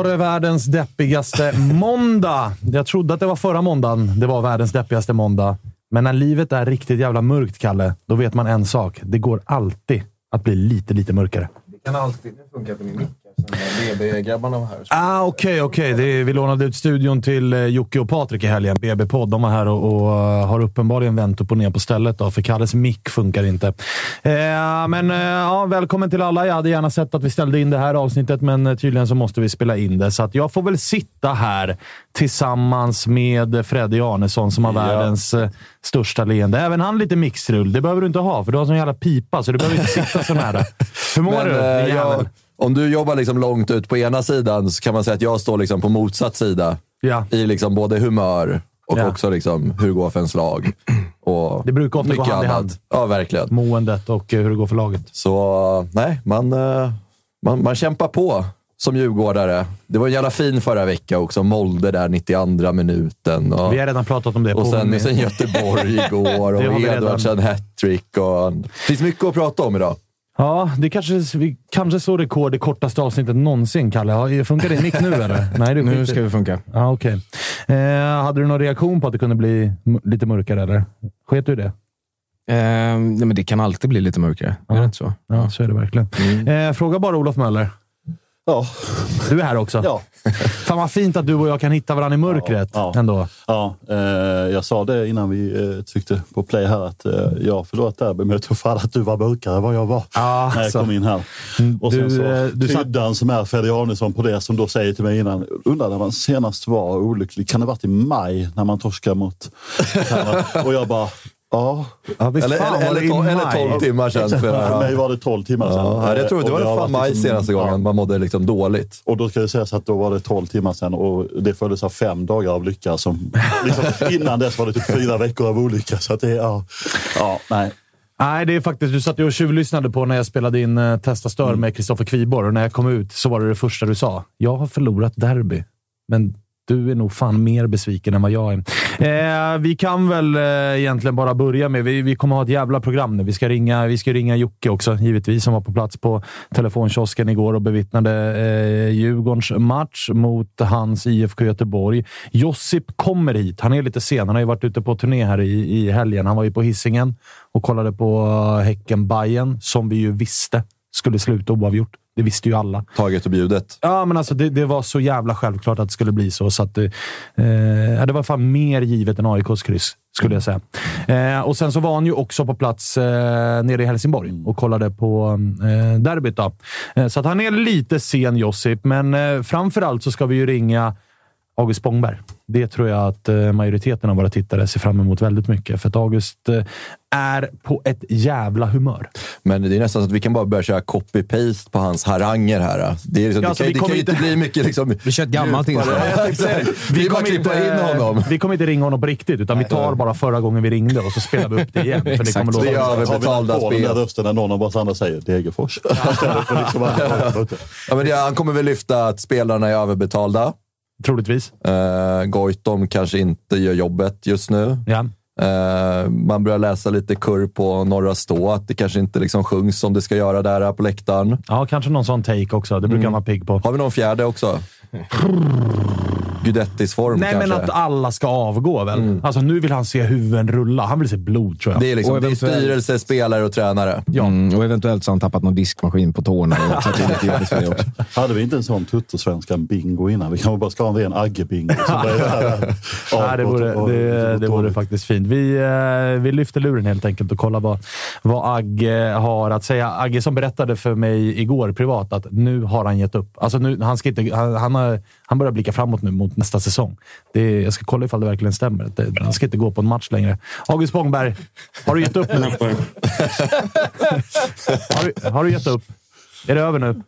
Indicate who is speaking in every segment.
Speaker 1: Var det världens deppigaste måndag. Jag trodde att det var förra måndagen det var världens deppigaste måndag. Men när livet är riktigt jävla mörkt, Kalle, då vet man en sak. Det går alltid att bli lite, lite mörkare.
Speaker 2: Det kan alltid... Nu funkar min mick BB-grabbarna var här.
Speaker 1: Ah, Okej, okay, okay. vi lånade ut studion till uh, Jocke och Patrik i helgen. BB-podd. De var här och, och uh, har uppenbarligen vänt upp och ner på stället, då, för Kalles mick funkar inte. Uh, men ja, välkommen till alla. Jag hade gärna sett att vi ställde in det här avsnittet, men tydligen så måste vi spela in det. Så att jag får väl sitta här tillsammans med Freddy Arnesson som har ja. världens största leende. Även han lite mixrull. Det behöver du inte ha, för du har sån jävla pipa, så du behöver inte sitta så nära. Hur mår men, du?
Speaker 2: Jag, om du jobbar liksom långt ut på ena sidan så kan man säga att jag står liksom på motsatt sida.
Speaker 1: Ja.
Speaker 2: I liksom både humör och ja. också liksom hur det går för ens lag. Och
Speaker 1: det brukar ofta gå hand i hand.
Speaker 2: Ja, verkligen.
Speaker 1: Måendet och hur det går för laget.
Speaker 2: Så nej, man, eh, man, man kämpar på som djurgårdare. Det var en jävla fin förra vecka också. Molde där 92 minuten. Och,
Speaker 1: vi har redan pratat om det.
Speaker 2: Och sen, sen Göteborg igår och Edvardsen hattrick. Det finns mycket att prata om idag.
Speaker 1: Ja, det kanske, kanske slår rekord i kortaste avsnittet någonsin, Kalle. Funkar din mick nu eller?
Speaker 2: Nej, det nu ska vi funka.
Speaker 1: Ja, okay. Eh, hade du någon reaktion på att det kunde bli lite mörkare, eller? Sket du i det?
Speaker 2: Eh, nej, men det kan alltid bli lite mörkare. Ja. Är det inte så?
Speaker 1: Ja, så är det verkligen. Mm. Eh, fråga bara Olof Möller.
Speaker 3: Ja.
Speaker 1: Du är här också.
Speaker 3: Ja.
Speaker 1: Fan vad fint att du och jag kan hitta varandra i mörkret
Speaker 3: ja,
Speaker 1: ja. ändå.
Speaker 3: Ja, eh, jag sa det innan vi eh, tryckte på play här att eh, jag förlorat derby, men jag tror fan att du var mörkare än vad jag var
Speaker 1: ja,
Speaker 3: när jag så. kom in här.
Speaker 1: Mm,
Speaker 3: och sen du, så eh, du kryddan som är Fredrik Arnesson på det som då säger till mig innan. Undrar när man senast var olycklig. Kan det ha varit i maj när man torskade mot... och jag bara, Ja.
Speaker 2: ja eller, eller, eller, eller 12 timmar sedan.
Speaker 3: För, för mig var det 12 timmar sedan.
Speaker 2: Ja, jag tror det var fan maj liksom, senaste gången ja. man mådde liksom dåligt.
Speaker 3: Och då ska det sägas att då var det 12 timmar sedan och det följdes av fem dagar av lycka. Som, liksom, innan dess var det typ fyra veckor av olycka. Så att det, ja, ja, nej.
Speaker 1: Nej, det är faktiskt... Du satt ju och tjuvlyssnade på när jag spelade in uh, Testa stör mm. med Kristoffer Kviborg och när jag kom ut så var det det första du sa. Jag har förlorat derby, men du är nog fan mer besviken än vad jag är. Eh, vi kan väl eh, egentligen bara börja med... Vi, vi kommer ha ett jävla program nu. Vi ska ringa, vi ska ringa Jocke också, givetvis, som var på plats på telefonkiosken igår och bevittnade eh, Djurgårdens match mot hans IFK Göteborg. Josip kommer hit. Han är lite sen. Han har ju varit ute på turné här i, i helgen. Han var ju på hissingen och kollade på eh, häcken Bayern som vi ju visste skulle sluta oavgjort. Det visste ju alla.
Speaker 2: Taget och bjudet.
Speaker 1: Ja, men alltså det, det var så jävla självklart att det skulle bli så. så att, eh, det var fan mer givet än AIKs kryss, skulle jag säga. Eh, och Sen så var han ju också på plats eh, nere i Helsingborg och kollade på eh, derbyt. Då. Eh, så att han är lite sen, Josip, men eh, framför allt så ska vi ju ringa August Spångberg. Det tror jag att eh, majoriteten av våra tittare ser fram emot väldigt mycket. För att August eh, är på ett jävla humör.
Speaker 2: Men det är nästan så att vi kan bara börja köra copy-paste på hans haranger här. Det, är liksom,
Speaker 1: Ja, alltså,
Speaker 2: det
Speaker 1: vi
Speaker 2: kan, det kan
Speaker 1: kommer
Speaker 2: ju inte
Speaker 1: inte-
Speaker 2: bli mycket liksom,
Speaker 4: Vi kör ett gammalt inslag.
Speaker 2: Vi bara klippa in honom.
Speaker 1: vi kommer inte ringa honom på riktigt, utan vi tar bara förra gången vi ringde och så spelar vi upp det igen. För det kommer låta
Speaker 3: Har vi
Speaker 2: överbetalda
Speaker 3: lagt på den där
Speaker 2: spel.
Speaker 3: rösten när någon av oss andra säger Degerfors? Liksom
Speaker 2: Ja, men det, han kommer väl lyfta att spelarna är överbetalda.
Speaker 1: Troligtvis.
Speaker 2: Uh, Goitom kanske inte gör jobbet just nu.
Speaker 1: Ja.
Speaker 2: Eh, man börjar läsa lite kurr på Norra Stå, att det kanske inte liksom sjungs som det ska göra där på läktaren.
Speaker 1: ja, kanske någon sån take också. Det brukar han vara pigg på.
Speaker 2: Har vi någon fjärde också? Gudettis form
Speaker 1: Nej,
Speaker 2: kanske?
Speaker 1: men att alla ska avgå väl? Alltså, nu vill han se huvuden rulla. Han vill se blod, tror jag.
Speaker 2: Det är, liksom,
Speaker 4: Och
Speaker 2: det är
Speaker 4: eventuellt-
Speaker 2: styrelse, spelare och tränare.
Speaker 1: Ja.
Speaker 4: Mm, och eventuellt så har han tappat någon diskmaskin på tårna.
Speaker 3: Hade vi inte en sån tuttosvenskan bingo innan? Vi kanske bara ska ha en ren Agge-bingo.
Speaker 1: Nej, det vore, det, det vore faktiskt fint. Vi, eh, vi lyfter luren helt enkelt och kollar vad, vad Agge har att säga. Agge som berättade för mig igår privat att nu har han gett upp. Alltså nu, han, ska inte, han, han, har, han börjar blicka framåt nu mot nästa säsong. Det, jag ska kolla ifall det verkligen stämmer. Det, han ska inte gå på en match längre. August Spångberg, har du gett upp nu? har, du, har du gett upp? Är det över nu?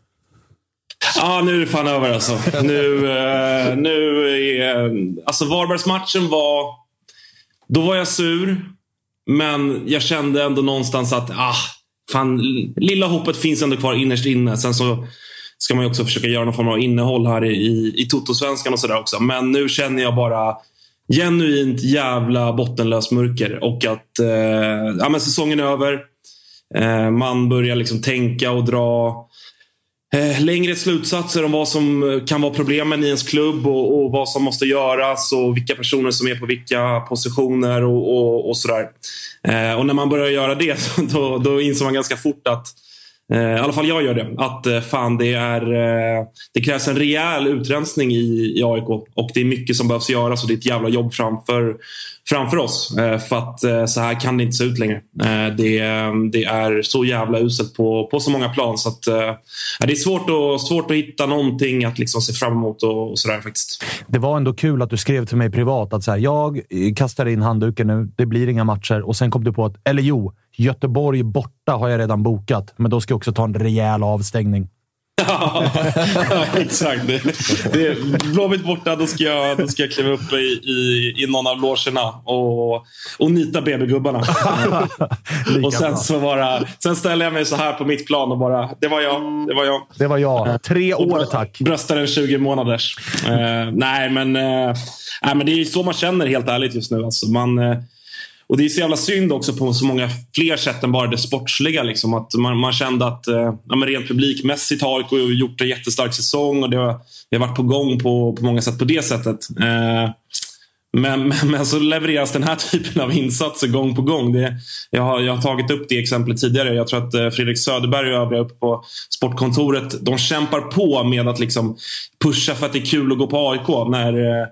Speaker 5: Ja, nu är det fan över alltså. Nu, eh, nu är... Alltså Varbergsmatchen var... Då var jag sur. Men jag kände ändå någonstans att ah, fan, lilla hoppet finns ändå kvar innerst inne. Sen så ska man ju också försöka göra någon form av innehåll här i, i, i Toto-svenskan och sådär också. Men nu känner jag bara genuint jävla bottenlös mörker. Och att eh, ja, men säsongen är över. Eh, man börjar liksom tänka och dra eh, längre slutsatser om vad som eh, kan vara problemen i ens klubb och, och vad som måste göras och vilka personer som är på vilka positioner och, och, och sådär. Eh, och när man börjar göra det då, då inser man ganska fort att eh, Eh, i alla fall jag gör det. Att eh, fan det är... Eh, det krävs en rejäl utrensning i, i AIK. Och det är mycket som behövs göras och det är ett jävla jobb framför, framför oss. Eh, för att eh, så här kan det inte se ut längre. Eh, det, det är så jävla uselt på, på så många plan. Så att, det är svårt att, svårt att hitta någonting att liksom se fram emot och, och sådär faktiskt.
Speaker 1: Det var ändå kul att du skrev till mig privat att så här, jag kastar in handduken nu. Det blir inga matcher. Och sen kom du på att, eller jo, Göteborg borta har jag redan bokat, men då ska jag också ta en rejäl avstängning.
Speaker 5: Ja, exakt. Det, det, Blåvitt borta, då ska, jag, då ska jag kliva upp i, i, i någon av logerna och, och nita BB-gubbarna. Och sen, så bara, sen ställer jag mig så här på mitt plan och bara, det var jag. Det var jag.
Speaker 1: Det var jag. Tre år,
Speaker 5: bröst-
Speaker 1: tack.
Speaker 5: Bröstar en 20 månaders. Eh, nej, men, eh, nej, men det är ju så man känner helt ärligt just nu. Alltså, man, eh, och Det är så jävla synd också på så många fler sätt än bara det sportsliga. Liksom. Att man, man kände att eh, ja, men rent publikmässigt har AIK gjort en jättestark säsong och det har, det har varit på gång på, på många sätt på det sättet. Eh, men, men, men så levereras den här typen av insatser gång på gång. Det, jag, har, jag har tagit upp det exemplet tidigare. Jag tror att eh, Fredrik Söderberg och övriga uppe på Sportkontoret de kämpar på med att liksom pusha för att det är kul att gå på AIK. När, eh,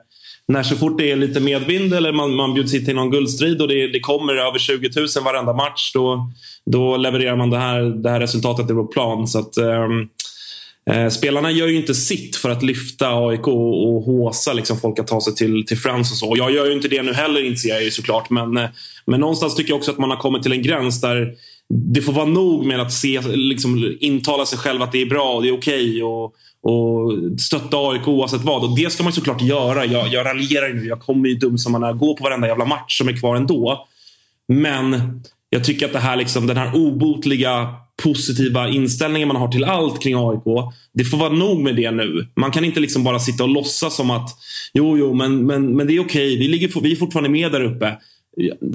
Speaker 5: när så fort det är lite medvind eller man, man bjuds hit till någon guldstrid och det, det kommer över 20 000 varenda match, då, då levererar man det här, det här resultatet i vår plan. Så att, ehm, Eh, spelarna gör ju inte sitt för att lyfta AIK och, och håsa liksom folk att ta sig till, till Friends och så. Och jag gör ju inte det nu heller inser jag ju såklart. Men, eh, men någonstans tycker jag också att man har kommit till en gräns där det får vara nog med att se, liksom, intala sig själv att det är bra och det är okej. och, och stötta AIK oavsett vad. Och det ska man såklart göra. Jag, jag raljerar ju nu. Jag kommer ju dum som man är. Gå på varenda jävla match som är kvar ändå. Men Jag tycker att det här, liksom, den här obotliga positiva inställningen man har till allt kring AIK. Det får vara nog med det nu. Man kan inte liksom bara sitta och låtsas som att jo, jo, men, men, men det är okej. Vi, ligger, vi är fortfarande med där uppe.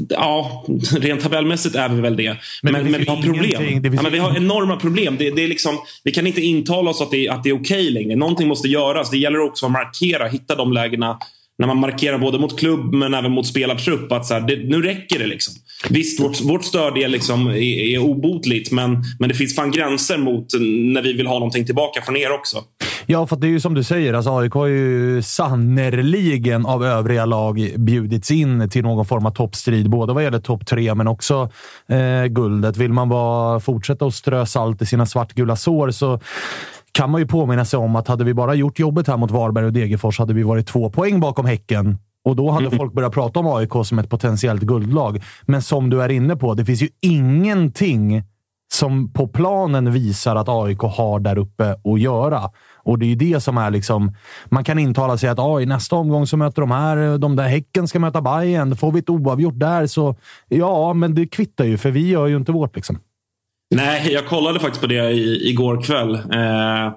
Speaker 5: Ja, rent tabellmässigt är vi väl det. Men, men, men vi har problem. Ja, men vi har enorma problem. Det, det är liksom, vi kan inte intala oss att det, att det är okej okay längre. Någonting måste göras. Det gäller också att markera, hitta de lägena när man markerar både mot klubb men även mot spelartrupp. Att så här, det, nu räcker det. liksom. Visst, vårt, vårt stöd är, liksom, är, är obotligt men, men det finns fan gränser mot när vi vill ha någonting tillbaka från er också.
Speaker 1: Ja, för det är ju som du säger. Alltså AIK har ju sannerligen av övriga lag bjudits in till någon form av toppstrid. Både vad gäller topp tre, men också eh, guldet. Vill man bara fortsätta att strö salt i sina svartgula sår så kan man ju påminna sig om att hade vi bara gjort jobbet här mot Varberg och Degerfors hade vi varit två poäng bakom Häcken. Och då hade mm. folk börjat prata om AIK som ett potentiellt guldlag. Men som du är inne på, det finns ju ingenting som på planen visar att AIK har där uppe att göra. Och det är ju det som är liksom... Man kan intala sig att i nästa omgång så möter de här, de där Häcken ska möta Bayern. Får vi ett oavgjort där så... Ja, men det kvittar ju, för vi gör ju inte vårt. liksom.
Speaker 5: Nej, jag kollade faktiskt på det i, igår kväll. Eh,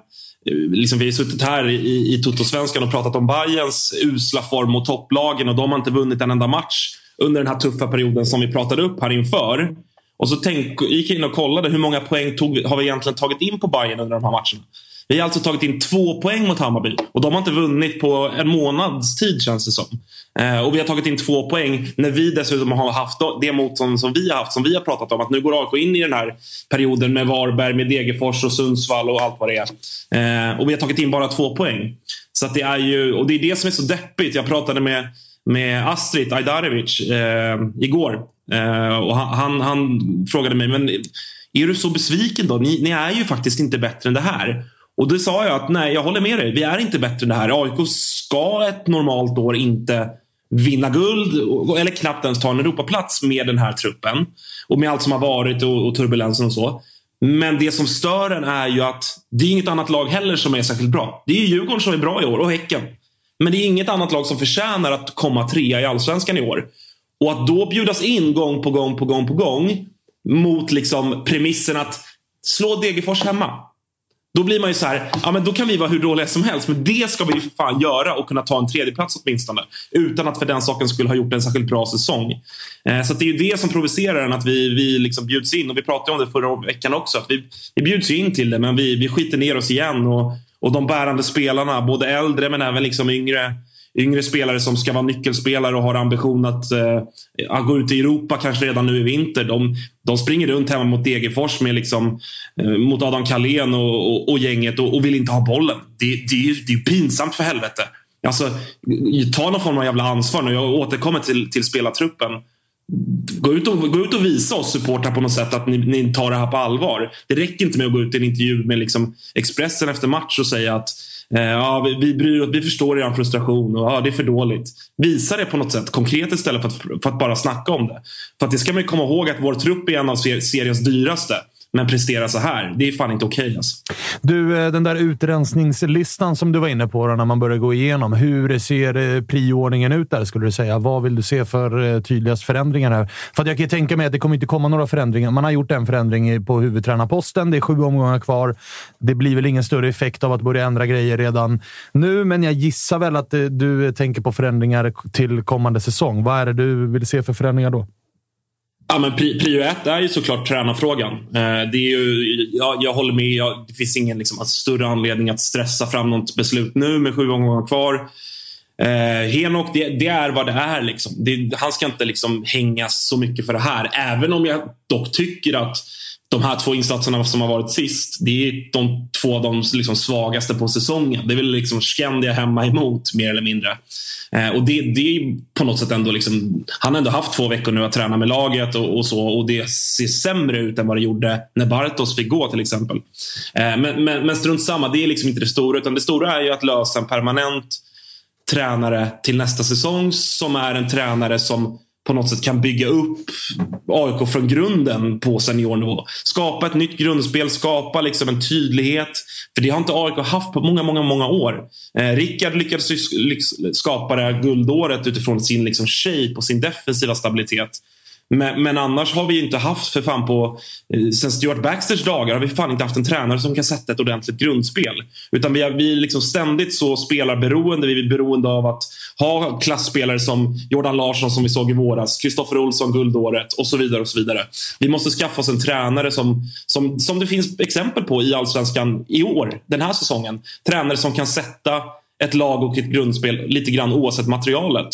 Speaker 5: liksom vi har suttit här i, i Toto-svenskan och pratat om Bayerns usla form mot topplagen och de har inte vunnit en enda match under den här tuffa perioden som vi pratade upp här inför. Och så tänk, gick jag in och kollade hur många poäng tog, har vi egentligen tagit in på Bayern under de här matcherna. Vi har alltså tagit in två poäng mot Hammarby och de har inte vunnit på en månads tid känns det som. Eh, och vi har tagit in två poäng när vi dessutom har haft det motstånd som vi har haft, som vi har pratat om. Att nu går AIK in i den här perioden med Varberg, med Degerfors och Sundsvall och allt vad det är. Eh, och vi har tagit in bara två poäng. Så det är ju, och det är det som är så deppigt. Jag pratade med, med Astrid Ajdarevic eh, igår. Eh, och han, han, han, frågade mig, men är du så besviken då? Ni, ni är ju faktiskt inte bättre än det här. Och det sa jag att nej, jag håller med dig. Vi är inte bättre än det här. AIK ska ett normalt år inte vinna guld eller knappt ens ta en Europaplats med den här truppen. Och med allt som har varit och, och turbulensen och så. Men det som stör en är ju att det är inget annat lag heller som är särskilt bra. Det är Djurgården som är bra i år och Häcken. Men det är inget annat lag som förtjänar att komma trea i Allsvenskan i år. Och att då bjudas in gång på gång på gång på gång mot liksom premissen att slå Degerfors hemma. Då blir man ju så här, ja men då kan vi vara hur dåliga som helst. Men det ska vi ju fan göra och kunna ta en tredjeplats åtminstone. Utan att för den saken skulle ha gjort en särskilt bra säsong. Eh, så det är ju det som provocerar en, att vi, vi liksom bjuds in. Och vi pratade om det förra veckan också. Att vi, vi bjuds in till det, men vi, vi skiter ner oss igen. Och, och de bärande spelarna, både äldre men även liksom yngre yngre spelare som ska vara nyckelspelare och har ambition att, eh, att gå ut i Europa kanske redan nu i vinter. De, de springer runt hemma mot Degerfors med liksom, eh, mot Adam Kalén och, och, och, gänget och, och, vill inte ha bollen. Det, det, är ju, det är pinsamt för helvete. Alltså, ta någon form av jävla ansvar nu. Jag återkommer till, till spelartruppen. Gå ut, och, gå ut och visa oss supportrar på något sätt att ni, ni, tar det här på allvar. Det räcker inte med att gå ut i en intervju med liksom Expressen efter match och säga att Eh, ja, vi, vi, bryr vi förstår er frustration och ja, det är för dåligt. Visa det på något sätt konkret istället för att, för att bara snacka om det. För att det ska man komma ihåg att vår trupp är en av seriens dyraste men prestera så här. Det är fan inte okej. Okay, alltså.
Speaker 1: Du, eh, den där utrensningslistan som du var inne på när man började gå igenom. Hur ser eh, prioordningen ut där, skulle du säga? Vad vill du se för eh, tydligast förändringar här? För jag kan tänka mig att det kommer inte komma några förändringar. Man har gjort en förändring på huvudtränarposten. Det är sju omgångar kvar. Det blir väl ingen större effekt av att börja ändra grejer redan nu, men jag gissar väl att du tänker på förändringar till kommande säsong. Vad är det du vill se för förändringar då?
Speaker 5: Ja, men prio ett är ju såklart tränarfrågan. Eh, det är ju, jag, jag håller med. Jag, det finns ingen liksom, större anledning att stressa fram något beslut nu med sju omgångar kvar. Eh, Henok, det, det, är vad det är. Liksom. Det, han ska inte liksom hängas så mycket för det här. Även om jag dock tycker att de här två insatserna som har varit sist, det är de två av de liksom svagaste på säsongen. Det är väl liksom Skandia hemma emot, mer eller mindre. Eh, och det, det är på något sätt ändå... Liksom, han har ändå haft två veckor nu att träna med laget och, och, så och det ser sämre ut än vad det gjorde när Bartos fick gå till exempel. Eh, men, men, men strunt samma, det är liksom inte det stora. Utan det stora är ju att lösa en permanent tränare till nästa säsong som är en tränare som på något sätt kan bygga upp AIK från grunden på seniornivå. Skapa ett nytt grundspel, skapa liksom en tydlighet. För det har inte AIK haft på många, många, många år. Eh, Rickard lyckades skapa det här guldåret utifrån sin liksom shape och sin defensiva stabilitet. Men, men, annars har vi inte haft, för fan på... Eh, sen Stuart Baxters dagar har vi fan inte haft en tränare som kan sätta ett ordentligt grundspel. Utan vi är, vi är liksom ständigt så spelarberoende. Vi är beroende av att ha klassspelare som Jordan Larsson som vi såg i våras, Kristoffer Olsson guldåret och så vidare. och så vidare. Vi måste skaffa oss en tränare som, som, som det finns exempel på i Allsvenskan i år, den här säsongen. Tränare som kan sätta ett lag och ett grundspel lite grann oavsett materialet.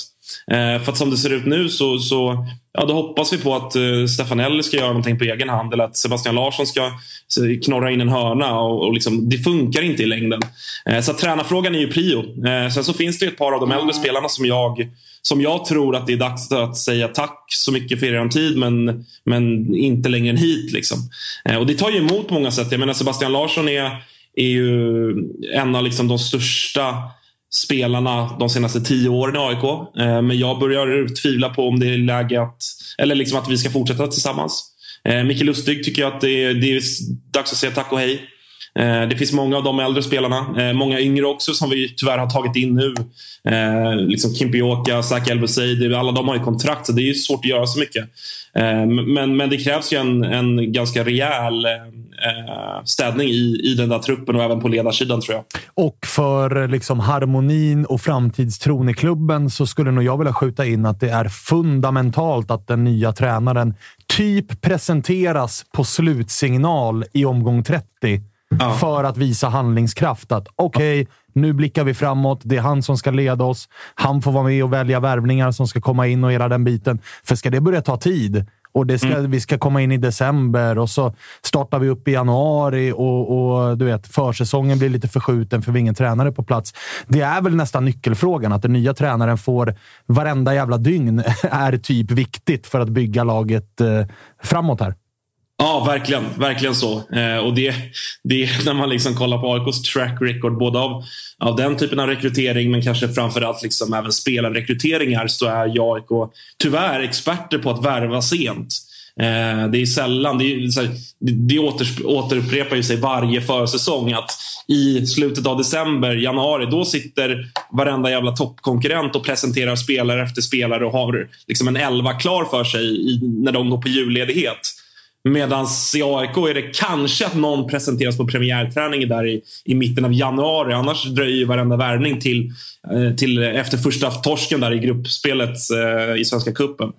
Speaker 5: Eh, för att som det ser ut nu så, så ja, då hoppas vi på att uh, Stefanelli ska göra någonting på egen hand eller att Sebastian Larsson ska knorra in en hörna. Och, och liksom, det funkar inte i längden. Uh, så tränarfrågan är ju prio. Uh, sen så finns det ett par av de äldre spelarna som jag, som jag tror att det är dags att säga tack så mycket för er tid men, men inte längre än hit. Liksom. och det tar ju emot på många sätt. Jag menar Sebastian Larsson är, är ju en av liksom de största spelarna de senaste tio åren i AIK. Eh, men jag börjar tvivla på om det är läge att, eller liksom att vi ska fortsätta tillsammans. Eh, Micke Lustig tycker jag att det är, det är dags att säga tack och hej. Eh, det finns många av de äldre spelarna. Eh, många yngre också som vi tyvärr har tagit in nu. Eh, liksom Kimpioka, Zac El Alla de har ju kontrakt så det är svårt att göra så mycket. Eh, men, men det krävs ju en, en ganska rejäl eh, städning i, i den där truppen och även på ledarsidan tror jag.
Speaker 1: Och för liksom, harmonin och framtidstron i klubben så skulle nog jag vilja skjuta in att det är fundamentalt att den nya tränaren typ presenteras på slutsignal i omgång 30 ja. för att visa handlingskraft. Att okej, okay, nu blickar vi framåt. Det är han som ska leda oss. Han får vara med och välja värvningar som ska komma in och hela den biten. För ska det börja ta tid, och det ska, mm. vi ska komma in i december och så startar vi upp i januari och, och du vet, försäsongen blir lite förskjuten för vi har ingen tränare på plats. Det är väl nästan nyckelfrågan, att den nya tränaren får varenda jävla dygn är typ viktigt för att bygga laget eh, framåt här.
Speaker 5: Ja, verkligen. Verkligen så. Eh, och det, det när man liksom kollar på AIKs track record, både av, av den typen av rekrytering men kanske framförallt liksom även spelarrekryteringar, så är ju AIK tyvärr experter på att värva sent. Eh, det är sällan, det, är, här, det åter, återupprepar ju sig varje försäsong att i slutet av december, januari, då sitter varenda jävla toppkonkurrent och presenterar spelare efter spelare och har liksom en elva klar för sig i, när de går på julledighet. Medan i AIK är det kanske att någon presenteras på premiärträning där i, i mitten av januari. Annars dröjer ju varenda värvning till, eh, till eh, efter första torsken där i gruppspelet eh, i Svenska cupen.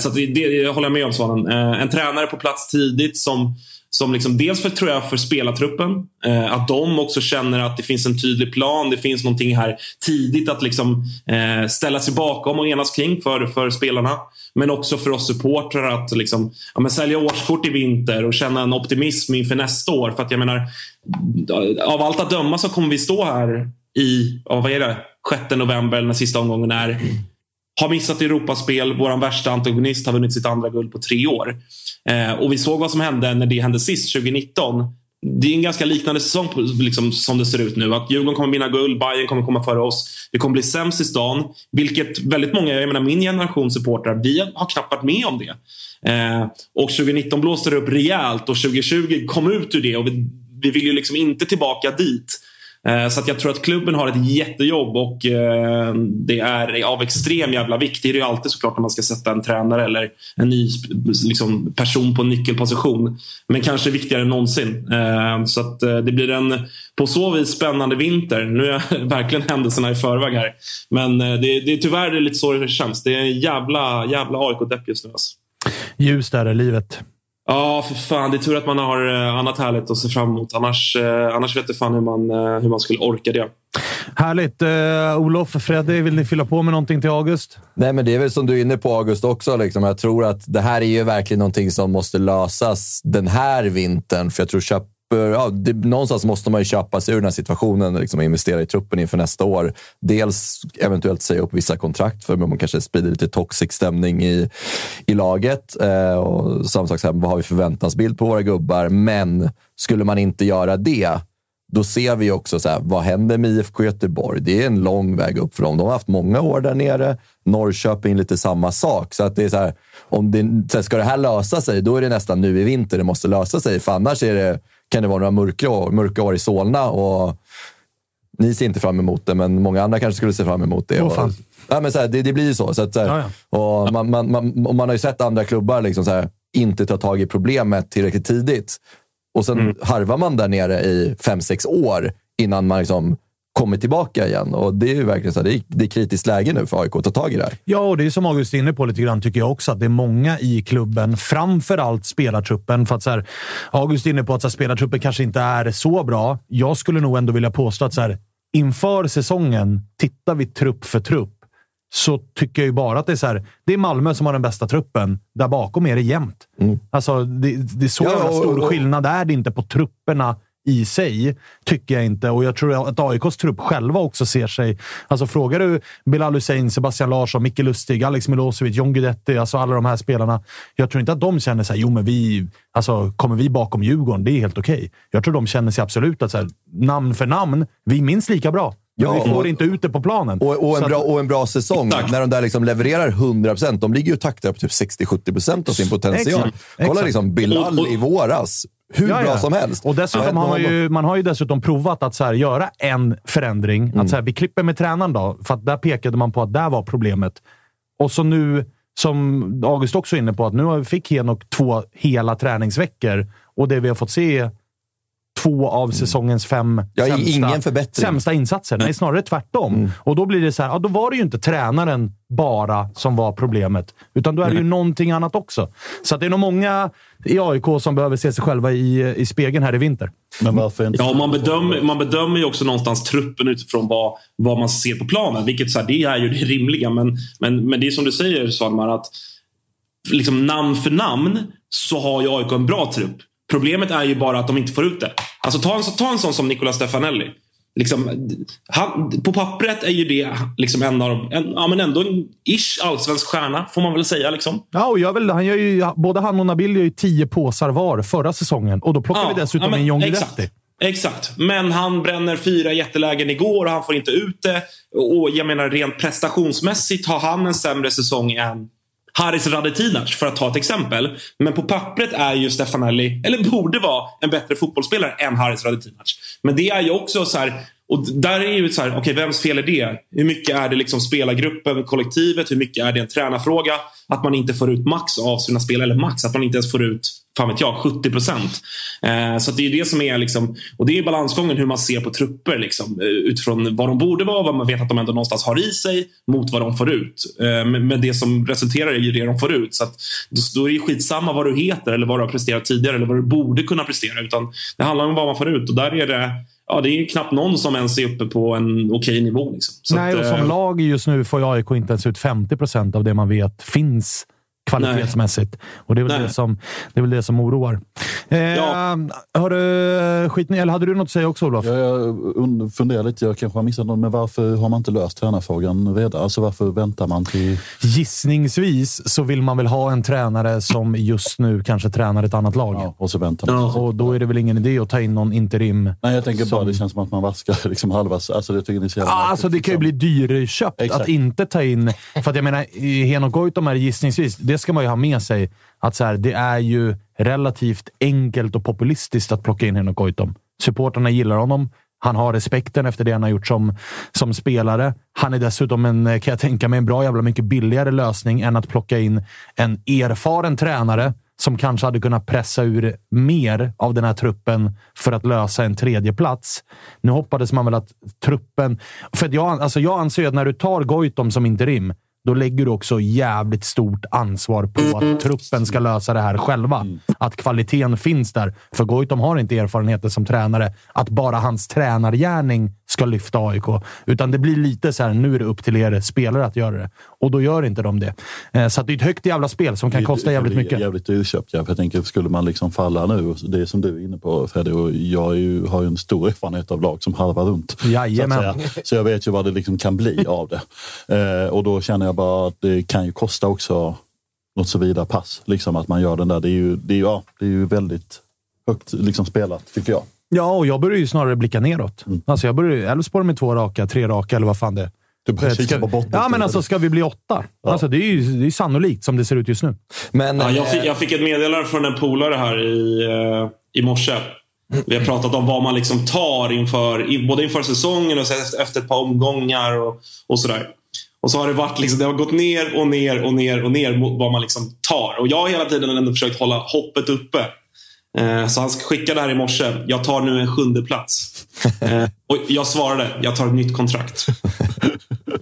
Speaker 5: Så det, det håller jag med om Svanen. En tränare på plats tidigt som som liksom, dels för, tror jag, för spelartruppen. Eh, att de också känner att det finns en tydlig plan. Det finns någonting här tidigt att liksom, eh, ställa sig bakom och enas kring för, för spelarna. Men också för oss supportrar att liksom, ja, men sälja årskort i vinter och känna en optimism inför nästa år. För att jag menar, av allt att döma så kommer vi stå här i, vad är det, 6 november när sista omgången är. Har missat Europaspel. Vår värsta antagonist har vunnit sitt andra guld på tre år. Eh, och vi såg vad som hände när det hände sist, 2019. Det är en ganska liknande säsong liksom, som det ser ut nu. Att Djurgården kommer vinna guld, Bayern kommer komma före oss. Det kommer bli sämst i stan. Vilket väldigt många, jag menar min generation supportrar, vi har knappt varit med om det. Eh, och 2019 blåste det upp rejält och 2020 kom ut ur det. Och vi, vi vill ju liksom inte tillbaka dit. Eh, så att jag tror att klubben har ett jättejobb och eh, det är av extrem jävla vikt. Det är det ju alltid såklart när man ska sätta en tränare eller en ny liksom, person på en nyckelposition. Men kanske viktigare än någonsin. Eh, så att det blir en på så vis spännande vinter. Nu är jag verkligen händelserna i förväg här. Men det, det är tyvärr det är lite så det känns. Det är en jävla, jävla AIK-depp just nu. Alltså.
Speaker 1: Ljust är det livet.
Speaker 5: Ja, för fan. Det är tur att man har eh, annat härligt att se fram emot. Annars, eh, annars vet jag fan hur man, eh, hur man skulle orka det.
Speaker 1: Härligt! Uh, Olof, Freddy, vill ni fylla på med någonting till August?
Speaker 2: Nej, men det är väl som du är inne på August också. Liksom. Jag tror att det här är ju verkligen någonting som måste lösas den här vintern. För jag tror köp ja, det, någonstans måste man ju köpa sig ur den här situationen och liksom investera i truppen inför nästa år. Dels eventuellt säga upp vissa kontrakt för man kanske sprider lite toxic stämning i, i laget. Eh, och samma sak, så här, vad har vi förväntansbild på våra gubbar? Men skulle man inte göra det, då ser vi också så här, vad händer med IFK Göteborg? Det är en lång väg upp för dem. De har haft många år där nere. Norrköping lite samma sak. Så att det är så här, om det, så här, ska det här lösa sig, då är det nästan nu i vinter det måste lösa sig. För annars är det kan det vara några mörka år, mörka år i Solna. Och ni ser inte fram emot det, men många andra kanske skulle se fram emot det.
Speaker 1: Fan.
Speaker 2: Och, ja, men så här, det, det blir ju så. så, att, så här,
Speaker 1: Ja,
Speaker 2: Och man, man, man, och man har ju sett andra klubbar liksom så här, inte ta tag i problemet tillräckligt tidigt. Och sen
Speaker 1: Mm.
Speaker 2: harvar man där nere i fem, sex år innan man liksom kommer tillbaka igen. Och Det är ju verkligen så det, är, det är kritiskt läge nu för AIK att ta tag i det här.
Speaker 1: Ja, och det är som August är inne på lite grann, tycker jag också, att det är många i klubben, framförallt spelartruppen. För att så här, August är inne på att så här, spelartruppen kanske inte är så bra. Jag skulle nog ändå vilja påstå att så här, inför säsongen, tittar vi trupp för trupp, så tycker jag ju bara att det är så här, det är Malmö som har den bästa truppen. Där bakom är det jämnt. Alltså, det, det är så
Speaker 2: Ja, och-
Speaker 1: stor skillnad är det inte på trupperna i sig, tycker jag inte. Och jag tror att AIKs trupp själva också ser sig... Alltså frågar du Bilal Hussein, Sebastian Larsson, Micke Lustig, Alex Milosevic, John Guidetti, alltså alla de här spelarna. Jag tror inte att de känner sig jo men vi... Alltså, kommer vi bakom Djurgården, det är helt okej. Jag tror de känner sig absolut att så här, namn för namn, vi är minst lika bra.
Speaker 2: Ja,
Speaker 1: vi får
Speaker 2: och-
Speaker 1: inte ut det på planen.
Speaker 2: Och, och, en, bra, och en bra säsong,
Speaker 5: Exakt.
Speaker 2: när de där liksom levererar 100%. De ligger ju och taktar på typ 60-70% av sin potential.
Speaker 1: Exakt.
Speaker 2: Kolla
Speaker 1: Exakt.
Speaker 2: liksom Bilal i våras. Hur
Speaker 1: Ja,
Speaker 2: bra som helst.
Speaker 1: Och dessutom
Speaker 2: Ja,
Speaker 1: har man, ju, man har ju dessutom provat att så här, göra en förändring.
Speaker 2: Mm.
Speaker 1: Att så här, vi klipper med tränaren då, för att där pekade man på att där var problemet. Och så nu, som August också är inne på, att nu fick Henok två hela träningsveckor och det vi har fått se två av säsongens fem
Speaker 2: Mm. Ja,
Speaker 1: sämsta,
Speaker 2: ingen förbättring.
Speaker 1: sämsta insatser. Nej, snarare tvärtom.
Speaker 2: Mm.
Speaker 1: Och då blir det så här, ja, då var det ju inte tränaren bara som var problemet, utan då är det ju någonting annat också. Så att det är nog många i AIK som behöver se sig själva i, i spegeln här i vinter.
Speaker 3: Men varför inte?
Speaker 5: Ja, man, bedömer, man bedömer ju också någonstans truppen utifrån vad, vad man ser på planen. Vilket så här, det är ju det rimliga. Men, men, men det är som du säger, Svalmar, att liksom namn för namn så har ju AIK en bra trupp. Problemet är ju bara att de inte får ut det. Alltså ta en, ta en sån som Nicola Stefanelli. Liksom, han, på pappret är ju det liksom en av de, en, ja, men ändå en ish allsvensk stjärna, får man väl säga. Liksom.
Speaker 1: Ja, och jag vill, han gör ju, både han och Nabil gör ju tio påsar var förra säsongen och då plockar
Speaker 5: Ja,
Speaker 1: vi dessutom
Speaker 5: ja, men
Speaker 1: in John
Speaker 5: exakt.
Speaker 1: Guidetti.
Speaker 5: Exakt, men han bränner fyra jättelägen igår och han får inte ut det. Och jag menar rent prestationsmässigt har han en sämre säsong än Haris Radetinac för att ta ett exempel. Men på pappret är ju Stefanelli, eller borde vara, en bättre fotbollsspelare än Haris Radetinac. Men det är ju också så här, och där är ju så här, okay, vems fel är det? Hur mycket är det liksom spelargruppen, kollektivet? Hur mycket är det en tränarfråga? Att man inte får ut max av sina spelare, eller max, att man inte ens får ut fan vet jag, 70 procent. Eh, så att det är det som är liksom, och det är balansgången hur man ser på trupper liksom, eh, utifrån vad de borde vara, vad man vet att de ändå någonstans har i sig mot vad de får ut. Eh, men, det som resulterar i det de får ut. Så att, då, är det ju skitsamma vad du heter eller vad du har presterat tidigare eller vad du borde kunna prestera. Utan det handlar om vad man får ut och där är det Ja, det är knappt någon som ens är uppe på en okej nivå. Liksom.
Speaker 1: Nej,
Speaker 5: att,
Speaker 1: och
Speaker 5: eh,
Speaker 1: som lag just nu får AIK inte ens ut 50 procent av det man vet finns kvalitetsmässigt. Och det är, väl
Speaker 5: Nej.
Speaker 1: det, som, det är väl det som oroar. Eh,
Speaker 5: Ja.
Speaker 1: har du, skit, eller hade du något att säga också, Olof?
Speaker 3: Jag, jag und- funderar lite, jag kanske har missat något, men varför har man inte löst tränarfrågan redan? Alltså varför väntar man till...
Speaker 1: Gissningsvis så vill man väl ha en tränare som just nu kanske tränar ett annat lag.
Speaker 3: Ja, och så väntar man.
Speaker 5: Ja.
Speaker 1: Och då är det väl ingen idé att ta in någon interim.
Speaker 3: Nej, jag tänker bara
Speaker 1: Som-
Speaker 3: det känns som att man vaskar liksom halva... Alltså jag tycker det är så jävla märkligt,
Speaker 1: alltså det kan ju
Speaker 3: liksom.
Speaker 1: bli dyrköpt
Speaker 3: Exakt.
Speaker 1: att inte ta in... För att jag menar, i Henok Goitom är det gissningsvis, det det ska man ju ha med sig, att så här, det är ju relativt enkelt och populistiskt att plocka in Henok Goitom. Supporterna gillar honom. Han har respekten efter det han har gjort som, som spelare. Han är dessutom, en, eh, kan jag tänka mig, en bra jävla mycket billigare lösning än att plocka in en erfaren tränare som kanske hade kunnat pressa ur mer av den här truppen för att lösa en tredje plats. Nu hoppades man väl att truppen... För att jag, alltså jag anser ju att när du tar Goitom som interim, då lägger du också jävligt stort ansvar på att truppen ska lösa det här själva. Att kvaliteten finns där. För Goitom har inte erfarenheter som tränare att bara hans tränargärning ska lyfta AIK. Utan det blir lite så här, nu är det upp till er spelare att göra det. Och då gör inte de det. Eh, Så att det är ett högt jävla spel som kan kosta jävligt mycket.
Speaker 3: Jävligt dyrköpt. Ja. För jag tänker, skulle man liksom falla nu, det är som du är inne på Freddy, och jag är ju, har ju en stor erfarenhet av lag som harvar runt. Så,
Speaker 1: Jajamän.
Speaker 3: säga. så jag vet ju vad det liksom kan bli av det. Eh, och då känner jag bara att det kan ju kosta också något så vidare pass. Liksom att man gör den där. Det är ju, det är, ja, det är ju väldigt högt liksom spelat, tycker jag.
Speaker 1: Ja, och jag börjar ju snarare blicka neråt.
Speaker 3: Mm.
Speaker 1: Alltså jag börjar ju Elfsborg med två raka, tre raka eller vad fan det är.
Speaker 3: Du börjar
Speaker 1: Ska-
Speaker 3: kika på botten.
Speaker 1: Ja, men alltså ska vi bli åtta? Alltså, det är ju det är sannolikt som det ser ut just nu.
Speaker 2: Men,
Speaker 5: Ja, jag,
Speaker 2: eh,
Speaker 5: fick, jag fick ett meddelande från en polare här i, eh, i morse. Vi har pratat om vad man liksom tar inför, både inför säsongen och efter ett par omgångar och, och sådär. Och så har det varit liksom, det har gått ner och ner och ner och ner mot vad man liksom tar. Och jag har hela tiden ändå försökt hålla hoppet uppe. Eh, så han skickade här i morse. Jag tar nu en sjunde plats. Eh, och jag svarade, jag tar ett nytt kontrakt.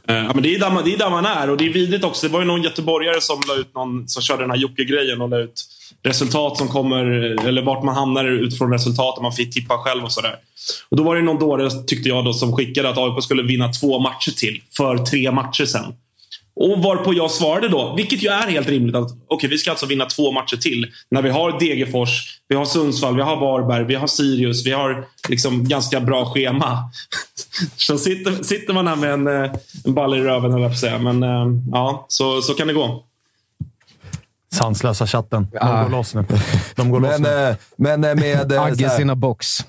Speaker 5: Eh, ja, men det, är där man, det är där man är och det är vidrigt också. Det var ju någon göteborgare som, la ut någon, som körde den här Jocke-grejen och la ut resultat som kommer, eller vart man hamnar utifrån resultaten. Man fick tippa själv och sådär. Och då var det någon dåre, tyckte jag, då, som skickade att AIK skulle vinna två matcher till för tre matcher sen. Och varpå jag svarade då, vilket ju är helt rimligt, att okay, vi ska alltså vinna två matcher till. När vi har Degerfors, vi har Sundsvall, vi har Varberg, vi har Sirius, vi har liksom ganska bra schema. Så sitter, sitter man här med en, eh, en balle i röven, höll jag på att säga. Men eh, ja, så, så kan det gå.
Speaker 1: Sanslösa chatten. De ah. går loss nu. De går
Speaker 2: men,
Speaker 1: loss nu.
Speaker 2: Eh, men med...
Speaker 4: Agge sina box.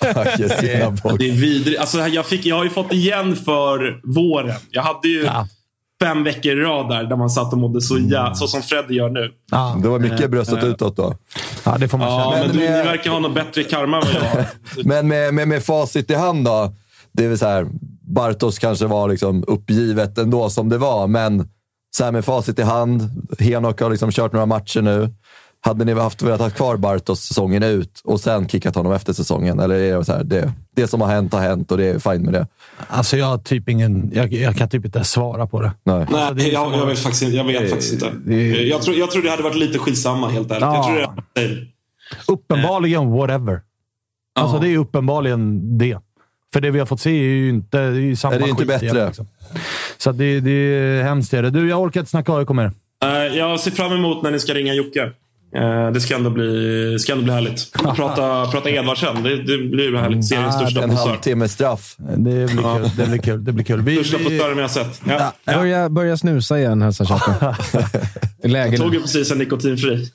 Speaker 2: Agge sina box.
Speaker 5: Det är vidrigt. Alltså, jag, fick, jag har ju fått igen för våren. Jag hade ju ja. fem veckor i rad där, där man satt och mådde så, ja, så som Freddy gör nu.
Speaker 2: Ja. Det var mycket bröstet utåt då.
Speaker 1: Ja, det får man
Speaker 5: ja, Men, men du, med, ni verkar ha något bättre karma än vad jag har.
Speaker 2: men med, med, med facit i hand då. Det är väl så här, Bartos kanske var liksom uppgivet ändå som det var, men så här med facit i hand. Henok har liksom kört några matcher nu. Hade ni haft velat ha kvar Bartos säsongen ut och sen kickat honom efter säsongen? Eller är det så här, det, det som har hänt har hänt och det är fint med det?
Speaker 1: Alltså jag typ ingen... Jag, jag kan typ inte svara på det.
Speaker 5: Nej, Nej alltså jag, jag, vet faktiskt, jag vet det, faktiskt inte. Det, jag, tror, jag tror det hade varit lite skitsamma, helt ärligt. Ja. Jag tror det,
Speaker 1: uppenbarligen whatever. Alltså det är uppenbarligen det. För det vi har fått se är ju inte det är ju samma
Speaker 2: är det är inte bättre.
Speaker 1: Igen, liksom. Så det, det är hemskt. Det. Du, jag orkar inte snacka AIK mer.
Speaker 5: Uh, jag ser fram emot när ni ska ringa Jocke. Uh, det ska ändå bli, ska ändå bli härligt. prata, prata Edvardsen. Det, det blir härligt. Seriens
Speaker 2: största
Speaker 5: En
Speaker 2: halvtimme straff.
Speaker 1: Det blir kul. Det blir kul. Det blir kul.
Speaker 5: Vi, största postören vi har sett. Ja.
Speaker 4: Ja. Börja, börja snusa igen, hälsar chatten.
Speaker 5: Jag tog ju precis en nikotinfri.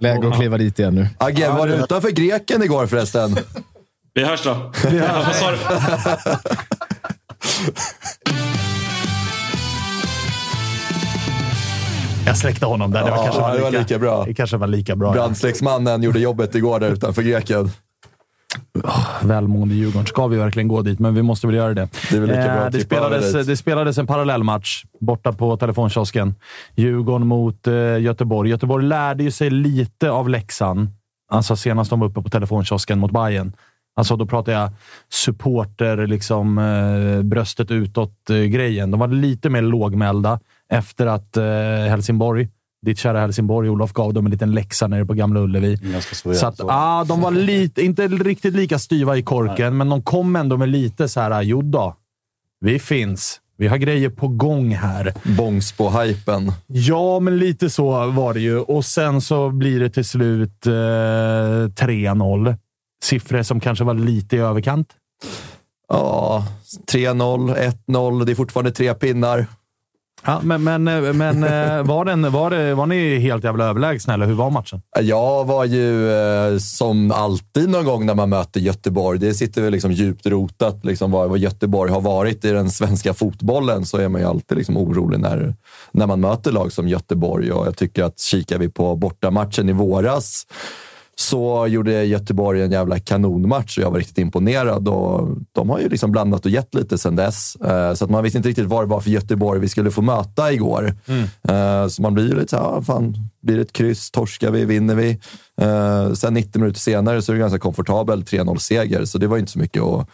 Speaker 4: Läge att kliva dit igen nu.
Speaker 2: Agge, var du utanför greken igår förresten?
Speaker 5: Vi hörs då. Vi hörs.
Speaker 1: Jag släckte honom där. Det var,
Speaker 2: ja,
Speaker 1: kanske, var lika,
Speaker 2: det var lika bra.
Speaker 1: Det kanske var lika bra.
Speaker 2: Brandsläcksmannen gjorde jobbet igår där utanför greken.
Speaker 1: Oh, välmående Djurgården. Ska vi verkligen gå dit? Men vi måste väl göra det.
Speaker 2: Det, är lika bra
Speaker 1: eh, det, spelades, det spelades en parallellmatch borta på telefonkiosken. Djurgården mot eh, Göteborg. Göteborg lärde ju sig lite av läxan. Alltså senast de var uppe på telefonkiosken mot Bayern. Alltså då pratar jag supporter, liksom, eh, bröstet utåt-grejen. De var lite mer lågmälda efter att eh, Helsingborg, ditt kära Helsingborg, Olof, gav dem en liten läxa nere på Gamla Ullevi. Så, så att, ah, de var lite, inte riktigt lika styva i korken, Nej. men de kom ändå med lite så här, jo då, vi finns. Vi har grejer på gång här.
Speaker 2: Bångsbo-hypen.
Speaker 1: Ja, men lite så var det ju. Och sen så blir det till slut eh, 3-0 siffror som kanske var lite i överkant?
Speaker 2: Ja, 3-0, 1-0. Det är fortfarande tre pinnar.
Speaker 1: Ja, men men, men eh, var, den, var, det, var ni helt jävla överlägsna, eller hur var matchen?
Speaker 2: Jag var ju eh, som alltid någon gång när man möter Göteborg. Det sitter väl liksom djupt rotat liksom vad, vad Göteborg har varit i den svenska fotbollen. Så är man ju alltid liksom orolig när, när man möter lag som Göteborg. Och jag tycker att kikar vi på bortamatchen i våras så gjorde Göteborg en jävla kanonmatch och jag var riktigt imponerad. Och de har ju liksom blandat och gett lite sen dess. Eh, så att man visste inte riktigt vad det var för Göteborg vi skulle få möta igår. Mm. Eh, så man blir ju lite så här, fan, blir det ett kryss? Torskar vi? Vinner vi? Eh, sen 90 minuter senare så är det ganska komfortabel 3-0-seger, så det var inte så mycket att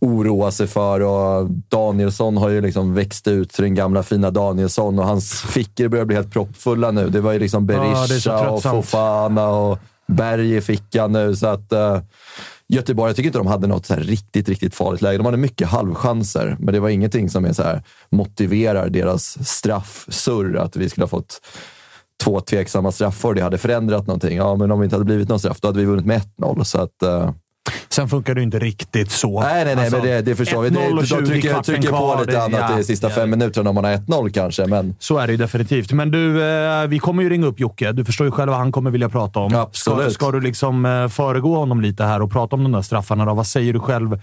Speaker 2: oroa sig för. Och Danielsson har ju liksom växt ut till den gamla fina Danielsson och hans fickor börjar bli helt proppfulla nu. Det var ju liksom Berisha ja, och Fofana och berg i fickan nu. Så att, uh, Göteborg, jag tycker inte de hade något så riktigt, riktigt farligt läge. De hade mycket halvchanser, men det var ingenting som är så här, motiverar deras straffsurr. Att vi skulle ha fått två tveksamma straffar och det hade förändrat någonting. Ja, men om det inte hade blivit någon straff, då hade vi vunnit med 1-0. Så att, uh,
Speaker 1: Sen funkar det inte riktigt så.
Speaker 2: Nej, nej, nej, alltså, men det, det förstår vi. Det, de trycker, trycker på lite det, annat ja, i sista ja, fem minuterna om man har 1-0 kanske. Men...
Speaker 1: Så är det ju definitivt. Men du, eh, vi kommer ju ringa upp Jocke. Du förstår ju själv vad han kommer vilja prata om.
Speaker 2: Absolut.
Speaker 1: Ska, ska du liksom eh, föregå honom lite här och prata om de där straffarna? Då? Vad säger du själv?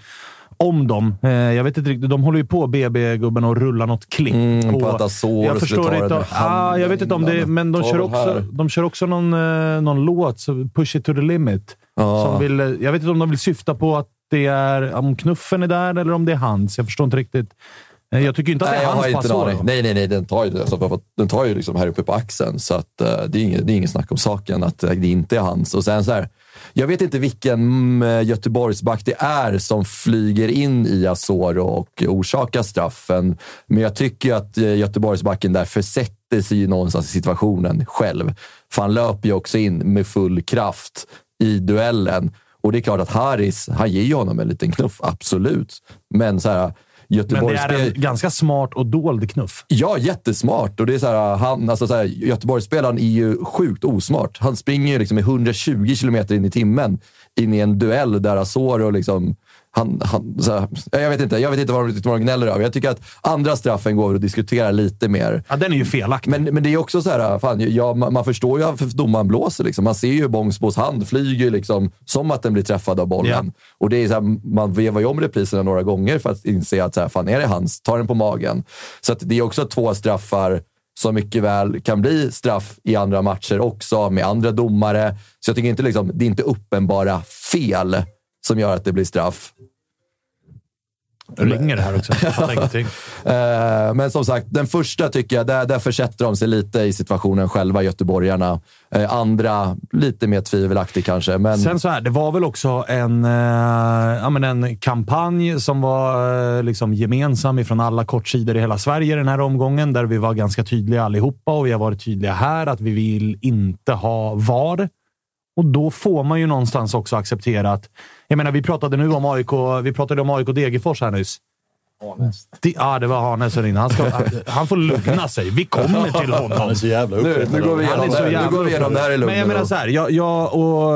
Speaker 1: om dem. Eh, jag vet inte riktigt. De håller ju på, BB-gubben, och rullar något klipp.
Speaker 2: Mm, på, på att Azor
Speaker 1: jag förstår inte. Ah, jag vet inte om det men de kör också, de kör också någon, någon låt, Push it to the limit
Speaker 2: Ja.
Speaker 1: Som vill, jag vet inte om de vill syfta på att det är om knuffen är där eller om det är hans. Jag förstår inte riktigt. Eh, Jag tycker inte att
Speaker 2: Nej,
Speaker 1: det är hans passår.
Speaker 2: Nej, nej, nej. Den tar ju, alltså, den tar ju liksom här uppe på axeln, så att, eh, det, är inget, det är inget snack om saken att eh, det inte är hans. Och sen så här, jag vet inte vilken mm, Göteborgsback det är som flyger in i Asoro och orsakar straffen. Men jag tycker att eh, Göteborgsbacken där försätter sig någonstans i situationen själv. För han löper ju också in med full kraft i duellen. Och det är klart att Haris, han ger ju honom en liten knuff, absolut. Men så här,
Speaker 1: Men det
Speaker 2: Göteborgs
Speaker 1: är en ganska smart och dold knuff.
Speaker 2: Ja, jättesmart. Och det är så här, han, alltså så här, Göteborgsspelaren är ju sjukt osmart. Han springer ju liksom i 120 kilometer in i timmen in i en duell där Asoro liksom... Han, han, så här, jag, vet inte, jag vet inte vad de, vad de gnäller över. Jag tycker att andra straffen går att diskutera lite mer.
Speaker 1: Ja, den är ju felaktig.
Speaker 2: Men, men det är också så här, fan, ja, man, man förstår ju varför domaren blåser. Liksom. Man ser ju Bångsbos hand flyger liksom, som att den blir träffad av bollen. Och det är så här, man vevar ju om repriserna några gånger för att inse att så här, fan, är det hans? Ta den på magen. Så det är också två straffar som mycket väl kan bli straff i andra matcher också med andra domare. Så jag tycker inte liksom, det är inte uppenbara fel som gör att det blir straff.
Speaker 1: Ringer det här också? Jag fattar ingenting.
Speaker 2: Eh, Men som sagt, den första tycker jag, där, där försätter de sig lite i situationen själva, göteborgarna. Eh, Andra, lite mer tvivelaktig kanske. Men
Speaker 1: Sen så här, det var väl också en, eh, ja, men en kampanj som var eh, liksom gemensam ifrån alla kortsidor i hela Sverige den här omgången, där vi var ganska tydliga allihopa och vi har varit tydliga här att vi vill inte ha VAR. Och då får man ju någonstans också acceptera att... Jag menar, vi pratade nu om AIK, vi pratade om AIK Degerfors här nyss. Det, ja, det var som ringde. Han, ska, han, får lugna sig. Vi kommer till honom.
Speaker 3: Han är så jävla
Speaker 2: nu, nu går vi
Speaker 1: är
Speaker 2: igenom det, här. nu går vi igenom det här i lugn
Speaker 1: Men jag
Speaker 2: och
Speaker 1: menar så här, jag, jag, och,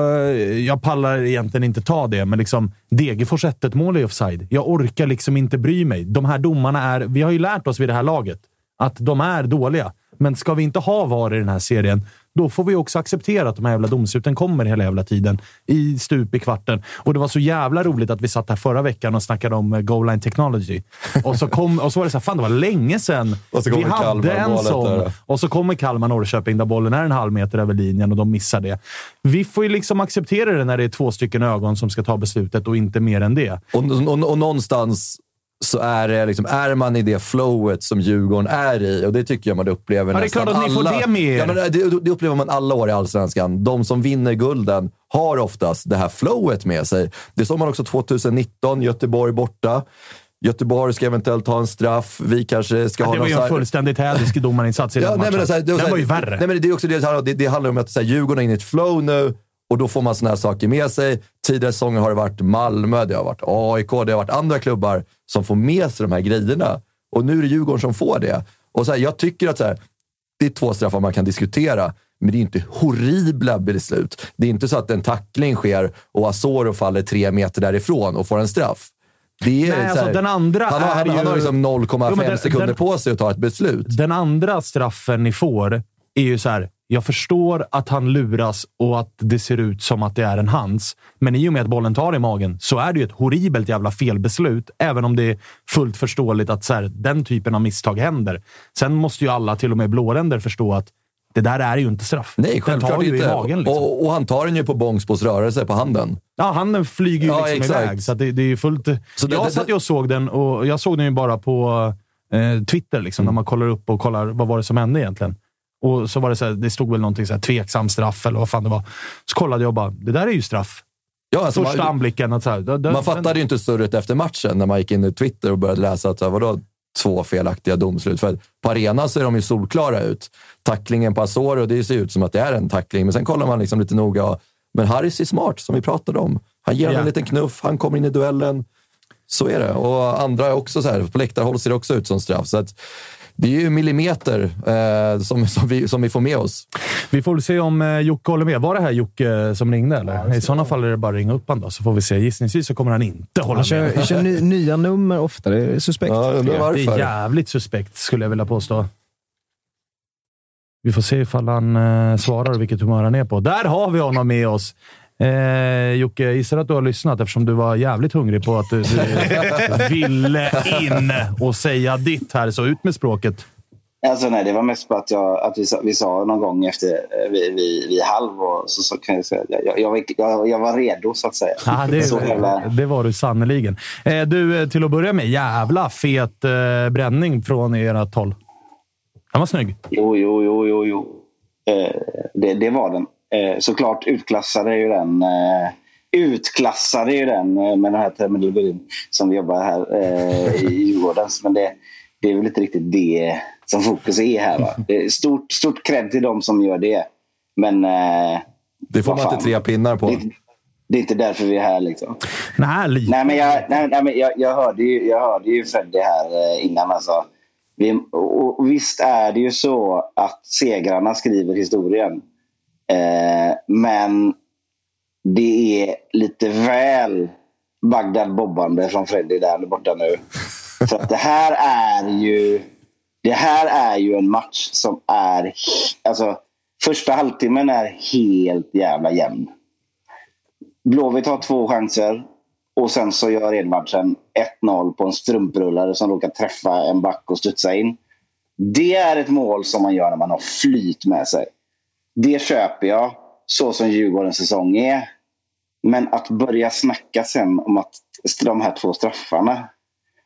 Speaker 1: jag pallar egentligen inte ta det, men liksom Degerfors 1 mål i offside. Jag orkar liksom inte bry mig. De här domarna är... Vi har ju lärt oss vid det här laget att de är dåliga. Men ska vi inte ha VAR i den här serien, då får vi också acceptera att de här jävla domsluten kommer hela jävla tiden. I stup i kvarten. Och det var så jävla roligt att vi satt här förra veckan och snackade om eh, goal line technology. Och så, kom, och så var det så här, fan det var länge sedan
Speaker 2: Och så
Speaker 1: vi hade en sån. Och så kommer Kalmar-Norrköping där bollen är en halv meter över linjen och de missar det. Vi får ju liksom acceptera det när det är två stycken ögon som ska ta beslutet och inte mer än det.
Speaker 2: Och, och, och någonstans så är, det liksom, är man i det flowet som Djurgården är i. Och det tycker jag man upplever
Speaker 1: Ja, det är klart att ni får det med er.
Speaker 2: Ja, men det, det upplever man alla år i Allsvenskan. De som vinner gulden har oftast det här flowet med sig. Det såg man också 2019, Göteborg borta. Göteborg ska eventuellt ha en straff. Vi kanske ska
Speaker 1: Ja,
Speaker 2: ha
Speaker 1: det var ju en
Speaker 2: här-
Speaker 1: fullständigt hädisk domarinsats i
Speaker 2: Ja,
Speaker 1: den
Speaker 2: nej,
Speaker 1: matchen.
Speaker 2: men så här, det, var
Speaker 1: den var ju värre.
Speaker 2: Nej, men det, är också det, här, det, det handlar om att så här, Djurgården är inne i ett flow nu och då får man såna här saker med sig. Tidigare säsonger har det varit Malmö, det har varit AIK, det har varit andra klubbar som får med sig de här grejerna. Och nu är det Djurgården som får det. Och så här, jag tycker att så här, det är två straffar man kan diskutera, men det är inte horribla beslut. Det är inte så att en tackling sker och Asoro faller tre meter därifrån och får en straff. Det är
Speaker 1: Nej,
Speaker 2: så
Speaker 1: alltså,
Speaker 2: här,
Speaker 1: den andra
Speaker 2: han, har, han, han har liksom 0,5
Speaker 1: Jo, men den-
Speaker 2: sekunder
Speaker 1: den-
Speaker 2: på sig att ta ett beslut.
Speaker 1: Den andra straffen ni får är ju så här. Jag förstår att han luras och att det ser ut som att det är en hans. Men i och med att bollen tar i magen så är det ju ett horribelt jävla felbeslut. Även om det är fullt förståeligt att så här, den typen av misstag händer. Sen måste ju alla, till och med blåränder, förstå att det där är ju inte straff.
Speaker 2: Nej,
Speaker 1: den
Speaker 2: självklart
Speaker 1: tar ju
Speaker 2: inte.
Speaker 1: i magen. Liksom.
Speaker 2: och, och han tar den ju på Bångsbos rörelse på handen.
Speaker 1: Ja, handen flyger ju
Speaker 2: Ja,
Speaker 1: liksom
Speaker 2: exakt.
Speaker 1: iväg. Så att det, det är fullt...
Speaker 2: Så det-
Speaker 1: jag
Speaker 2: det-
Speaker 1: satt ju och såg den och jag såg den ju bara på eh, Twitter, liksom,
Speaker 2: Mm.
Speaker 1: när man kollar upp och kollar vad var det som hände egentligen. Och så var det så här, det stod väl någonting så här, tveksam straff eller vad fan det var. Så kollade jag och bara, det där är ju straff.
Speaker 2: Ja, alltså
Speaker 1: Första
Speaker 2: man,
Speaker 1: anblicken. Att så här, den,
Speaker 2: man fattade ju inte surret efter matchen när man gick in i Twitter och började läsa att så här, vadå två felaktiga domslut. För på arenan ser de ju solklara ut. Tacklingen på Asoro, det ser ut som att det är en tackling, men sen kollar man liksom lite noga. Och, men Harris är smart, som vi pratade om. Han ger
Speaker 1: Ja.
Speaker 2: en liten knuff, han kommer in i duellen. Så är det. Och andra är också så här, på läktarhåll ser det också ut som straff. Så att, det är ju millimeter eh, som, som, vi, som vi får med oss.
Speaker 1: Vi får väl se om eh, Jocke håller med. Var det här Jocke som ringde? Eller? I sådana fall är det bara att ringa upp honom då, så får vi se. Gissningsvis så kommer han inte hålla
Speaker 4: Han kör,
Speaker 1: med.
Speaker 4: kör ny, nya nummer ofta. Det är suspekt.
Speaker 2: Ja, jag undrar
Speaker 1: Det är jävligt suspekt, skulle jag vilja påstå. Vi får se ifall han eh, svarar och vilket humör han är på. Där har vi honom med oss! Eh, Jocke, jag gissar att du har lyssnat eftersom du var jävligt hungrig på att du, du ville in och säga ditt här, så ut med språket.
Speaker 6: Alltså nej, det var mest på att, jag, att vi, sa, vi sa någon gång efter eh, vid, vid, vid halv och så, så kan jag säga jag, jag, jag, jag, jag var redo så att säga.
Speaker 1: Ja, det,
Speaker 6: så jävla...
Speaker 1: det var du sannerligen. Eh, du, eh, till att börja med, jävla fet eh, bränning från ert håll. Den var snygg.
Speaker 6: Jo, jo, jo, jo. jo. Eh, det, det var den. Eh, såklart utklassade ju den eh, utklassade ju den eh, med den här terminologin som vi jobbar här eh, i Djurgården. Men det, det är väl inte riktigt det som fokus är här. Va? Det är stort, stort cred till de som gör det. Men... Eh,
Speaker 2: det får man
Speaker 6: vad
Speaker 2: inte
Speaker 6: fan.
Speaker 2: tre pinnar på.
Speaker 6: Det, det är inte därför vi är här. Liksom.
Speaker 1: Nej, lite.
Speaker 6: Nej, men jag, nej, nej, men jag, jag, hörde ju, jag hörde ju Freddy här eh, innan. Alltså. Vi, och, och visst är det ju så att segrarna skriver historien. Eh, men det är lite väl Bagdad-bobbande från Freddy där borta nu. Att det här är ju det här är ju en match som är... Alltså, första halvtimmen är helt jävla jämn. Blåvitt har två chanser och sen så gör Edvardsen 1-0 på en strumprullare som råkar träffa en back och studsa in. Det är ett mål som man gör när man har flyt med sig. Det köper jag, så som Djurgårdens säsong är. Men att börja snacka sen om att de här två straffarna,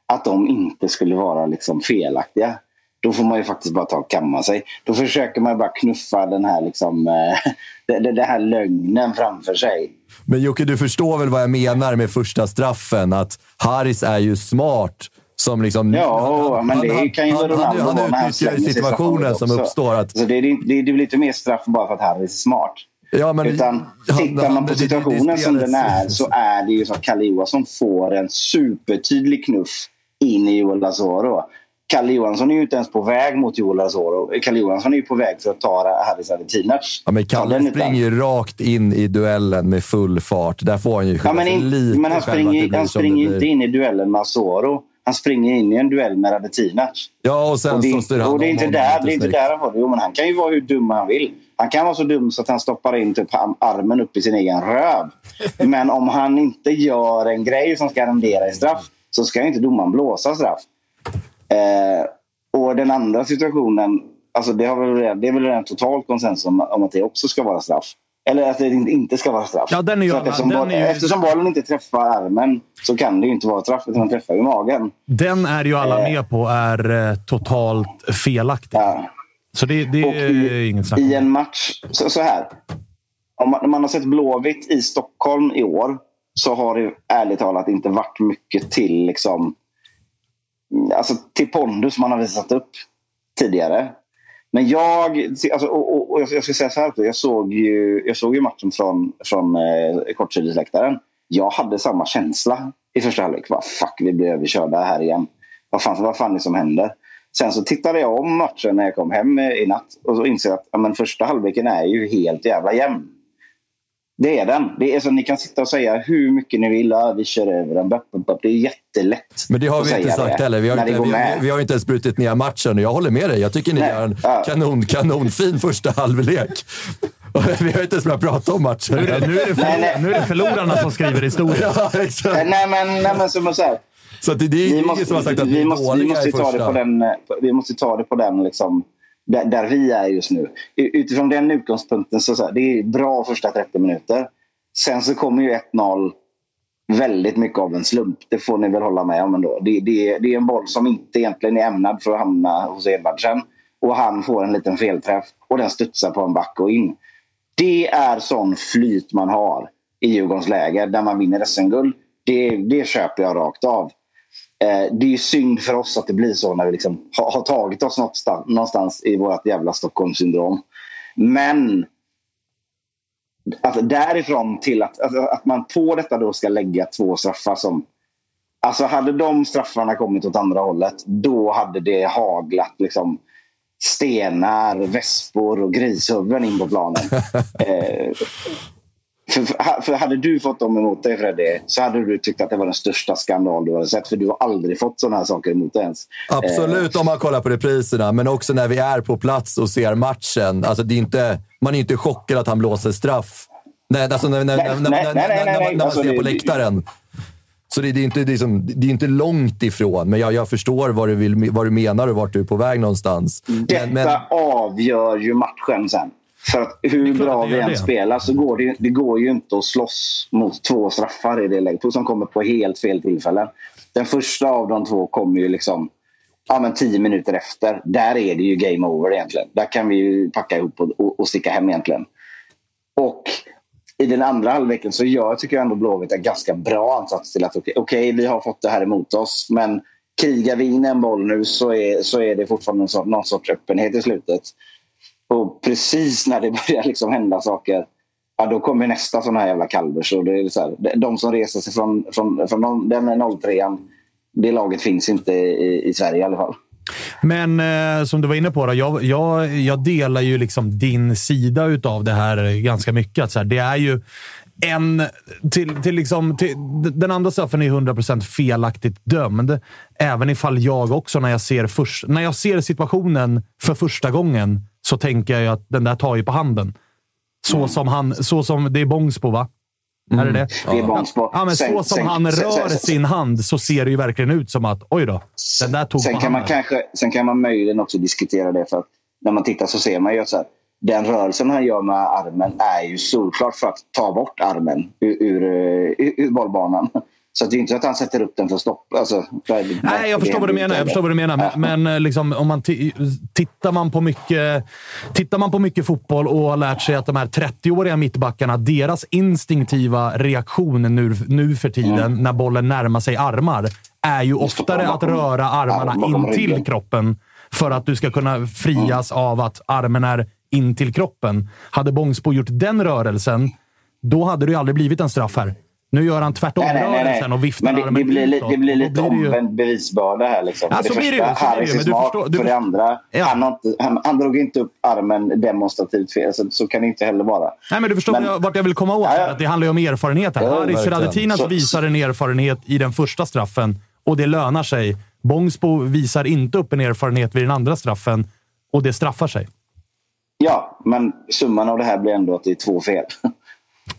Speaker 6: att de inte skulle vara liksom felaktiga. Då får man ju faktiskt bara ta och kamma sig. Då försöker man bara knuffa den här, liksom, eh, den här lögnen framför sig.
Speaker 2: Men Jocke, du förstår väl vad jag menar med första straffen? Att Haris är ju smart. Som liksom,
Speaker 6: ja, han, men det
Speaker 2: han,
Speaker 6: kan ju Ronaldo
Speaker 2: han, han, han utnyttjar ju situationen som uppstår. Att,
Speaker 6: alltså det, är, det, det är lite mer straff bara för att Harris är smart.
Speaker 2: Ja, men,
Speaker 6: Utan tittar man på situationen det, det, som den är så är det ju så att Kalle Johansson får en supertydlig knuff in i Joel Lazaro. Kalle Johansson är ju inte ens på väg mot Joel Lazaro. Kalle Johansson är ju på väg för att ta Haris Adetinac.
Speaker 2: Ja, men Kalle springer ju rakt in i duellen med full fart. Där får han ju
Speaker 6: ja, men, in,
Speaker 2: lite
Speaker 6: men han springer, han springer inte in i duellen med Azoro. Han springer in i en duell med Radetinac.
Speaker 2: Ja, och sen
Speaker 6: och det,
Speaker 2: så styr han
Speaker 6: och det är inte där, det är inte där han får det. Jo, men han kan ju vara hur dum han vill. Han kan vara så dum så att han stoppar in typ armen upp i sin egen röv. Men om han inte gör en grej som ska rendera i straff så ska inte domaren blåsa straff. Eh, och den andra situationen, alltså det, har väl, det är väl redan totalt konsensus om, om att det också ska vara straff. Eller att det inte ska vara straff.
Speaker 1: Ja, den är ju,
Speaker 6: eftersom,
Speaker 1: den
Speaker 6: boll,
Speaker 1: är ju...
Speaker 6: eftersom bollen inte träffar armen så kan det ju inte vara straff, utan den träffar ju magen.
Speaker 1: Den är ju alla med på är eh, totalt felaktig.
Speaker 6: Ja.
Speaker 1: Så det, det är
Speaker 6: i,
Speaker 1: inget snack
Speaker 6: I en match... Så, så här. Om man, om man har sett Blåvitt i Stockholm i år så har det ärligt talat inte varit mycket till liksom, alltså till pondus man har visat upp tidigare. Men jag, alltså, och, och, och jag ska säga så här, jag såg ju, jag såg ju matchen från, från eh, kortsidesläktaren. Jag hade samma känsla i första halvlek. Fuck, vi blir överkörda här igen. Vad fan, vad fan är det som händer? Sen så tittade jag om matchen när jag kom hem eh, i natt och så inser att ja, men första halvleken är ju helt jävla jämn. Det är den. Det är så, ni kan sitta och säga hur mycket ni vill. Ja, vi kör över den. Det är jättelätt
Speaker 2: Men det har vi inte sagt heller. Vi har inte, vi, vi har inte ens brutit ner matchen. Jag håller med dig. Jag tycker ni Nej. gör en ja. kanon, kanonfin första halvlek. Vi har inte ens börjat prata om matchen.
Speaker 1: Nu är det, nu är det, förlor, nej, nej. Nu är det förlorarna som skriver historien.
Speaker 2: Ja, exakt.
Speaker 6: Nej, men, nej, men som så här.
Speaker 2: Så det, det är ingen måste, som har sagt att vi måste,
Speaker 6: vi måste ta det på den, Vi måste ta det på den liksom, där, där vi är just nu. Utifrån den utgångspunkten så, så här, det är bra första 30 minuter. Sen så kommer ju 1-0 väldigt mycket av en slump. Det får ni väl hålla med om ändå. Det, det, det är en boll som inte egentligen är ämnad för att hamna hos Edvardsen. Och han får en liten felträff och den studsar på en back och in. Det är sån flyt man har i Djurgårdens läger där man vinner SM-guld. Det, det köper jag rakt av. Eh, det är synd för oss att det blir så när vi liksom har, har tagit oss någonstans, någonstans i vårt jävla Stockholmssyndrom. Men att därifrån till att, att, att man på detta då ska lägga två straffar som... Alltså hade de straffarna kommit åt andra hållet, då hade det haglat liksom stenar, väspor och grishuvuden in på planen. eh, för, för hade du fått dem emot dig Freddy så hade du tyckt att det var den största skandal du hade sett. För du har aldrig fått sådana här saker emot dig ens.
Speaker 2: Absolut eh. om man kollar på repriserna, men också när vi är på plats och ser matchen. Alltså, det är inte, man är inte chockad att han blåser straff. Nej, alltså när, när, när, när, när, när man ser på läktaren. Så det, det, är inte, det, är som, det är inte långt ifrån, men jag, jag förstår vad du, vill, vad du menar och vart du är på väg någonstans.
Speaker 6: Detta
Speaker 2: Men, men,
Speaker 6: avgör ju matchen sen. För att hur bra vi än
Speaker 1: det.
Speaker 6: spelar så går det, det går ju inte att slåss mot två straffar i det läget. Som kommer på helt fel tillfällen. Den första av de två kommer ju liksom ja, men tio minuter efter. Där är det ju game over egentligen. Där kan vi ju packa ihop och, och, och sticka hem egentligen. Och i den andra halvleken så gör, tycker jag ändå Blåvitt en ganska bra ansats till att okej, okej, vi har fått det här emot oss. Men krigar vi in en boll nu så är, så är det fortfarande någon sorts, någon sorts öppenhet i slutet. Och precis när det börjar liksom hända saker ja, då kommer nästa sån här jävla kalvers. Det är så här, de som reser sig från, från, från den 03 det laget finns inte i, i Sverige i alla fall.
Speaker 1: Men eh, som du var inne på, då, jag, jag, jag delar ju liksom din sida av det här ganska mycket. Att så här, det är ju en... Till, till liksom, till, den andra straffen är 100% felaktigt dömd. Även ifall jag också, när jag, ser först, när jag ser situationen för första gången, så tänker jag att den där tar ju på handen. Så som han... Så som, det är Bångsbo, va? Är det det?
Speaker 6: Det är Bångsbo.
Speaker 1: Ja, men så
Speaker 6: Sen-
Speaker 1: som
Speaker 6: sen-
Speaker 1: han rör
Speaker 6: sen-
Speaker 1: sin hand så ser det ju verkligen ut som att oj då, den där tog
Speaker 6: Sen
Speaker 1: på
Speaker 6: kan, man
Speaker 1: handen.
Speaker 6: kanske, sen kan man möjligen också diskutera det. för att När man tittar så ser man ju att så här, den rörelsen han gör med armen är ju solklart för att ta bort armen ur, ur, ur, ur bollbanan. Så det är inte så att han sätter upp den för att stoppa. Alltså, för,
Speaker 1: Nej, jag förstår vad du menar. Jag förstår vad du menar. Men, men eh, liksom, om man ti- tittar, man på mycket, tittar man på mycket fotboll och har lärt sig att de här 30-åriga mittbackarna, deras instinktiva reaktion nu, nu för tiden
Speaker 6: Mm.
Speaker 1: när bollen närmar sig armar, är ju oftare att röra armarna in till kroppen för att du ska kunna frias av att armen är in till kroppen. Hade Bångsbo gjort den rörelsen, då hade det ju aldrig blivit en straff här. Nu gör han tvärtom
Speaker 6: Nej, nej, nej,
Speaker 1: rörelsen
Speaker 6: nej.
Speaker 1: och viftar
Speaker 6: Men det,
Speaker 1: armen
Speaker 6: det blir, li- det blir lite
Speaker 1: ju-
Speaker 6: omvänd bevisbörda här. Liksom.
Speaker 1: Ja,
Speaker 6: för
Speaker 1: så
Speaker 6: det
Speaker 1: blir det ju,
Speaker 6: första,
Speaker 1: så det
Speaker 6: Harris är smart.
Speaker 1: du
Speaker 6: för det andra,
Speaker 1: Ja.
Speaker 6: han, inte, han, han drog inte upp armen demonstrativt fel. Så, så kan det inte heller vara.
Speaker 1: Nej, men du förstår
Speaker 6: Men-
Speaker 1: vart jag vill komma åt.
Speaker 6: Ja, ja.
Speaker 1: Att det handlar ju om erfarenhet här.
Speaker 6: Ja,
Speaker 1: Haris. Radetinac
Speaker 6: Så-
Speaker 1: visar en erfarenhet i den första straffen och det lönar sig. Bångsbo visar inte upp en erfarenhet vid den andra straffen och det straffar sig.
Speaker 6: Ja, men summan av det här blir ändå att det är två fel.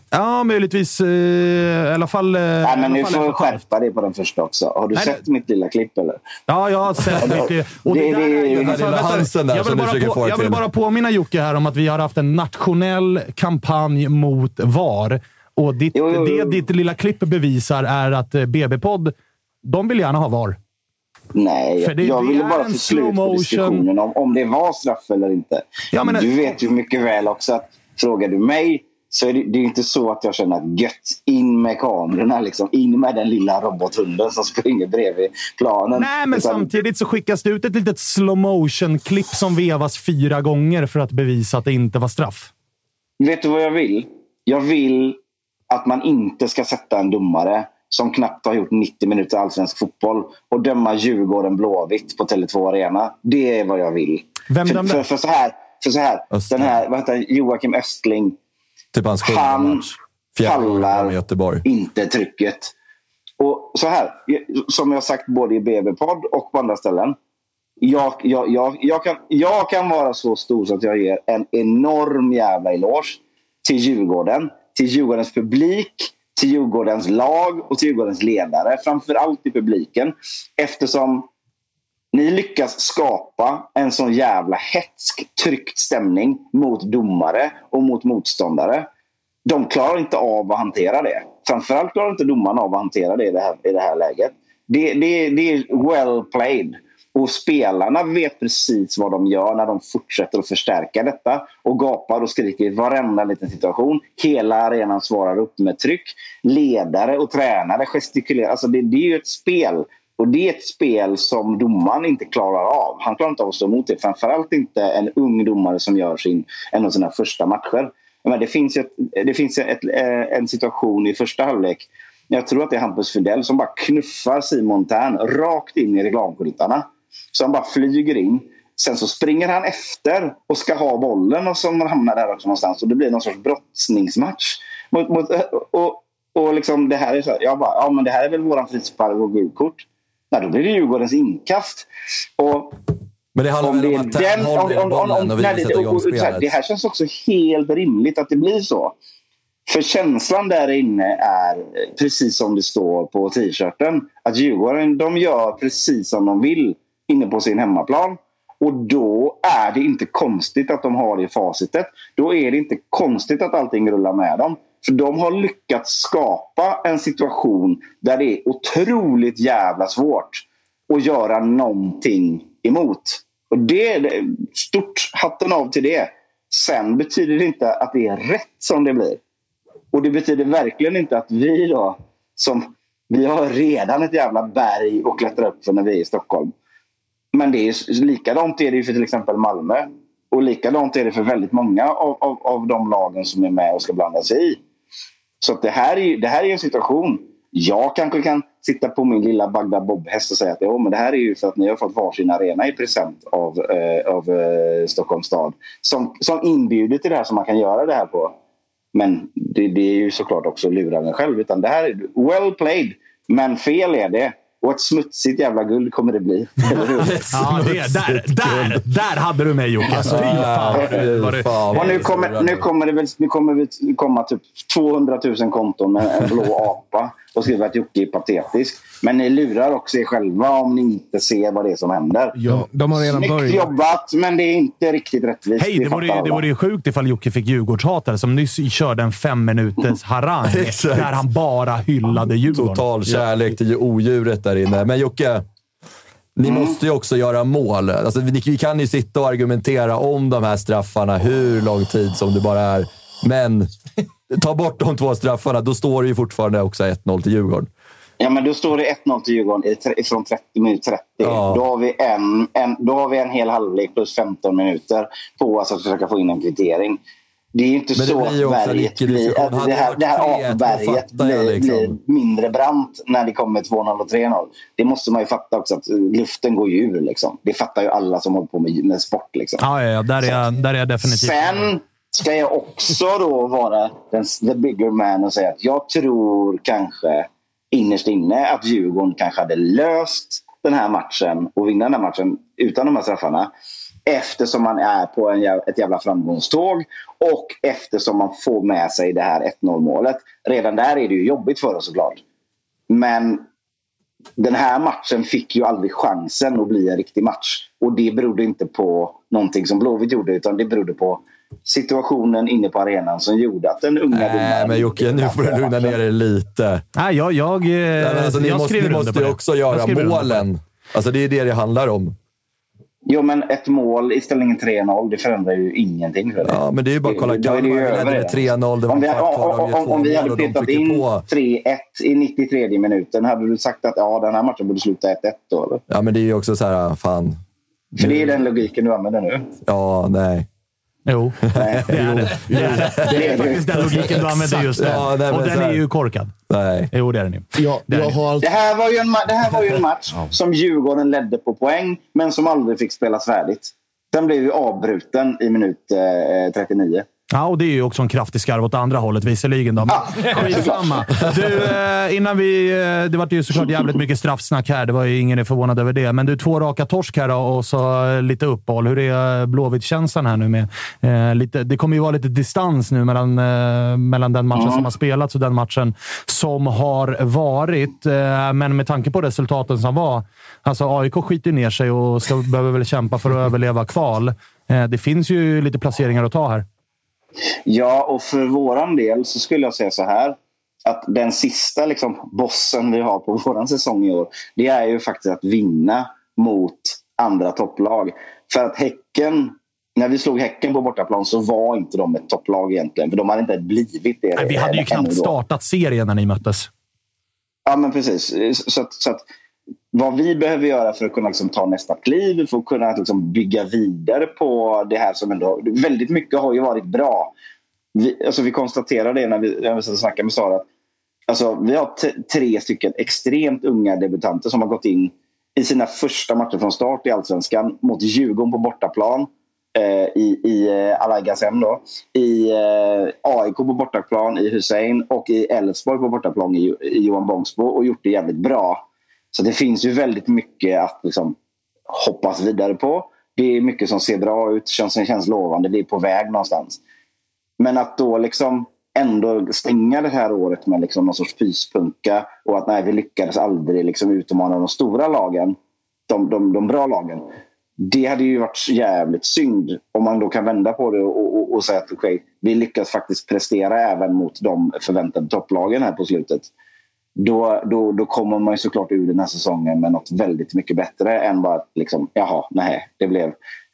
Speaker 1: Ja, möjligtvis. Eh, I alla fall... Eh,
Speaker 6: Nej, men nu får du
Speaker 1: halvt.
Speaker 6: skärpa dig på den första också. Har du
Speaker 1: Nej,
Speaker 6: sett mitt lilla klipp eller?
Speaker 1: Ja, jag har sett mycket. Och det,
Speaker 6: Det- det-
Speaker 1: är ju-
Speaker 6: den
Speaker 1: alltså,
Speaker 2: halsen där
Speaker 1: jag vill bara på-
Speaker 2: få det
Speaker 1: Jag vill bara påminna Jocke här om att vi har haft en nationell kampanj mot VAR. Och ditt,
Speaker 6: Jo, jo, jo.
Speaker 1: det ditt lilla klipp bevisar är att eh, BB-podd, de vill gärna ha VAR.
Speaker 6: Nej,
Speaker 1: det-
Speaker 6: jag
Speaker 1: det
Speaker 6: ville bara få slut på
Speaker 1: motion.
Speaker 6: diskussionen om, om det var straff eller inte.
Speaker 1: Ja, men-
Speaker 6: du vet ju mycket väl också att frågar du mig så är det, det är inte så att jag känner att gött, in med kamerorna, liksom, in med den lilla robothunden som springer bredvid planen.
Speaker 1: Nej, men
Speaker 6: Utan-
Speaker 1: samtidigt så skickas det ut ett litet slow motion-klipp som vevas fyra gånger för att bevisa att det inte var straff.
Speaker 6: Vet du vad jag vill? Jag vill att man inte ska sätta en domare som knappt har gjort 90 minuter allsvensk fotboll och döma Djurgården Blåvitt på Tele2 Arena. Det är vad jag vill.
Speaker 1: Vem
Speaker 6: för, för, för så här, för så här
Speaker 2: Östling.
Speaker 6: den här vad heter? Joakim Östling
Speaker 2: Typ hans
Speaker 6: Han pallar
Speaker 2: Göteborg.
Speaker 6: inte trycket. Och så här, som jag sagt både i BB-podd och på andra ställen. Jag, jag, jag, jag, kan, jag kan vara så stor så att jag ger en enorm jävla eloge till Djurgården, till Djurgårdens publik, till Djurgårdens lag och till Djurgårdens ledare. Framförallt i publiken. Eftersom ni lyckas skapa en sån jävla hetsk, tryckt stämning mot domare och mot motståndare. De klarar inte av att hantera det. Framförallt klarar inte domarna av att hantera det i det här, i det här läget. Det, det, det är well played. Och spelarna vet precis vad de gör när de fortsätter att förstärka detta och gapar och skriker i varenda liten situation. Hela arenan svarar upp med tryck. Ledare och tränare gestikulerar. Alltså det, det är ju ett spel. Och det är ett spel som domaren inte klarar av. Han klarar inte av att stå emot det. Framförallt inte en ung domare som gör sin, en av sina första matcher. Men det finns, ett, det finns ett, eh, en situation i första halvlek. Jag tror att det är Hampus Fidell som bara knuffar Simon Tern rakt in i reklamskyltarna. Så han bara flyger in. Sen så springer han efter och ska ha bollen och så hamnar där också någonstans. Och det blir någon sorts brottningsmatch. Mot, mot, och, och liksom det här är så här, jag bara, ja men det här är väl våran frispark och gult kort. Nej, då blir det Djurgårdens inkast. Och
Speaker 2: Men det handlar
Speaker 6: om
Speaker 2: väl om att
Speaker 6: den... Om, om, om, om,
Speaker 2: och vi
Speaker 6: nej,
Speaker 2: sätta
Speaker 6: och,
Speaker 2: igång spelet.
Speaker 6: det här känns också helt rimligt att det blir så. För känslan där inne är precis som det står på t-shirten. Att Djurgården de gör precis som de vill inne på sin hemmaplan. Och då är det inte konstigt att de har det facitet. Då är det inte konstigt att allting rullar med dem. För de har lyckats skapa en situation där det är otroligt jävla svårt att göra någonting emot. Och det är stort hatten av till det. Sen betyder det inte att det är rätt som det blir. Och det betyder verkligen inte att vi då, som vi har redan ett jävla berg att klättra upp för när vi är i Stockholm. Men det är likadant är det för till exempel Malmö. Och likadant är det för väldigt många av, av, av de lagen som är med och ska blanda sig i. Så det, här är, det här är en situation. Jag kanske kan sitta på min lilla Bagdad Bob-häst och säga att men det här är ju för att ni har fått varsin arena i present av, eh, av eh, Stockholms stad. Som, som inbjuder till det här som man kan göra det här på. Men det, det är ju såklart också luraren själv. Utan det här är well played. Men fel är det. Och ett smutsigt jävla guld kommer det bli.
Speaker 1: Ja, det, där, där, där hade du mig Jocke. Alltså, fy fan. Var
Speaker 6: och nu kommer, nu kommer det väl, nu kommer det komma typ 200 000 konton med en blå apa och skriva att Jocke är patetisk. Men ni lurar också er själva om ni inte ser vad det är som händer.
Speaker 4: Ja, de har redan
Speaker 6: Snyggt
Speaker 4: börjat.
Speaker 6: jobbat, men det är inte riktigt rättvist.
Speaker 1: Hej, det vore, det vore ju sjukt ifall Jocke fick Djurgårdshatare som nyss körde en fem minuters harang där han bara hyllade Djurgården.
Speaker 2: Total kärlek till odjuret där inne. Men Jocke, ni
Speaker 6: Mm.
Speaker 2: måste ju också göra mål. Alltså, vi, vi kan ju sitta och argumentera om de här straffarna hur lång tid som det bara är. Men ta bort de två straffarna, då står det ju fortfarande också 1-0 till Djurgården.
Speaker 6: Ja, men då står det 1-0 till Djurgården från 30 minut 30.
Speaker 2: Ja.
Speaker 6: Då, har vi en, en, då har vi en hel halvlek plus 15 minuter på oss att försöka få in en kvittering. Det är inte
Speaker 2: Men det
Speaker 6: så
Speaker 2: blir
Speaker 6: att berget blir, att det
Speaker 2: det
Speaker 6: här, det här
Speaker 2: 3-1, då
Speaker 6: avberget blir,
Speaker 2: liksom.
Speaker 6: blir mindre brant när det kommer 2-0 och 3-0. Det måste man ju fatta också, att luften går ju ur. Liksom. Det fattar ju alla som håller på med, med sport. Liksom.
Speaker 1: Ja, ja, ja där, är jag, där är jag definitivt.
Speaker 6: Sen ska jag också då vara den, the bigger man och säga att jag tror kanske innerst inne att Djurgården kanske hade löst den här matchen och vinna den här matchen utan de här straffarna. Eftersom man är på en, ett jävla framgångståg och eftersom man får med sig det här 1-0 målet. Redan där är det ju jobbigt för oss såklart. Men den här matchen fick ju aldrig chansen att bli en riktig match. Och det berodde inte på någonting som Blåvitt gjorde utan det berodde på situationen inne på arenan som gjorde att den unga
Speaker 2: Nej,
Speaker 6: domaren...
Speaker 2: men Jocke, nu får du lugna ner dig lite.
Speaker 1: Nej, jag, jag, eh,
Speaker 2: Nej, alltså, ni
Speaker 1: jag
Speaker 2: måste,
Speaker 1: skriver
Speaker 2: ni måste ju också göra målen. Alltså, det är det det handlar om.
Speaker 6: Jo, men ett mål i ställningen 3-0, det förändrar ju ingenting. För det.
Speaker 2: Ja, men det är ju bara att kolla. Kalmar ledde med
Speaker 6: redan.
Speaker 2: 3-0. Det var
Speaker 6: Om vi, om, om, om vi hade petat in
Speaker 2: på.
Speaker 6: 3-1 i 93 minuten, hade du sagt att ja, den här matchen borde sluta 1-1 då? Eller?
Speaker 2: Ja, men det är ju också så här, fan.
Speaker 6: För det är den logiken du använder nu.
Speaker 2: Ja, nej.
Speaker 1: Jo,
Speaker 6: Nej.
Speaker 1: det är det. Det är, det. Det är faktiskt den logiken du använder just nu.
Speaker 2: Ja,
Speaker 1: Och den är ju korkad.
Speaker 2: Nej.
Speaker 1: Jo, det är den ju. Det
Speaker 4: har
Speaker 6: här var ju en, det här var ju en match som Djurgården ledde på poäng, men som aldrig fick spelas färdigt. Den blev ju avbruten i minut eh, 39.
Speaker 1: Ja, och det är ju också en kraftig skarv åt andra hållet visserligen. Då. Men skitsamma. Du, eh, innan vi... Eh, det var ju såklart jävligt mycket straffsnack här. Det var ju ingen är förvånad över det. Men du, två raka torsk här då, och så eh, lite uppehåll. Hur är Blåvitt-känslan här nu? Med, eh, lite, det kommer ju vara lite distans nu mellan, eh, mellan den matchen som har spelats och den matchen som har varit. Eh, men med tanke på resultaten som var. Alltså AIK skiter ner sig och ska, behöver väl kämpa för att överleva kval. Det finns ju lite placeringar att ta här.
Speaker 6: Ja, och för våran del så skulle jag säga så här. Att den sista liksom, bossen vi har på våran säsong i år, det är ju faktiskt att vinna mot andra topplag. För att Häcken, när vi slog Häcken på bortaplan så var inte de ett topplag egentligen. För de hade inte blivit det.
Speaker 1: Nej, vi hade ju knappt startat serien när ni möttes.
Speaker 6: Ja, men precis. Så att, så att, vad vi behöver göra för att kunna liksom, ta nästa kliv, för att kunna liksom, bygga vidare på det här som ändå... Väldigt mycket har ju varit bra. Vi, alltså, vi konstaterade det när vi, när vi snackade med Sara. att, Alltså, vi har t- tre stycken extremt unga debutanter som har gått in i sina första matcher från start i Allsvenskan mot Djurgården på bortaplan eh, i, i eh, Alai då. I eh, AIK på bortaplan i Hussein och i Elfsborg på bortaplan i, i Johan Bångsbo och gjort det jävligt bra. Så det finns ju väldigt mycket att liksom, hoppas vidare på. Det är mycket som ser bra ut, känns, känns lovande, vi är på väg någonstans. Men att då liksom ändå stänga det här året med liksom någon sorts fyspunka och att nej, vi lyckades aldrig liksom utmana de stora lagen, de, de, de bra lagen. Det hade ju varit jävligt synd om man då kan vända på det och, och, och säga att okay, vi lyckas faktiskt prestera även mot de förväntade topplagen här på slutet. Då, då, då kommer man såklart ur den här säsongen med något väldigt mycket bättre än bara liksom, jaha, nej, det blev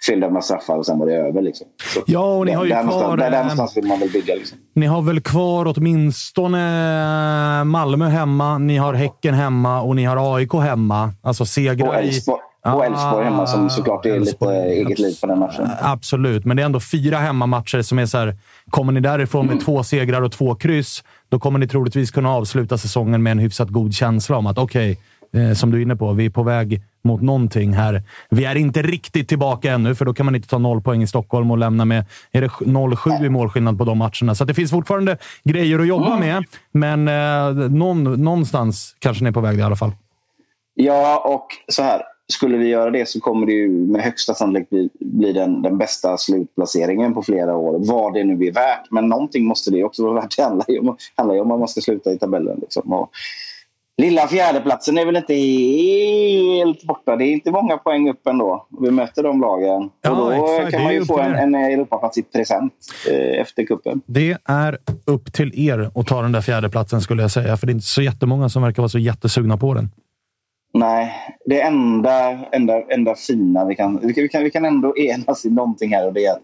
Speaker 6: feldömda straffar och sen var det över. Liksom. Så
Speaker 1: Ja, och ni har ju
Speaker 6: där,
Speaker 1: kvar,
Speaker 6: någonstans, där, där
Speaker 1: eh,
Speaker 6: någonstans vill man väl bygga. Liksom.
Speaker 1: Ni har väl kvar åtminstone Malmö hemma, ni har Häcken hemma och ni har AIK hemma. Alltså segrar i...
Speaker 6: Och Elfsborg hemma som såklart är
Speaker 1: Elfsborg.
Speaker 6: lite eget liv på den matchen.
Speaker 1: Absolut, men det är ändå fyra hemmamatcher som är så här. Kommer ni därifrån med två segrar och två kryss, då kommer ni troligtvis kunna avsluta säsongen med en hyfsat god känsla om att okej, eh, som du är inne på, vi är på väg mot någonting här. Vi är inte riktigt tillbaka ännu, för då kan man inte ta noll poäng i Stockholm och lämna med är det 0-7 i målskillnad på de matcherna. Så det finns fortfarande grejer att jobba med, men eh, någon, någonstans kanske ni är på väg i alla fall.
Speaker 6: Ja, och så här. Skulle vi göra det så kommer det ju med högsta sannolikhet bli, bli den, den bästa slutplaceringen på flera år. Vad det nu är värt. Men någonting måste det också vara värt. Det handlar ju om, handlar ju om man måste sluta i tabellen. Liksom. Och lilla fjärdeplatsen är väl inte helt borta. Det är inte många poäng upp ändå. Vi möter de lagen.
Speaker 1: Ja,
Speaker 6: och då
Speaker 1: exakt.
Speaker 6: Kan man
Speaker 1: ju
Speaker 6: få en, en Europaplats i present eh, efter kuppen.
Speaker 1: Det är upp till er att ta den där fjärdeplatsen skulle jag säga, för det är inte så jättemånga som verkar vara så jättesugna på den.
Speaker 6: Nej, det enda, enda, enda fina vi kan, vi kan... Vi kan vi kan ändå enas i någonting här och det är att,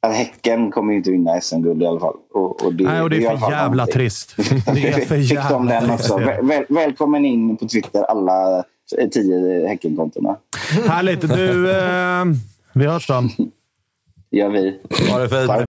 Speaker 6: att Häcken kommer inte vinna SM-guld i alla fall. Och, och det,
Speaker 1: Nej, och det är
Speaker 6: alla
Speaker 1: för
Speaker 6: fall
Speaker 1: jävla
Speaker 6: någonting.
Speaker 1: trist. Det är för jävla
Speaker 6: den
Speaker 1: trist.
Speaker 6: väl, välkommen in på Twitter, alla eh, tio Häckenkontona.
Speaker 1: Härligt! Du, eh, vi hörs då.
Speaker 6: gör vi.
Speaker 2: Ha det fint.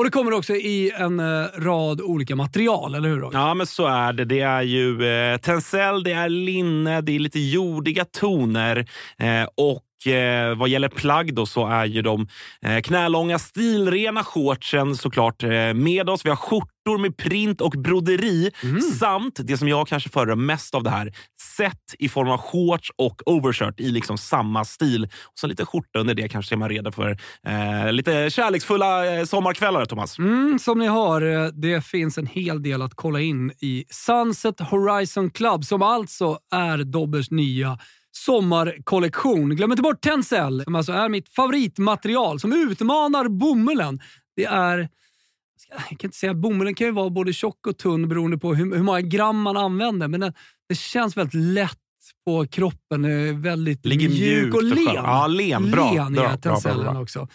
Speaker 7: Och det kommer också i en eh, rad olika material, eller hur? Roger?
Speaker 5: Ja, men så är det. Det är ju eh, tencel, det är linne, det är lite jordiga toner eh, och och vad gäller plagg då så är ju de eh, knälånga stilrena shortsen såklart med oss. Vi har skjortor
Speaker 8: skjortor med print och broderi samt det som jag kanske föredrar mest av det här, set i form av shorts och overshirt i liksom samma stil. Och så lite skjorta under det kanske är man redo för eh, lite kärleksfulla eh, sommarkvällar, Thomas.
Speaker 7: Mm, som ni hör, eh, det finns en hel del att kolla in i Sunset Horizon Club som alltså är Dobbers nya sommarkollektion. Glöm inte bort Tencel som alltså är mitt favoritmaterial som utmanar bomullen. Det är jag kan inte säga bomullen kan ju vara både tjock och tunn beroende på hur, hur många gram man använder, men det, det känns väldigt lätt på kroppen. Väldigt
Speaker 8: Ligger
Speaker 7: mjuk och
Speaker 8: och
Speaker 7: len.
Speaker 8: skönt. Ja, len. Bra.
Speaker 7: Len
Speaker 8: Bra, bra, bra, bra.
Speaker 7: också.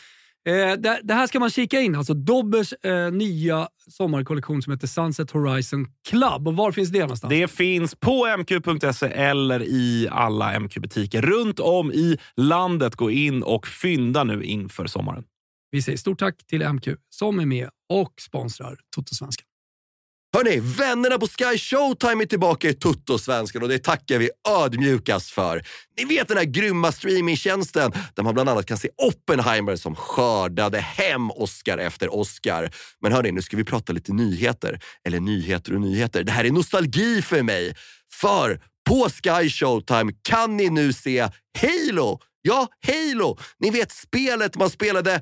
Speaker 7: Eh, det, det här ska man kika in. Alltså Dobbers eh, nya sommarkollektion som heter Sunset Horizon Club. Och var finns det någonstans?
Speaker 8: Det finns på mq.se eller i alla MQ-butiker runt om i landet. Gå in och fynda nu inför sommaren.
Speaker 7: Vi säger stort tack till MQ som är med och sponsrar Toto-svenskan.
Speaker 2: Hörni, vännerna på Sky Showtime är tillbaka i Tuttosvenskan och det tackar vi ödmjukast för. Ni vet den här grymma streamingtjänsten där man bland annat kan se Oppenheimer som skördade hem Oscar efter Oscar. Men hörni, nu ska vi prata lite nyheter. Eller nyheter och nyheter. Det här är nostalgi för mig. För på Sky Showtime kan ni nu se Halo. Ja, Halo! Ni vet spelet man spelade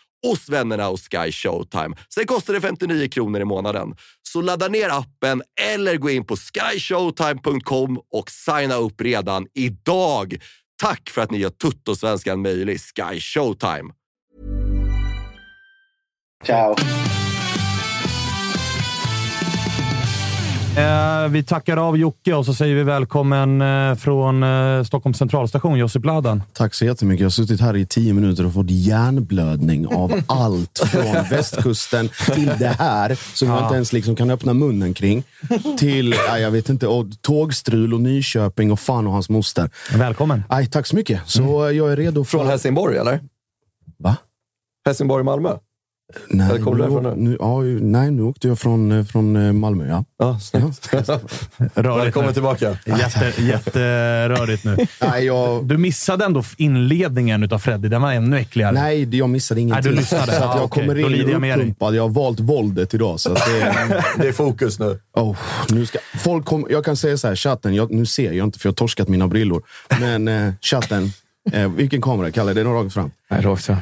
Speaker 2: hos vännerna hos Sky Showtime. Sen kostar det 59 kronor i månaden. Så ladda ner appen eller gå in på skyshowtime.com och signa upp redan idag. Tack för att ni gör Tuttosvenskan möjlig, Sky Showtime.
Speaker 6: Ciao.
Speaker 1: Eh, vi tackar av Jocke och så säger vi välkommen eh, från eh, Stockholms centralstation, Josip Ladan.
Speaker 9: Tack så jättemycket. Jag har suttit här i tio minuter och fått hjärnblödning av allt från västkusten till det här, som jag
Speaker 1: Ja.
Speaker 9: inte ens liksom kan öppna munnen kring, till ja, jag vet inte, och tågstrul och Nyköping och fan och hans moster.
Speaker 1: Välkommen.
Speaker 9: Aj, tack så mycket. Så jag är redo för...
Speaker 2: Från Helsingborg, eller?
Speaker 9: Va?
Speaker 2: Helsingborg, Malmö?
Speaker 9: Nej,
Speaker 2: Eller kommer du
Speaker 9: nu,
Speaker 2: därifrån nu?
Speaker 9: nu, ja, nej, nu åkte jag från, eh, från eh, Malmö. Ja.
Speaker 2: Ja, snyggt. Välkommen
Speaker 1: nu.
Speaker 2: tillbaka.
Speaker 1: Jätte, jätterörigt nu.
Speaker 9: Nej, jag,
Speaker 1: Du missade ändå inledningen av Freddy. Den var ännu äckligare.
Speaker 9: nej, jag missade ingenting.
Speaker 1: Nej, du lyssnade.
Speaker 9: Så att
Speaker 1: Ja,
Speaker 9: jag
Speaker 1: okej.
Speaker 9: kommer
Speaker 1: Då
Speaker 9: in uppumpad. Jag har valt våldet idag. Så att det,
Speaker 2: Det är fokus nu.
Speaker 9: Oh, nu ska, folk kom, jag kan säga så här, chatten, jag, nu ser jag inte för jag har torskat mina brillor. Men eh, chatten, eh, vilken kamera? Kalle, det är nog rakt fram.
Speaker 4: Nej, rakt fram.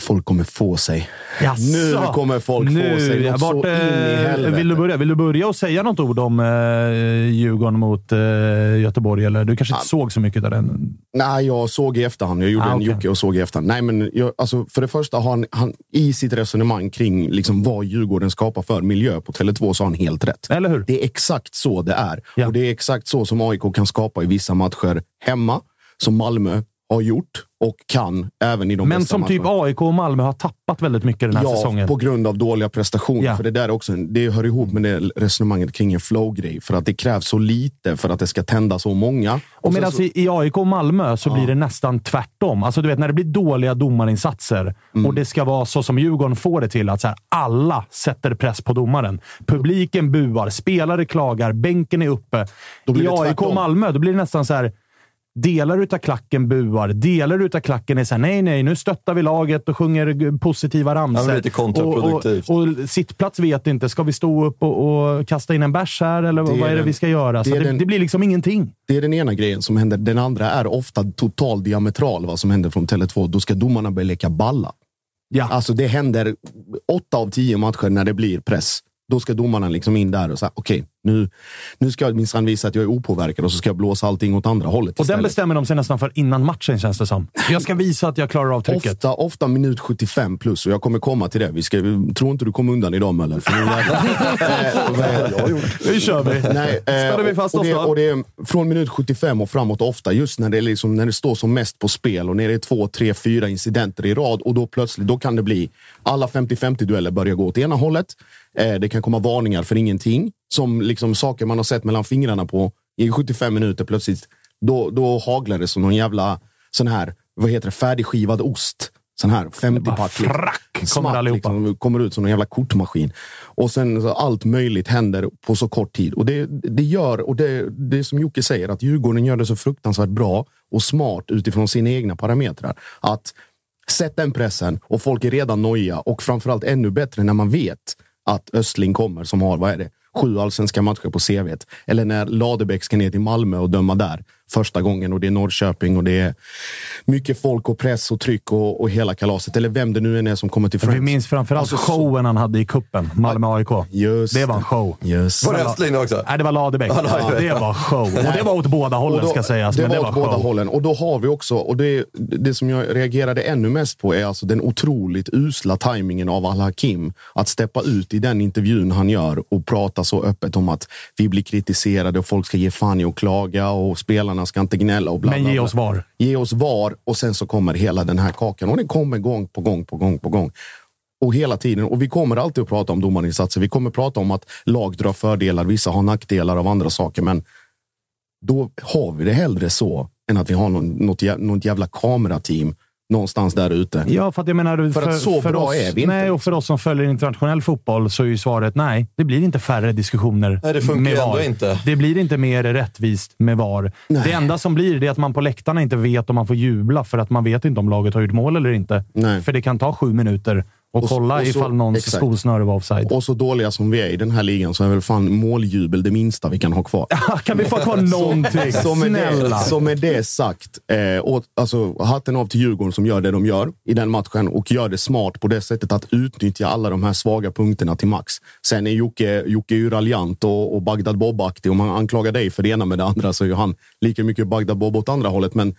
Speaker 9: Folk kommer få sig.
Speaker 1: Jaså?
Speaker 9: Nu kommer folk
Speaker 1: nu,
Speaker 9: få sig. Något så
Speaker 1: vart,
Speaker 9: in i
Speaker 1: eh,
Speaker 9: helvete.
Speaker 1: vill, du börja, vill du börja och säga något ord om eh, Djurgården mot eh, Göteborg? Eller du kanske inte såg så mycket av den?
Speaker 9: Nej, jag såg i efterhand. Jag gjorde
Speaker 1: Ah,
Speaker 9: en
Speaker 1: okej.
Speaker 9: Jocke och såg i efterhand. Nej, men jag, alltså, för det första har han, han i sitt resonemang kring liksom, vad Djurgården skapar för miljö på Tele2 så har han helt rätt.
Speaker 1: Eller hur?
Speaker 9: Det är exakt så det är.
Speaker 1: Ja.
Speaker 9: Och det är exakt så som AIK kan skapa i vissa matcher hemma, som Malmö har gjort och kan även i de
Speaker 1: Men som typ AIK och Malmö har tappat väldigt mycket den här
Speaker 9: ja,
Speaker 1: säsongen.
Speaker 9: på grund av dåliga prestationer.
Speaker 1: Ja.
Speaker 9: För det där är också det hör ihop med det resonemanget kring en flow-grej. För att det krävs så lite för att det ska tända så många.
Speaker 1: Och
Speaker 9: sen
Speaker 1: medan
Speaker 9: så,
Speaker 1: i, AIK och Malmö så blir det nästan tvärtom. Alltså du vet, när det blir dåliga domarinsatser
Speaker 9: Mm.
Speaker 1: och det ska vara så som Djurgården får det till, att så här, alla sätter press på domaren. Publiken buar, spelare klagar, bänken är uppe. I AIK och. Malmö då blir det nästan så här Delar utav klacken buar, delar utav klacken är såhär nej, nej, nu stöttar vi laget och sjunger positiva ramsor.
Speaker 2: Ja, lite kontraproduktivt.
Speaker 1: Och, och, och sittplats vet inte. Ska vi stå upp och, och kasta in en bärs här, eller
Speaker 9: Det
Speaker 1: vad är det
Speaker 9: den-
Speaker 1: vi ska göra?
Speaker 9: det
Speaker 1: Så
Speaker 9: är
Speaker 1: det,
Speaker 9: den-
Speaker 1: det blir liksom ingenting.
Speaker 9: det är den ena grejen som händer. Den andra är ofta total diametral vad som händer från Tele2. Då ska domarna börja leka balla.
Speaker 1: Ja.
Speaker 9: Alltså det händer åtta av tio matcher när det blir press. Då ska domarna liksom in där och säga okej, nu, nu ska jag minsann visa att jag är opåverkad och så ska jag blåsa allting åt andra hållet
Speaker 1: Och den
Speaker 9: istället.
Speaker 1: bestämmer de sig nästan för innan matchen, känns det som. Jag ska visa att jag klarar av trycket.
Speaker 9: Ofta, ofta minut 75 plus och jag kommer komma till det. Vi ska, tror inte du kommer undan idag Möller. För nu. Eh, jag gjort?
Speaker 1: Nu kör vi.
Speaker 9: Nej, eh,
Speaker 1: Spänner vi fast
Speaker 9: och,
Speaker 1: oss
Speaker 9: det, och det är från minut 75 och framåt ofta, just när det, liksom, när det står som mest på spel och när det är två, tre, fyra incidenter i rad och då plötsligt då kan det bli alla 50-50 dueller börjar gå åt ena hållet. Eh, det kan komma varningar för ingenting. Som liksom saker man har sett mellan fingrarna på I 75 minuter plötsligt, då, då haglar det som någon jävla sån här, vad heter det, färdigskivad ost. Sån här 50-pack.
Speaker 1: frack, kommer
Speaker 9: liksom, kommer ut som en jävla kortmaskin. Och sen allt möjligt händer på så kort tid. Och det, det gör, och det, det är som Jocke säger, att Djurgården gör det så fruktansvärt bra och smart utifrån sina egna parametrar. Att sätta den pressen och folk är redan noja och framförallt ännu bättre när man vet att Östling kommer som har, vad är det, sju allsvenska matcher på CVt. Eller när Ladebäck ska ner till Malmö och döma där första gången och det är Norrköping och det är mycket folk och press och tryck och, och hela kalaset. Eller vem det nu än är som kommer till Friends.
Speaker 1: Vi minns framförallt
Speaker 9: Alltså, så-
Speaker 1: showen han hade i kuppen Malmö-AIK.
Speaker 9: Just
Speaker 1: Det var en show.
Speaker 9: Just.
Speaker 2: Var det Östling också?
Speaker 1: Nej, det var Ladebäck.
Speaker 2: Ja,
Speaker 1: det var show. Och det var åt båda hållen,
Speaker 9: Och då-
Speaker 1: ska sägas.
Speaker 9: Det
Speaker 1: men
Speaker 9: var
Speaker 1: det
Speaker 9: åt
Speaker 1: var
Speaker 9: båda
Speaker 1: show.
Speaker 9: hållen. Och då har vi också, och det, det som jag reagerade ännu mest på är alltså den otroligt usla tajmingen av Al-Hakim. Att steppa ut i den intervjun han gör och prata så öppet om att vi blir kritiserade och folk ska ge fan i att klaga och spelarna ska inte gnälla och bla,
Speaker 1: Men
Speaker 9: bla,
Speaker 1: ge oss VAR.
Speaker 9: Ge oss VAR och sen så kommer hela den här kakan. Och den kommer gång på gång på gång på gång. Och hela tiden. Och vi kommer alltid att prata om domarinsatser. Vi kommer prata om att lag drar fördelar, vissa har nackdelar av andra saker. Men då har vi det hellre så än att vi har någon, något, något jävla kamerateam någonstans där ute.
Speaker 1: Ja, för att jag menar...
Speaker 9: För att så bra
Speaker 1: oss,
Speaker 9: är vi inte,
Speaker 1: Nej, och för oss som följer internationell fotboll så är ju svaret nej. Det blir inte färre diskussioner
Speaker 2: Nej, det funkar
Speaker 1: med
Speaker 2: ändå inte.
Speaker 1: Det blir inte mer rättvist med VAR. Det enda som blir det är att man på läktarna inte vet om man får jubla för att man vet inte om laget har gjort mål eller inte.
Speaker 9: Nej.
Speaker 1: För det kan ta sju minuter och, kolla
Speaker 9: och så-
Speaker 1: ifall någons
Speaker 9: exakt.
Speaker 1: skosnöre var offside.
Speaker 9: Och så dåliga som vi är i den här ligan så är väl fan måljubel det minsta vi kan ha kvar.
Speaker 1: kan vi få kvar någonting?
Speaker 9: Så med, det, så med det sagt, eh, och, alltså, hatten av till Djurgården som gör det de gör i den matchen och gör det smart på det sättet att utnyttja alla de här svaga punkterna till max. Sen är Jocke, Jocke ju raljant och, och Bagdad Bob-aktig. Om han anklagar dig för det ena med det andra så är ju han lika mycket Bagdad Bob åt andra hållet. Men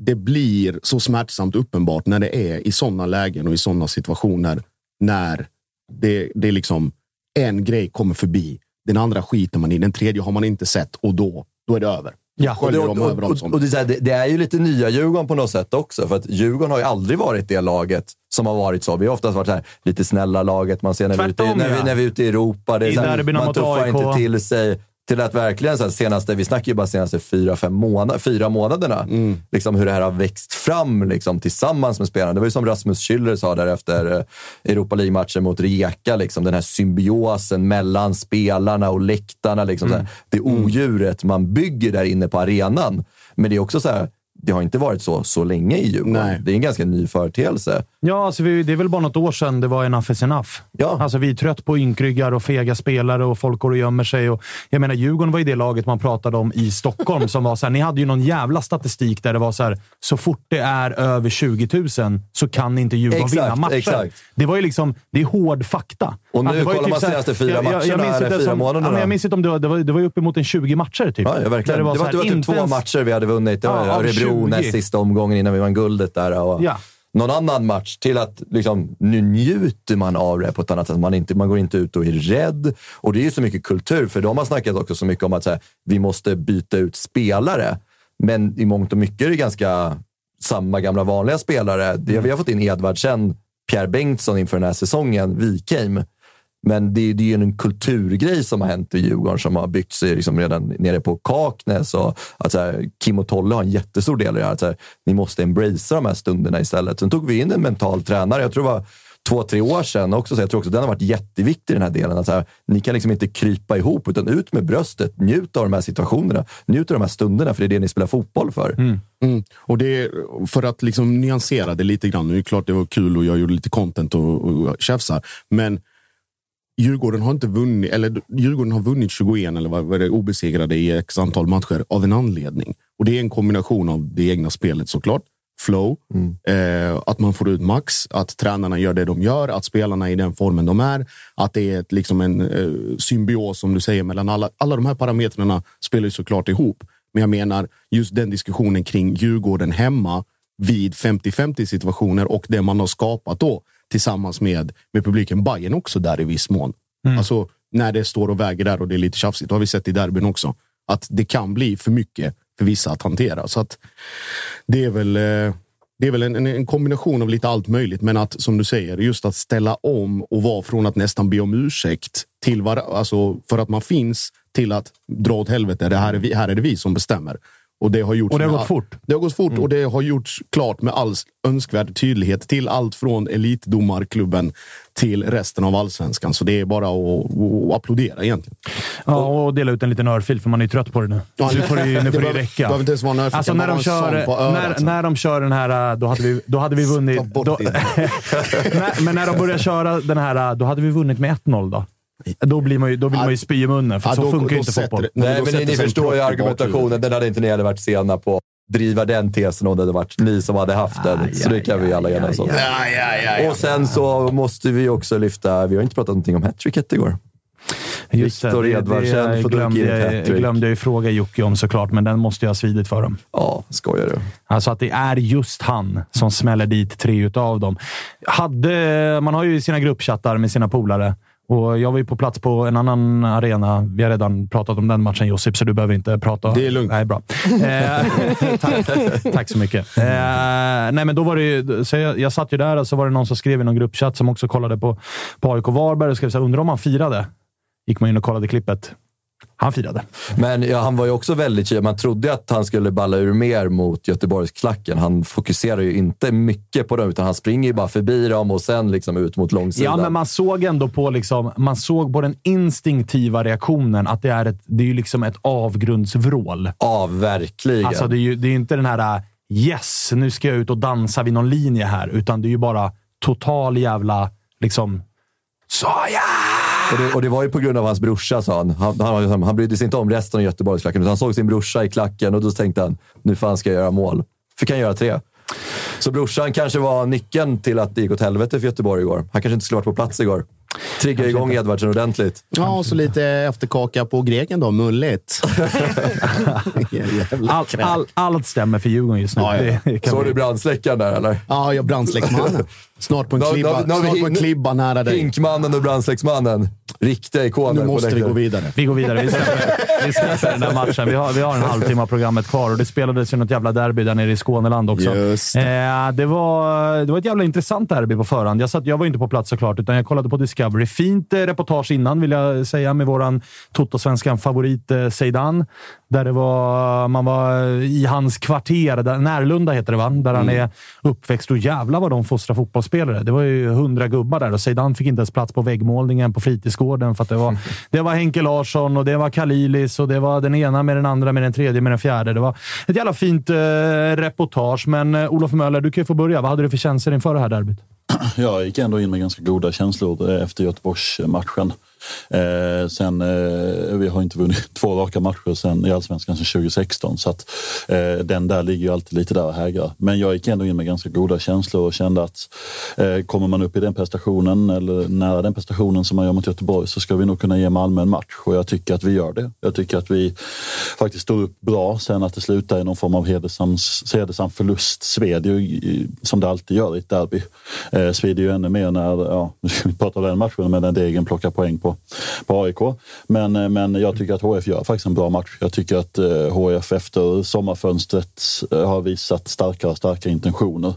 Speaker 9: det blir så smärtsamt uppenbart när det är i sådana lägen och i sådana situationer när det, det är liksom en grej kommer förbi. Den andra skiter man i, den tredje har man inte sett och då, då är det över.
Speaker 1: Ja.
Speaker 2: Och det, och, och, och det, är här, det, det är ju lite nya Djurgården på något sätt också. För att Djurgården har ju aldrig varit det laget som har varit så. Vi har oftast varit så här, lite snälla laget man ser när, vi är, ute,
Speaker 1: Tvärtom,
Speaker 2: när, vi, när vi är ute i Europa. Det är
Speaker 1: I
Speaker 2: så här, man tuffar
Speaker 1: AIK.
Speaker 2: inte till sig. Till att verkligen, så här, senaste, vi snackar ju bara senaste fyra, fem månader, fyra månaderna,
Speaker 9: Mm.
Speaker 2: liksom hur det här har växt fram liksom, tillsammans med spelarna. Det var ju som Rasmus Schüller sa där efter eh, Europa League-matchen mot Rijeka, liksom, den här symbiosen mellan spelarna och läktarna. Liksom,
Speaker 9: Mm.
Speaker 2: här, det odjuret man bygger där inne på arenan. Men det är också så här, det har inte varit så så länge i Djurgården.
Speaker 9: Nej.
Speaker 2: Det är en ganska ny företeelse.
Speaker 1: Ja, alltså vi, det är väl bara något år sedan det var enough is enough.
Speaker 2: Ja.
Speaker 1: Alltså vi är trött på ynkryggar och fega spelare och folk går och gömmer sig. Och, jag menar, Djurgården var ju det laget man pratade om i Stockholm som var så här, ni hade ju någon jävla statistik där det var så här, så fort det är över 20 000 så kan inte Djurgården
Speaker 2: Exakt,
Speaker 1: vinna matcher.
Speaker 2: exakt.
Speaker 1: Det var ju liksom, det är hård fakta.
Speaker 2: Och nu
Speaker 1: det var ju
Speaker 2: kollar man
Speaker 1: så här-
Speaker 2: senaste fyra
Speaker 1: jag- jag- jag
Speaker 2: matcherna eller fyra
Speaker 1: som-
Speaker 2: månaderna.
Speaker 1: Ja, men jag minns inte om det var, det var, det var uppemot en 20 matcher typ.
Speaker 2: Ja, ja verkligen.
Speaker 1: Där
Speaker 2: Det var,
Speaker 1: så här,
Speaker 2: det var typ
Speaker 1: inte
Speaker 2: två
Speaker 1: ens-
Speaker 2: matcher vi hade vunnit. Det var
Speaker 1: Ja, 20.
Speaker 2: näst sista omgången innan vi vann guldet där. Och
Speaker 1: Ja.
Speaker 2: Någon annan match till att liksom, nu njuter man av det på ett annat sätt. Man, inte, man går inte ut och är rädd. Och det är ju så mycket kultur, för de har snackat också så mycket om att här, vi måste byta ut spelare. Men i mångt och mycket är det ganska samma gamla vanliga spelare. Det, Vi har fått in Edvardsen, Pierre Bengtsson inför den här säsongen, Wikheim. Men det, det är ju en kulturgrej som har hänt i Djurgården som har byggt sig liksom redan nere på Kaknäs. Och att så här, Kim och Tolle har en jättestor del i det här. Att så här, ni måste embracea de här stunderna istället. Sen tog vi in en mental tränare. Jag tror det var två, tre år sedan också. Så jag tror också den har varit jätteviktig i den här delen. Att så här, ni kan liksom inte krypa ihop, utan ut med bröstet. Njut av de här situationerna. Njut av de här stunderna, för det är det ni spelar fotboll för.
Speaker 9: Mm. Och det är, för att liksom nyansera det lite grann. Nu är det klart det var kul och jag gjorde lite content och, och tjafsar. Men Djurgården har inte vunnit, eller Djurgården har vunnit 21 eller vad vad är det, obesegrade i x antal matcher av en anledning. Och det är en kombination av det egna spelet såklart. Flow, eh, att man får ut max, att tränarna gör det de gör, att spelarna är i den formen de är. Att det är ett, liksom en eh, symbios, som du säger, mellan alla. Alla de här parametrarna spelar ju såklart ihop. Men jag menar, just den diskussionen kring Djurgården hemma vid 50-50 situationer och det man har skapat då tillsammans med, med publiken. Bayern också där i viss mån. Alltså när det står och väger där och det är lite tjafsigt. Det har vi sett i derbyn också. Att det kan bli för mycket för vissa att hantera. Så att det är väl, eh, det är väl en, en, en kombination av lite allt möjligt. Men att, som du säger, just att ställa om och vara från att nästan be om ursäkt till var, alltså för att man finns, till att dra åt helvete. Det här, är vi, här är det vi som bestämmer. Och det har, gjorts
Speaker 1: Och det har gått
Speaker 9: all-
Speaker 1: fort.
Speaker 9: Det har gått fort
Speaker 1: Mm.
Speaker 9: och det har gjorts klart med all önskvärd tydlighet till allt från elitdomarklubben till resten av allsvenskan. Så det är bara att, att applådera egentligen.
Speaker 1: Ja, och dela ut en liten örfil, för man är ju trött på det nu.
Speaker 9: Ja,
Speaker 1: nu får det, nu får det räcka.
Speaker 9: behöver inte ens vara en örfil,
Speaker 1: Alltså när de, kör, när,
Speaker 9: alltså.
Speaker 1: när de kör den här, då hade vi, då hade vi vunnit... Då, men när de börjar köra den här, då hade vi vunnit med 1-0 då. Då, blir man ju, då vill man ju spy i munnen, för
Speaker 2: Ja,
Speaker 1: så
Speaker 2: då-
Speaker 1: funkar
Speaker 2: då
Speaker 1: ju inte fotboll.
Speaker 2: det- Nej, men ni, ni förstår ju argumentationen. Den hade inte ni heller varit sena på att driva den tesen om det hade varit ni som hade haft den. så det kan vi alla enas om. Och sen så måste vi också lyfta, vi har inte pratat någonting om hattricket igår.
Speaker 1: Just
Speaker 2: Viktor
Speaker 1: det,
Speaker 2: Edvardsen
Speaker 1: det glömde, jag, glömde jag ju fråga Jocke om såklart, men den måste jag ha svidit för dem.
Speaker 2: Ja, skojar du?
Speaker 1: Alltså att det är just han som smäller dit tre utav dem. Hade, man har ju sina gruppchattar med sina polare. Och jag var ju på plats på en annan arena. Vi har redan pratat om den matchen, Josip, så du behöver inte prata.
Speaker 9: Det är lugnt.
Speaker 1: Nej, bra. Eh, tack, tack så mycket. Eh, nej, men då var det ju, så jag, jag satt ju där och så var det någon som skrev i någon gruppchatt som också kollade på, på AIK Varberg och skrev så här, undrar om han firade? Gick man in och kollade klippet. Han firade.
Speaker 2: Men ja, han var ju också väldigt. Man trodde att han skulle balla ur mer mot Göteborgsklacken. Han fokuserar ju inte mycket på dem, utan han springer ju bara förbi dem och sen liksom ut mot långsidan.
Speaker 1: Ja, men man såg ändå på, liksom, man såg på den instinktiva reaktionen att det är, ett, det är ju liksom ett avgrundsvrål.
Speaker 2: Ja, verkligen.
Speaker 1: Alltså, det är ju det är inte den här äh, “yes, nu ska jag ut och dansa vid någon linje här”, utan det är ju bara total jävla liksom... Såja!
Speaker 2: Och det, och det var ju på grund av hans brorsa, sa han. Han, han, han brydde sig inte om resten av Göteborgsklacken, utan han såg sin brorsa i klacken och då tänkte han, nu fan ska jag göra mål. Fick han göra tre. Så brorsan kanske var nyckeln till att det gick åt helvete för Göteborg igår. Han kanske inte skulle varit på plats igår. Trigga igång Edvardsen ordentligt.
Speaker 9: Ja, och så lite efterkaka på greken då. Mulligt.
Speaker 1: All, all, allt stämmer för Djurgården just nu.
Speaker 9: Ja, ja.
Speaker 2: Såg du brandsläckaren där eller?
Speaker 9: Ja, jag brandsläckmannen. Snart på en
Speaker 2: Nu har- nu
Speaker 9: klibba,
Speaker 2: vi- nu har vi
Speaker 9: snart på en klibba nära dig.
Speaker 2: Hinkmannen och brandsläcksmannen. Riktiga ikoner.
Speaker 9: Nu måste vi gå vidare.
Speaker 1: Vi går vidare. Vi släpper, vi släpper den där matchen. Vi har, vi har en halvtimme av programmet kvar och det spelades ju något jävla derby där nere i Skåneland också.
Speaker 9: Just
Speaker 1: Eh, det, var, det var ett jävla intressant derby på förhand. Jag, satt, jag var inte på plats såklart, utan jag kollade på Discovery. Fint eh, reportage innan, vill jag säga, med våran Toto-svenskan favorit eh, Zeidan. Där det var, man var i hans kvarter, där, Närlunda heter det va? Där han är uppväxt. Och jävlar vad de fostrar fotbollsspelare. Det var ju hundra gubbar där och Zeidan fick inte ens plats på väggmålningen på fritidsgården. För det, var, det var Henke Larsson och det var Kalilis och det var den ena med den andra med den tredje med den fjärde. Det var ett jävla fint eh, reportage. Men eh, Olof Möller, du kan ju få börja. Vad hade du för känslor inför det här derbyt?
Speaker 3: Jag gick ändå in med ganska goda känslor eh, efter Göteborgsmatchen. Eh, sen, eh, vi har inte vunnit två raka matcher sen, i Allsvenskan sedan 2016 så att eh, den där ligger ju alltid lite där och hägrar. Men jag gick ändå in med ganska goda känslor och kände att eh, kommer man upp i den prestationen eller nära den prestationen som man gör mot Göteborg så ska vi nog kunna ge Malmö en match och jag tycker att vi gör det. Jag tycker att vi faktiskt står upp bra sen att det slutar i någon form av hedersam, hedersam förlust sved ju som det alltid gör i ett derby. Eh, svider ju ännu mer när, ja, nu ska vi prata om den matchen, men när Degen plockar poäng på, på AIK. Men, eh, men jag tycker att HF gör faktiskt en bra match. Jag tycker att eh, HF efter sommarfönstret eh, har visat starkare och starkare intentioner.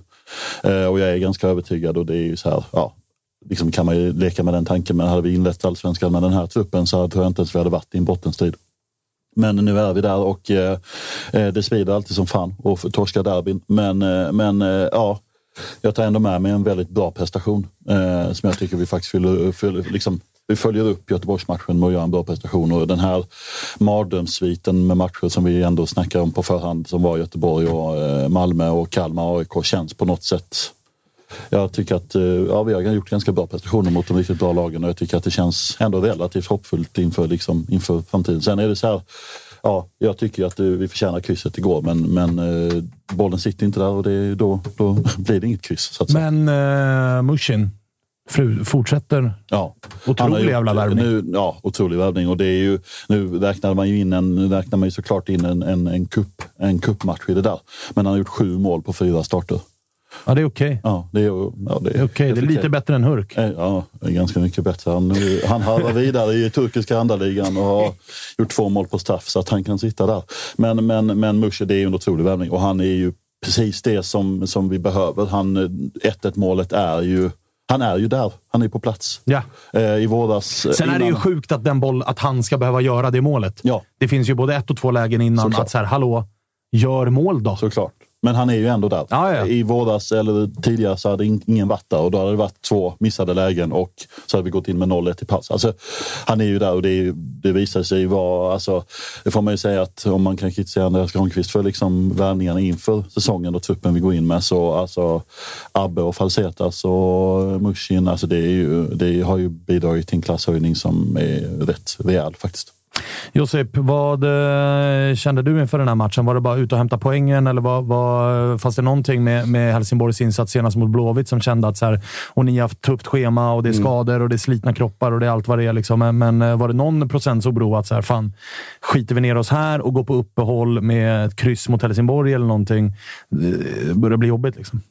Speaker 3: Och jag är ganska övertygad och det är ju så här, ja, liksom kan man ju leka med den tanken, men hade vi inlett allsvenskan med den här truppen så tror jag inte ens vi hade varit i en bottenstrid. Men nu är vi där och eh, det svider alltid som fan och torska derbyn. Men, eh, men eh, ja, jag tar ändå med mig en väldigt bra prestation eh, som jag tycker vi faktiskt fyller, fyller, liksom, vi följer upp Göteborgsmatchen med att göra en bra prestation och den här mardrömssviten med matcher som vi ändå snackar om på förhand som var Göteborg och eh, Malmö och Kalmar AIK känns på något sätt jag tycker att eh, ja, vi har gjort ganska bra prestationer mot de riktigt bra lagen och jag tycker att det känns ändå relativt hoppfullt inför, liksom, inför framtiden. Sen är det så här, ja, jag tycker att eh, vi förtjänar krysset igår men, men bollen sitter inte där och det, då, då blir det inget kryss. Så att säga.
Speaker 1: Men uh, Mushin fru, fortsätter.
Speaker 3: Ja.
Speaker 1: Otrolig jävla värvning.
Speaker 3: Nu, ja, otrolig värvning. Och det är ju, nu räknar man ju in en, nu räknar man ju såklart in en, en, en, cup, en cupmatch i det där. Men han har gjort sju mål på fyra starter.
Speaker 1: Ja, det är okej.
Speaker 3: Ja, det är, ja, det
Speaker 1: Det är. Det är lite bättre än Hurk.
Speaker 3: Eh, Ja, det är ganska mycket bättre. Han, han harvar vidare i turkiska andra-ligan och har gjort två mål på straff så att han kan sitta där. Men, men, men Mushe, det är ju en otrolig värvning och han är ju precis det som, som vi behöver. Han, 1-1 målet är ju han är ju där. Han är på plats.
Speaker 1: Ja.
Speaker 3: Eh, I våras. eh,
Speaker 1: Sen är det ju
Speaker 3: innan-
Speaker 1: sjukt att, den boll, att han ska behöva göra det målet.
Speaker 3: Ja.
Speaker 1: Det finns ju både ett och två lägen innan
Speaker 3: Såklart.
Speaker 1: att så här, hallå, gör mål då.
Speaker 3: Såklart. Men han är ju ändå där.
Speaker 1: Ja, ja.
Speaker 3: I våras eller tidigare så hade in- ingen varit där och då hade det varit två missade lägen och så hade vi gått in med 0-1 i paus. Alltså, han är ju där och det, är, det visar sig vara, alltså, det får man ju säga att om man kan kritisera Andreas Granqvist för liksom värvningarna inför säsongen och truppen vi går in med så alltså Abbe och Falsetas och Mushin, alltså det, är ju, det har ju bidragit till en klasshöjning som är rätt rejäl faktiskt.
Speaker 1: Josip, vad eh, kände du inför den här matchen? Var det bara ut och hämta poängen eller var, var, fanns det någonting med, med Helsingborgs insats senast mot Blåvitt som kände att så här, och ni har haft tufft schema och det är skador och det är slitna kroppar och det är allt vad det är. Liksom. Men, eh, var det någon procents oro att så här, fan, skiter vi ner oss här och går på uppehåll med ett kryss mot Helsingborg eller någonting? Det börjar bli jobbigt. Liksom.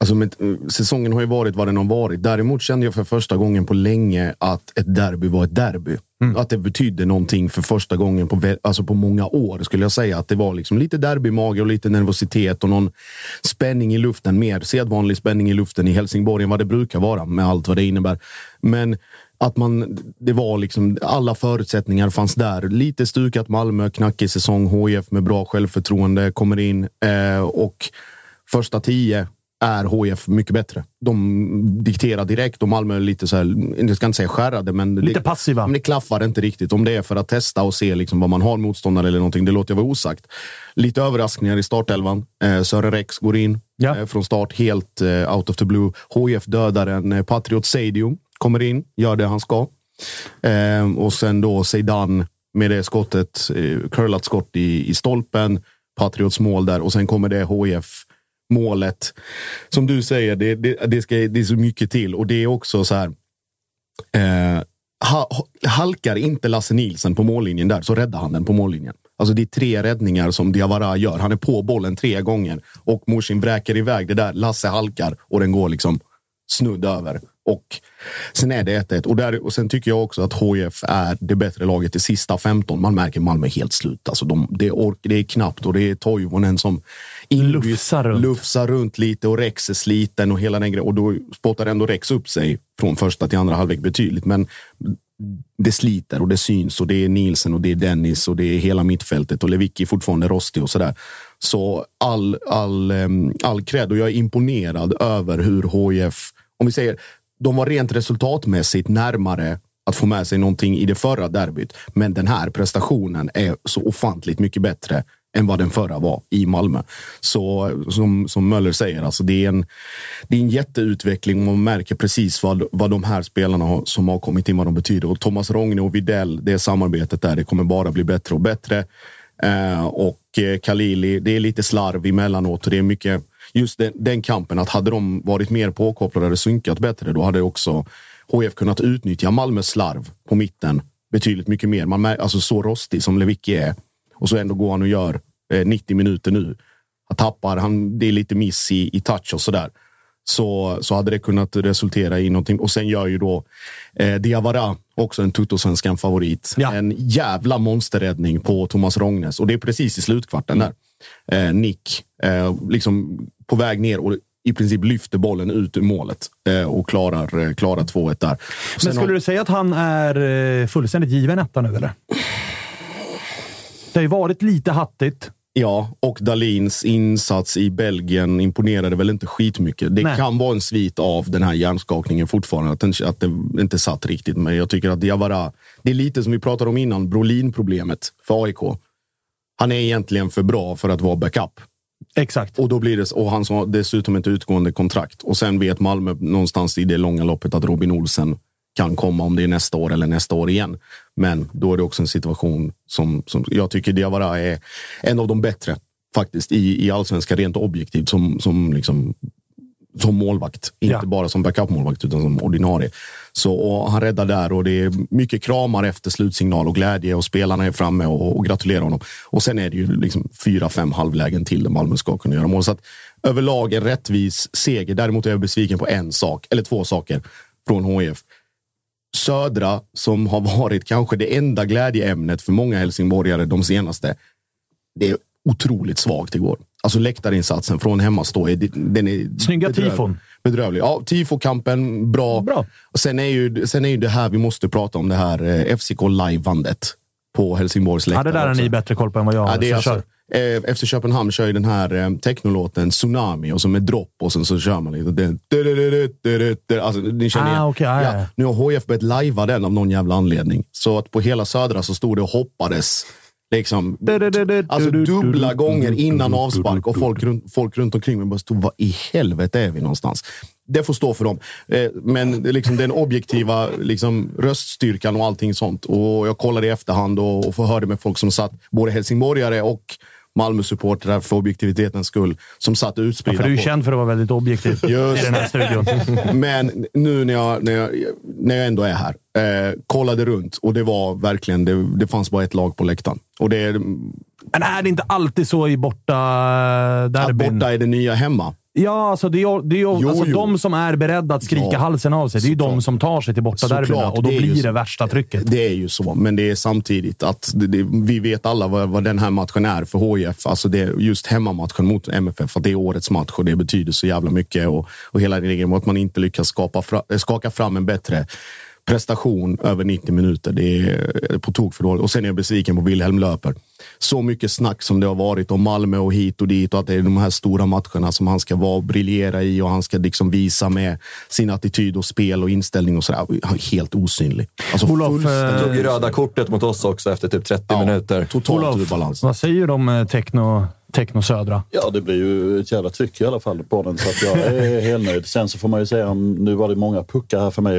Speaker 9: Alltså, med, säsongen har ju varit vad den har varit. Däremot kände jag för första gången på länge att ett derby var ett derby. Att det betydde någonting för första gången på, alltså på många år. skulle jag säga. Att det var liksom lite derbymage och lite nervositet och någon spänning i luften. Mer sedvanlig spänning i luften i Helsingborg än vad det brukar vara med allt vad det innebär. Men att man, det var liksom, alla förutsättningar fanns där. Lite stukat Malmö, knackig säsong. HIF med bra självförtroende kommer in eh, och första tio är HIF mycket bättre. De dikterar direkt och Malmö är lite så här, jag ska inte säga skärrade, men
Speaker 1: Lite
Speaker 9: det,
Speaker 1: passiva.
Speaker 9: men det klaffar inte riktigt. Om det är för att testa och se liksom vad man har motståndare eller någonting, det låter jag vara osagt. Lite överraskningar i startelvan. Eh, Sören Rex går in
Speaker 1: Ja.
Speaker 9: eh, från start, helt eh, out of the blue. HIF dödar en eh, Patriot Seidio, kommer in, gör det han ska. Eh, och sen då Zeidan med det skottet, eh, curlat skott i, i stolpen. Patriots mål där och sen kommer det HIF målet. Som du säger, det, det, det, ska, det är så mycket till och det är också så här. Eh, ha, halkar inte Lasse Nilsen på mållinjen där så räddar han den på mållinjen. Alltså det är tre räddningar som Diawara gör. Han är på bollen tre gånger och Morsin vräker iväg det där. Lasse halkar och den går liksom snudd över. Och sen är det 1-1. Och, där, och sen tycker jag också att HIF är det bättre laget i sista 15. Man märker Malmö helt slut. Alltså de, det, ork, det är knappt och det är Toivonen som
Speaker 1: Lufsar runt.
Speaker 9: lufsar runt lite och Rex är sliten och hela den grejen. Och då spottar ändå Rex upp sig från första till andra halvlek betydligt. Men det sliter och det syns och det är Nielsen och det är Dennis och det är hela mittfältet och Lewicki fortfarande rostig och sådär. Så all, all, all cred och jag är imponerad över hur HIF, om vi säger, de var rent resultatmässigt närmare att få med sig någonting i det förra derbyt. Men den här prestationen är så ofantligt mycket bättre än vad den förra var i Malmö. Så som, som Möller säger, alltså det, är en, det är en jätteutveckling och man märker precis vad, vad de här spelarna har, som har kommit in, vad de betyder. Och Thomas Rogne och Videll, det samarbetet där, det kommer bara bli bättre och bättre. Eh, och Kalili, Khalili, det är lite slarv emellanåt och det är mycket just den, den kampen. Att hade de varit mer påkopplade och synkat bättre, då hade också HF kunnat utnyttja Malmös slarv på mitten betydligt mycket mer. Man mär, alltså så rostig som Lewicki är och så ändå går han och gör eh, 90 minuter nu. Han tappar, han, det är lite miss i, i touch och sådär. Så, så hade det kunnat resultera i någonting. Och sen gör ju då eh, Diawara, också en tuttosvenskan favorit, en jävla monsterräddning på Thomas Rongnes. Och det är precis i slutkvarten där. Eh, Nick, eh, liksom på väg ner och i princip lyfter bollen ut ur målet eh, och klarar, eh, klarar 2-1 där.
Speaker 1: Men skulle
Speaker 9: har-
Speaker 1: du säga att han är eh, fullständigt given etta nu, eller? Det har ju varit lite hattigt.
Speaker 9: Ja, och Dalins insats i Belgien imponerade väl inte skitmycket. Det
Speaker 1: Nej.
Speaker 9: kan vara en svit av den här hjärnskakningen fortfarande, att, den, att det inte satt riktigt. Men jag tycker att Diawara, det är lite som vi pratade om innan, Brolin-problemet för AIK. Han är egentligen för bra för att vara backup.
Speaker 1: Exakt.
Speaker 9: Och, då blir det, och han har dessutom ett utgående kontrakt. Och sen vet Malmö någonstans i det långa loppet att Robin Olsen kan komma om det är nästa år eller nästa år igen. Men då är det också en situation som, som jag tycker Diawara är en av de bättre faktiskt i, i allsvenskan rent objektivt som, som, liksom, som målvakt. Inte
Speaker 1: Ja.
Speaker 9: bara som backup-målvakt utan som ordinarie. Så, och han räddar där och det är mycket kramar efter slutsignal och glädje och spelarna är framme och, och gratulerar honom. Och sen är det ju liksom fyra, fem halvlägen till där Malmö ska kunna göra mål. Så att överlag en rättvis seger. Däremot är jag besviken på en sak, eller två saker från HIF. Södra, som har varit kanske det enda glädjeämnet för många helsingborgare de senaste. Det är otroligt svagt igår. Alltså läktarinsatsen från hemmastå, den är
Speaker 1: Snygga tifon.
Speaker 9: Bedrövlig. Ja, Tifo-kampen, bra.
Speaker 1: bra.
Speaker 9: Och sen, är ju, sen är ju det här vi måste prata om, det här eh, FCK Live-bandet på Helsingborgs
Speaker 1: Ja,
Speaker 9: läktare.
Speaker 1: det där har ni bättre koll på än vad jag har.
Speaker 9: Ja, det är
Speaker 1: så
Speaker 9: alltså, eh, FC Köpenhamn kör ju den här eh, technolåten Tsunami och så med dropp och sen så kör man lite. Alltså, ni känner
Speaker 1: Ah, okej, ja, ja.
Speaker 9: Nu har HF börjat lajva den av någon jävla anledning. Så att på hela södra så stod det och hoppades. Liksom, alltså dubbla gånger innan avspark och folk runt, folk runt omkring mig bara stod, vad i helvete är vi någonstans? Det får stå för dem. Eh, Men liksom den objektiva liksom, röststyrkan och allting sånt. Och jag kollade i efterhand och, och förhörde med folk som satt, både helsingborgare och Malmö-supportrar för objektivitetens skull, som satt
Speaker 1: Ja,
Speaker 9: utspridda
Speaker 1: för du är
Speaker 9: på-
Speaker 1: känd för att vara väldigt objektiv
Speaker 9: Just
Speaker 1: i den här studion.
Speaker 9: Men nu när jag, när jag, när jag ändå är här, eh, kollade runt och det var verkligen, det, det fanns bara ett lag på läktaren. Och det
Speaker 1: Men är det inte alltid så i borta
Speaker 9: att
Speaker 1: derbyn?
Speaker 9: borta är det nya hemma.
Speaker 1: Ja, alltså det är, det är
Speaker 9: Jo,
Speaker 1: alltså
Speaker 9: jo.
Speaker 1: de som är beredda att skrika
Speaker 9: Ja,
Speaker 1: halsen av sig. Det är ju de som tar sig till bortaderbyna och då
Speaker 9: det
Speaker 1: blir
Speaker 9: så.
Speaker 1: det värsta trycket.
Speaker 9: Det är ju så, men det är samtidigt att det, det, vi vet alla vad, vad den här matchen är för HIF. Alltså det just hemmamatchen mot MFF, att det är årets match och det betyder så jävla mycket. Och, och hela regeln att man inte lyckas skapa fra, skaka fram en bättre prestation över 90 minuter. Det är på tok för dåligt. Och sen är jag besviken på Wilhelm Löper. Så mycket snack som det har varit om Malmö och hit och dit och att det är de här stora matcherna som han ska vara och briljera i och han ska liksom visa med sin attityd och spel och inställning och sådär. Helt osynlig. Alltså
Speaker 1: Olof,
Speaker 9: fullständigt-
Speaker 1: eh,
Speaker 2: Tog ju röda kortet mot oss också efter typ 30 minuter.
Speaker 9: Totalt ur balans.
Speaker 1: Vad säger du om eh, Techno, techno Södra?
Speaker 3: Ja, det blir ju ett jävla tryck i alla fall på den. Så att jag är helt nöjd. Sen så får man ju säga, om- nu var det många puckar här för mig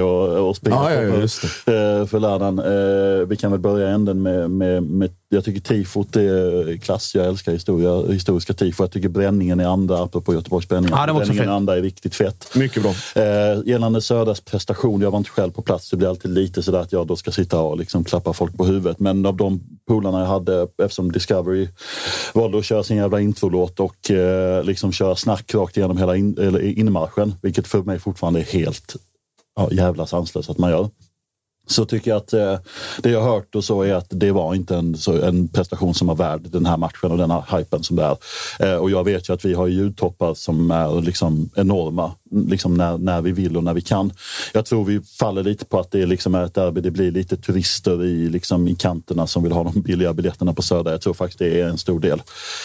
Speaker 3: att springa
Speaker 9: Ja, ja, ja,
Speaker 3: på
Speaker 9: just
Speaker 3: för, eh, för lördagen. Eh, Vi kan väl börja änden med, med, med jag tycker tifot är klass. Jag älskar historia, historiska tifo. Jag tycker bränningen i andra, apropå Göteborgs bränning.
Speaker 1: Ja,
Speaker 3: bränningen i
Speaker 1: fet.
Speaker 3: andra är riktigt fett.
Speaker 9: Mycket bra.
Speaker 3: Eh, gällande Södras prestation, jag var inte själv på plats. Det blir alltid lite sådär att jag då ska sitta och liksom klappa folk på huvudet. Men av de polarna jag hade, eftersom Discovery valde att köra sin jävla introlåt och eh, liksom köra snack rakt igenom hela in, eller inmarschen, vilket för mig fortfarande är helt ja, jävla sanslöst att man gör. Så tycker jag att eh, det jag hört och så är att det var inte en, så, en prestation som var värd den här matchen och den här hypen som det är. Eh, och jag vet ju att vi har ljudtoppar som är liksom enorma liksom när, när vi vill och när vi kan. Jag tror vi faller lite på att det liksom är ett derby. Det blir lite turister i, liksom, i kanterna som vill ha de billiga biljetterna på Söder. Jag tror faktiskt det är en stor del.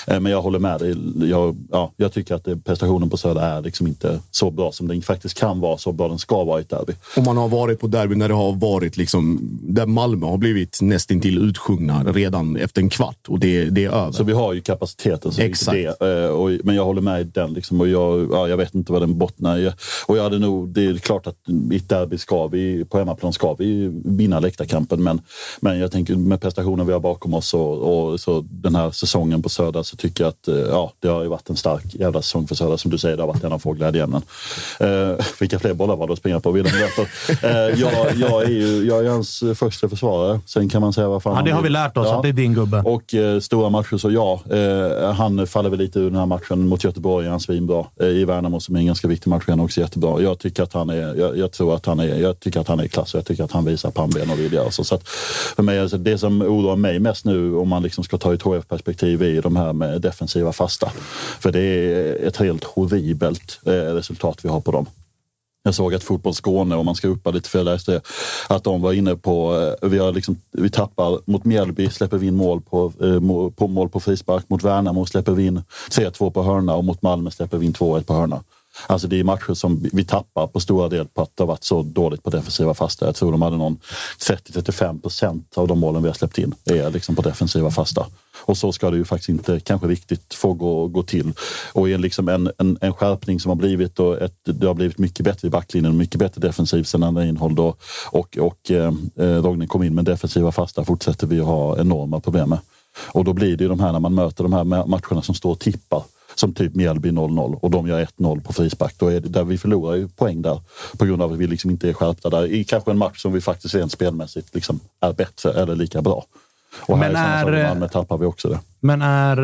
Speaker 3: Eh, men jag håller med dig. Jag, ja, jag tycker att prestationen på Söder är liksom inte så bra som den faktiskt kan vara. Så bra den ska vara i ett derby.
Speaker 9: Om man har varit på derby när det har varit liksom, där Malmö har blivit nästintill utsjungna redan efter en kvart och det, det är över.
Speaker 3: Så vi har ju kapaciteten. Så
Speaker 9: Exakt.
Speaker 3: Det, eh, och, men jag håller med i den. Liksom, och jag, ja, jag vet inte vad den bottnar i. Och jag hade nog, det är klart att i ett derby ska vi, på hemmaplan ska vi vinna läktarkampen. Men, men jag tänker med prestationen vi har bakom oss och, och så den här säsongen på Södra så tycker jag att eh, ja, det har ju varit en stark jävla säsong för Södra. Som du säger, det har varit en av få glädjeämnen. Eh, vilka fler bollar var det att springa på? Löper. Eh, jag, jag, är ju, jag är hans första försvarare. Sen kan man säga vad fan
Speaker 1: Ja, det har vi
Speaker 3: vill.
Speaker 1: lärt oss,
Speaker 3: Ja.
Speaker 1: att det är din gubbe.
Speaker 3: Och eh, stora matcher så ja, eh, han faller väl lite ur den här matchen mot Göteborg. är Han svinbra. Eh, I Värnamo som är en ganska viktig match matchen också jättebra. Jag tycker att han är, jag, jag tror att han är, jag tycker att han är i klass och jag tycker att han visar pannben och vilja. Alltså, så att för mig, alltså, det som oroar mig mest nu om man liksom ska ta ett HF-perspektiv är de här med defensiva fasta. För det är ett helt horribelt eh, resultat vi har på dem. Jag såg att Fotboll Skåne, om man ska uppa lite för jag läste det, att de var inne på, eh, vi, har liksom, vi tappar mot Mjällby, släpper vi in mål på, eh, på mål på frispark. Mot Värnamo släpper vi in 3-2 på hörna och mot Malmö släpper vi in 2-1 på hörna. Alltså det är matcher som vi- tappar på stora del på att det har varit så dåligt på defensiva fasta. Jag tror de hade någon 30-35 procent av de målen vi har släppt in är liksom på defensiva fasta. Och så ska det ju faktiskt inte kanske riktigt få gå, gå till. Och är liksom en, en, en skärpning som har blivit och ett, det har blivit mycket bättre i backlinjen och mycket bättre defensivt sen andra innehåll då, och, och eh, eh, Rognen kom in med defensiva fasta fortsätter vi att ha enorma problem med. Och då blir det ju de här när man möter de här matcherna som står och tippar som typ Mjällby 0-0 och de gör 1-0 på frispark. Då är det där vi förlorar ju poäng där på grund av att vi liksom inte är skärpta där i kanske en match som vi faktiskt rent spelmässigt liksom är bättre eller lika bra. Och här
Speaker 1: Men
Speaker 3: sak
Speaker 1: är,
Speaker 3: Malmö tappar vi också det.
Speaker 1: Men är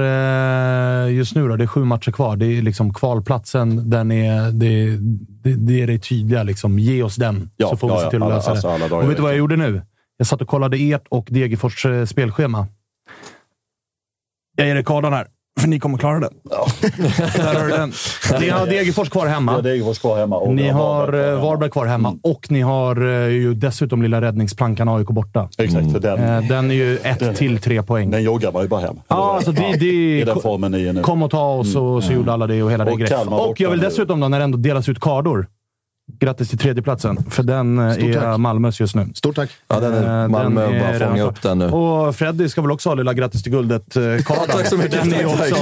Speaker 1: eh, just nu då, det är sju matcher kvar. Det är liksom kvalplatsen, den är, det, det, det är det tydliga. Liksom. Ge oss den,
Speaker 3: Ja,
Speaker 1: så får vi
Speaker 3: ja,
Speaker 1: se
Speaker 3: ja.
Speaker 1: till att
Speaker 3: Alla-
Speaker 1: lösa
Speaker 3: alltså
Speaker 1: det. Och vet du vad jag
Speaker 3: vet
Speaker 1: gjorde nu? Jag satt och kollade ert och Degerfors eh, spelschema. Jag ger dig kardan här. För ni kommer klara det. Där har du den. Ni har Degerfors kvar hemma.
Speaker 3: Har Degerfors kvar hemma. och
Speaker 1: Ni har
Speaker 3: Varberg kvar
Speaker 1: eh,
Speaker 3: hemma.
Speaker 1: Varberg kvar hemma och ni har eh, ju dessutom lilla räddningsplankan AIK borta.
Speaker 3: Exakt, för den,
Speaker 1: Eh, Den är ju ett till tre poäng.
Speaker 3: den joggar man ju bara hem.
Speaker 1: Ja, alltså det, det,
Speaker 3: I den formen ni är nu.
Speaker 1: Kom och ta oss och så gjorde alla det och hela det
Speaker 3: Och
Speaker 1: grejen.
Speaker 3: Kalmar
Speaker 1: Och jag vill dessutom då, när det ändå delas ut kardor. Grattis till tredjeplatsen, för den eh,
Speaker 9: Stort
Speaker 1: är
Speaker 9: tack.
Speaker 1: Malmös just nu.
Speaker 9: Stort tack.
Speaker 2: Ja, den är
Speaker 1: Eh,
Speaker 2: Malmö
Speaker 1: den är
Speaker 2: bara fånga upp den nu.
Speaker 1: Och Freddy ska väl också ha lilla grattis till guldet-kartan.
Speaker 2: tack så mycket.
Speaker 1: Den är, ju också,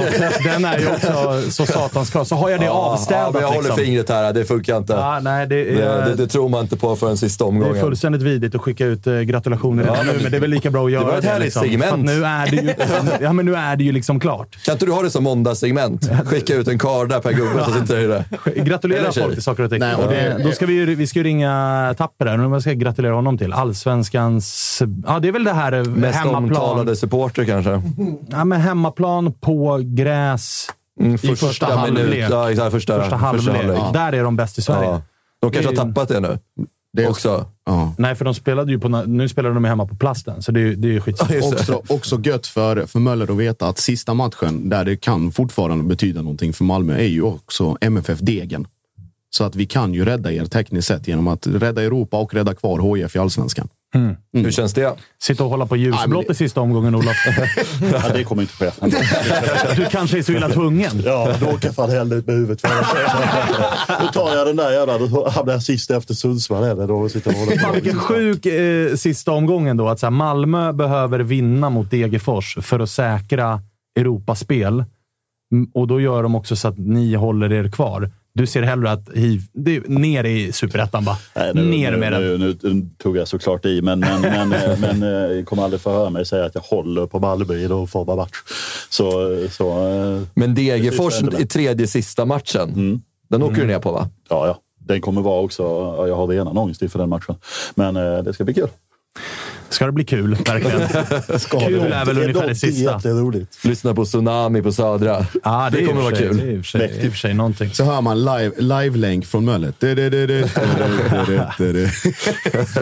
Speaker 1: den är ju också så satans klar. Så har jag det
Speaker 2: Ja,
Speaker 1: avstädat.
Speaker 2: men jag håller
Speaker 1: liksom.
Speaker 2: fingret här. Det funkar inte.
Speaker 1: Ja, nej, det,
Speaker 2: Det,
Speaker 1: är,
Speaker 2: det, det tror man inte på förrän sista
Speaker 1: det är
Speaker 2: omgången.
Speaker 1: fullständigt vidrigt att skicka ut eh, gratulationer redan nu, men det är väl lika bra att göra
Speaker 2: var ett härligt
Speaker 1: liksom.
Speaker 2: segment.
Speaker 1: Nu är det ju, ja, men nu är det ju liksom klart.
Speaker 2: Kan inte du ha det som måndagssegment? Skicka ut en kard där per gubbe så sitter det i det.
Speaker 1: Gratulera folk till saker och ting.
Speaker 9: Nej, och
Speaker 1: och
Speaker 9: det-
Speaker 1: då ska vi, ju- vi ska ju ringa Tapper här. Vad ska jag gratulera honom till? Allsvenskans... Ja, det är väl det här eh,
Speaker 2: Mest
Speaker 1: hemmaplan.
Speaker 2: omtalade supporter kanske.
Speaker 1: Ja, men hemmaplan på gräs
Speaker 2: Mm,
Speaker 1: i första, halvlek.
Speaker 2: minut. Ja, exakt, första,
Speaker 1: första halvlek.
Speaker 2: halvlek.
Speaker 1: Där är de bäst i Sverige.
Speaker 2: Ja. De kanske har tappat det nu.
Speaker 9: Det
Speaker 2: också.
Speaker 9: Ja.
Speaker 1: Nej, för de spelade ju på... Nu spelar de hemma på plasten, så det är ju det är ju skitsamma.
Speaker 9: Också, också gött för, för Möller att veta att sista matchen, där det kan fortfarande betyda någonting för Malmö, är ju också MFF-degen. Så att vi kan ju rädda er tekniskt sett genom att rädda Europa och rädda kvar HIF i Allsvenskan.
Speaker 2: Hur känns det?
Speaker 1: Sitta och hålla på ljusblått
Speaker 9: det-
Speaker 1: i sista omgången, Olof.
Speaker 3: Ja, det kommer inte ske.
Speaker 1: Du kanske är så illa tvungen.
Speaker 3: Ja, då åker jag fan hellre ut med huvudet. Då tar jag den där jävla... Då hamnar jag sist efter Sundsvall. Eller då sitter jag och håller på.
Speaker 1: Fan, vilken sjuk eh, sista omgången då. Att så här, Malmö behöver vinna mot Degerfors för att säkra Europaspel. Mm, Och då gör de också så att ni håller er kvar. Du ser hellre att hiv, det, ner i superettan bara.
Speaker 3: Nej, nu,
Speaker 1: ner
Speaker 3: nu,
Speaker 1: med den.
Speaker 3: nu, nu, nu tog jag såklart i, men, men, men, eh, men eh, jag kommer aldrig få höra mig säga att jag håller på Malmö i någon form av match. Så, så, eh,
Speaker 2: Men Degerfors
Speaker 3: Det är
Speaker 2: i tredje sista matchen,
Speaker 1: Mm.
Speaker 2: den åker du ner på va?
Speaker 3: ja, ja. Den kommer vara också... ja, Jag har redan ångest inför den matchen. Men eh, det ska bli kul
Speaker 1: ska det bli kul, verkligen. kul är väl det ungefär det sista.
Speaker 3: Jätteroligt.
Speaker 2: Lyssna på Tsunami på Södra.
Speaker 1: Ah, det,
Speaker 2: det kommer vara kul.
Speaker 1: Det är i sig, i och för sig någonting.
Speaker 9: Så hör man live, live-länk från Möllet. Det, det, det, det,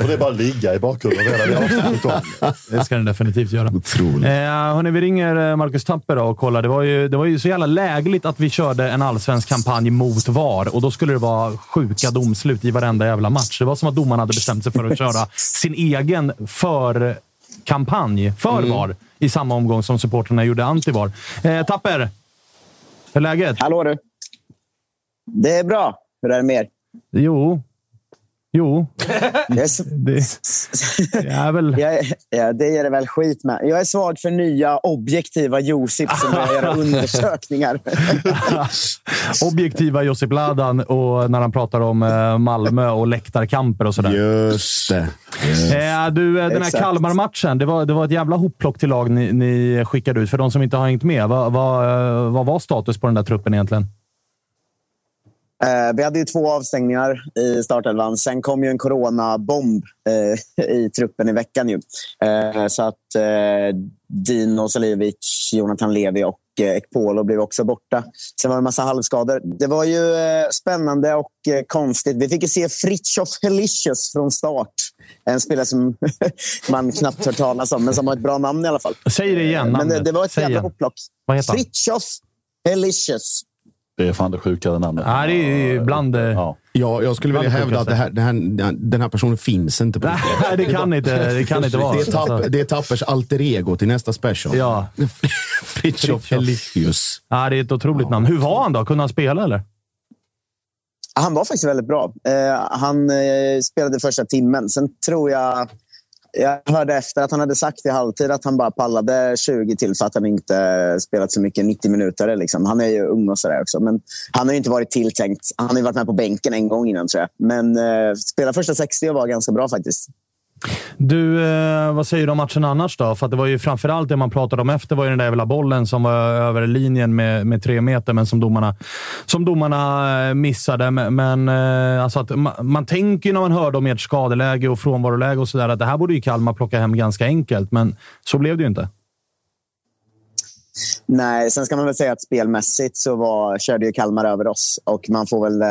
Speaker 3: och det är bara ligga i bakgrunden hela
Speaker 1: Det ska den definitivt göra.
Speaker 9: Otroligt.
Speaker 1: Eh, hörni, vi ringer eh, Marcus Tapper och kollar. Det var, ju, det var ju så jävla lägligt att vi körde en allsvensk kampanj mot VAR och då skulle det vara sjuka domslut i varenda jävla match. Det var som att domarna hade bestämt sig för att köra sin egen för för-kampanj för VAR i samma omgång som supporterna gjorde anti-VAR. Eh, Tapper, hur är läget?
Speaker 10: Hallå du. Det är bra. Hur är det med er?
Speaker 1: Jo. Jo.
Speaker 10: Jag är s-
Speaker 1: Det, det är väl...
Speaker 10: jag ja, det är det väl skit med. Jag är svag för nya objektiva Josip som börjar göra undersökningar.
Speaker 1: Objektiva Josip Ladan och när han pratar om eh, Malmö och läktarkamper och sådär.
Speaker 9: Just det.
Speaker 1: Eh, du, eh, den här
Speaker 10: Exakt.
Speaker 1: Kalmar-matchen, det var, det var ett jävla hopplock till lag ni, ni skickade ut. För de som inte har hängt med, vad, vad, eh, vad var status på den där truppen egentligen?
Speaker 10: Eh, vi hade ju två avstängningar i startelvan. Sen kom ju en coronabomb eh, i truppen i veckan. Ju. Eh, så att eh, Dino Salivic, Jonathan Levi och eh, Ekpolo blev också borta. Sen var det en massa halvskador. Det var ju eh, spännande och eh, konstigt. Vi fick ju se Fritiof Helicius från start. En spelare som man knappt hört talas om, men som har ett bra namn i alla fall.
Speaker 1: Säg det igen,
Speaker 10: Men det, det var ett
Speaker 1: Säg
Speaker 10: jävla hopplock. Fritiof Helicius.
Speaker 3: Det är fan det sjukare namnet.
Speaker 1: Ja, det är bland... eh,
Speaker 3: Ja.
Speaker 9: Ja, jag skulle vilja hävda att det här, det här, den här personen finns inte på.
Speaker 1: Nej, det kan inte, det kan inte vara.
Speaker 9: Det är, tapp,
Speaker 1: Alltså,
Speaker 9: det är Tappers alter ego till nästa special.
Speaker 1: Ja.
Speaker 9: Fritiof Helicius.
Speaker 1: Ja, det är ett otroligt namn. Hur var han då? Kunde han spela eller?
Speaker 10: Han var faktiskt väldigt bra. Eh, han eh, spelade första timmen. Sen tror jag... Jag hörde efter att han hade sagt i halvtid att han bara pallade 20 till för att han inte spelat så mycket 90 minuter. Liksom. Han är ju ung och sådär också. Men han har ju inte varit tilltänkt. Han har ju varit med på bänken en gång innan tror jag. Men eh, spela första 60 och var ganska bra faktiskt.
Speaker 1: Du, eh, vad säger du om matchen annars då? För att det var ju framförallt det man pratade om efter var ju den där jävla bollen som var över linjen med, med tre meter, men som domarna, som domarna eh, missade. Men, men eh, alltså att man, man tänker ju när man hörde om ert skadeläge och frånvaroläge och sådär att det här borde ju Kalmar plocka hem ganska enkelt, men så blev det ju inte.
Speaker 10: Nej, sen ska man väl säga att spelmässigt så var, körde ju Kalmar över oss. Och man får väl, eh,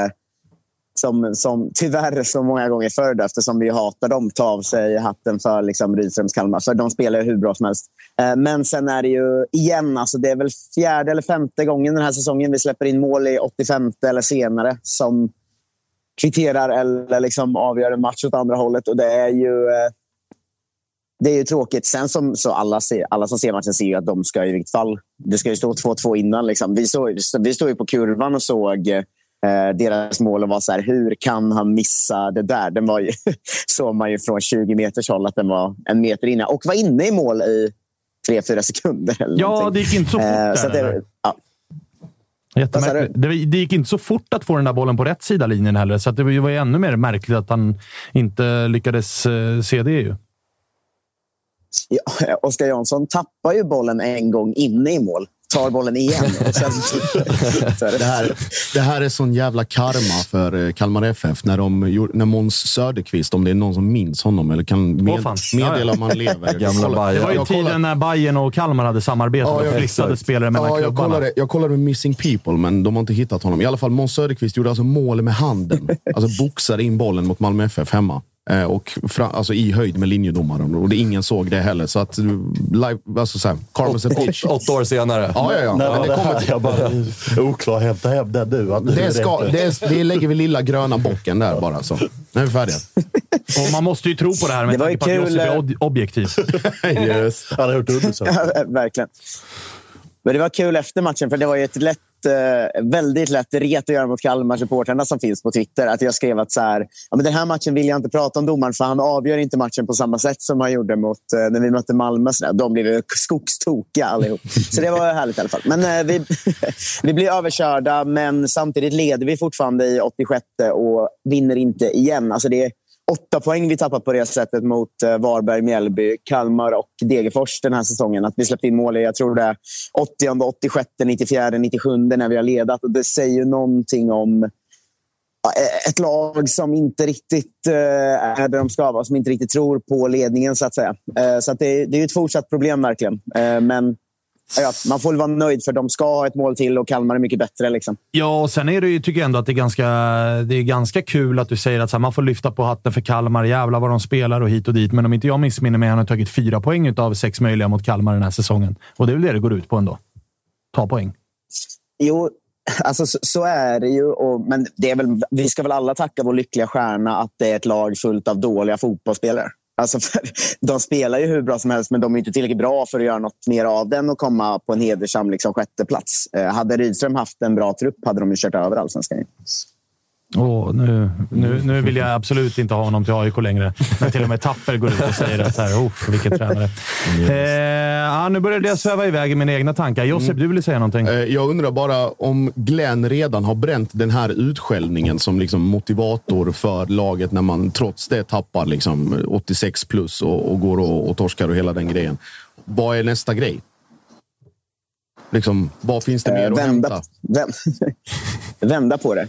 Speaker 10: som, som tyvärr så många gånger förr, eftersom vi hatar dem, ta av sig hatten för liksom, Rydströms Kalmar. För de spelar ju hur bra som helst. Eh, Men sen är det ju igen, alltså det är väl fjärde eller femte gången den här säsongen vi släpper in mål i 85 eller senare som kvitterar eller liksom avgör en match åt andra hållet. Och det är ju, eh, det är ju tråkigt. Sen som, så alla, ser, alla som ser matchen ser ju att de ska i vilket fall... Det ska ju stå 2-2 innan. Liksom. Vi, såg, vi stod ju på kurvan och såg eh, eh, deras mål var så här, hur kan han missa det där? Den var ju, såg man ju från 20 meters håll att den var en meter inne och var inne i mål i 3-4 sekunder. Eller
Speaker 1: Ja,
Speaker 10: någonting.
Speaker 1: det gick inte så fort
Speaker 10: Eh, så det, ja.
Speaker 1: Det, det gick inte så fort att få den där bollen på rätt sida linjen heller, så det var ju ännu mer märkligt att han inte lyckades eh, se det. ju.
Speaker 10: Ja, Oskar Jansson tappar ju bollen en gång inne i mål. Tar bollen igen. Och sen, så är det.
Speaker 9: Det här, det här är sån jävla karma för eh, Kalmar FF. När, de, när Måns Söderqvist, om det är någon som minns honom eller kan med, meddela om han lever.
Speaker 2: Gamla.
Speaker 1: Det var ju tiden när Bayern och Kalmar hade samarbete och
Speaker 9: ja,
Speaker 1: flyttade
Speaker 9: exakt.
Speaker 1: spelare mellan
Speaker 9: ja, jag
Speaker 1: klubbarna.
Speaker 9: kollade, jag kollade med Missing People, men de har inte hittat honom. I alla fall Måns Söderqvist gjorde alltså mål med handen. Alltså boxade in bollen mot Malmö FF hemma. Eh, och fra, alltså i höjd med linjedomaren. Och det, ingen såg det heller. Så att, live, alltså så här, a bitch.
Speaker 2: Åtta år senare.
Speaker 9: Ja, ja, ja.
Speaker 3: När
Speaker 9: Men det
Speaker 3: det
Speaker 9: kommer
Speaker 3: här? Jag bara, oklar, hämta hem den. Att du
Speaker 9: det, ska, det, det lägger vi lilla gröna bocken där bara. Så. Nu är vi färdiga.
Speaker 1: Och man måste ju tro på det här med
Speaker 10: Det var
Speaker 1: tanke på att
Speaker 10: kul,
Speaker 1: Josip är
Speaker 10: eh,
Speaker 1: ob- objektiv.
Speaker 3: Han har gjort undersökningar.
Speaker 10: Ja, verkligen. Men det var kul efter matchen, för det var ju ett lätt, eh, väldigt lätt ret att göra mot Kalmar-supportrarna som finns på Twitter. Att jag skrev att så här, ja, men den här matchen vill jag inte prata om domaren för han avgör inte matchen på samma sätt som han gjorde mot, eh, när vi mötte Malmö. Så där. De blev skogstokiga allihop. Så det var härligt i alla fall. Men eh, vi, vi blir överkörda, men samtidigt leder vi fortfarande i 86 och vinner inte igen. Alltså det är åtta poäng vi tappat på det sättet mot eh, Varberg, Mjällby, Kalmar och Degerfors den här säsongen. Att vi släppte in mål i, jag tror det är 80, 86, 94, 97 när vi har ledat. Och det säger ju någonting om ett lag som inte riktigt eh, är där de ska vara, som inte riktigt tror på ledningen så att säga. Eh, så att det, är ju ett fortsatt problem verkligen. Men man får väl vara nöjd för de ska ha ett mål till och Kalmar är mycket bättre. Liksom.
Speaker 1: Ja, och sen är det ju, tycker jag ändå att det är ganska, det är ganska kul att du säger att här, man får lyfta på hatten för Kalmar. Jävlar vad de spelar och hit och dit. Men om inte jag missminner mig har han tagit fyra poäng av sex möjliga mot Kalmar den här säsongen. Och det är väl det det går ut på ändå. Ta poäng.
Speaker 10: Jo, alltså så, så är det ju. Och, men det är väl, vi ska väl alla tacka vår lyckliga stjärna att det är ett lag fullt av dåliga fotbollsspelare. Alltså för, de spelar ju hur bra som helst, men de är inte tillräckligt bra för att göra något mer av den och komma på en hedersam liksom, sjätte plats. Eh, hade Rydström haft en bra trupp hade de ju kört över allsvenskan.
Speaker 1: Åh, nu, nu, nu vill jag absolut inte ha honom till AIK längre. När till och med Tapper går ut och säger att så här, oh, vilken tränare. Eh, ja, nu började jag sväva iväg i mina egna tankar. Josip, du ville säga någonting?
Speaker 9: Eh, Jag undrar bara om Glenn redan har bränt den här utskällningen som liksom motivator för laget när man trots det tappar liksom 86 plus och, och går och, och torskar och hela den grejen. Vad är nästa grej? Liksom, vad finns det mer
Speaker 10: Eh,
Speaker 9: att
Speaker 10: vända,
Speaker 9: hämta?
Speaker 10: väm, vända på det.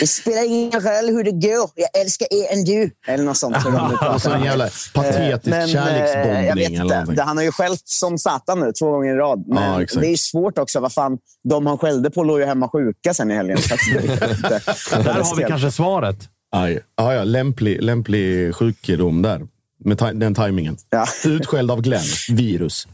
Speaker 10: Det spelar ingen roll hur det går. Jag älskar er än du. Eller något sånt. som de nu pratar
Speaker 9: Och så en jävla patetisk
Speaker 10: Eh, men, eh,
Speaker 9: kärleksbombning
Speaker 10: jag vet inte. han har ju skällt som satan nu, två gånger i rad. Men
Speaker 9: Ja,
Speaker 10: det är svårt också. Vad fan, de han skällde på låg ju hemma sjuka sen i helgen.
Speaker 1: Där har vi kanske svaret.
Speaker 9: Aj. Ja, ja, lämplig, lämplig sjukdom där. Med ta- den tajmingen. Utskälld av Glenn. Virus.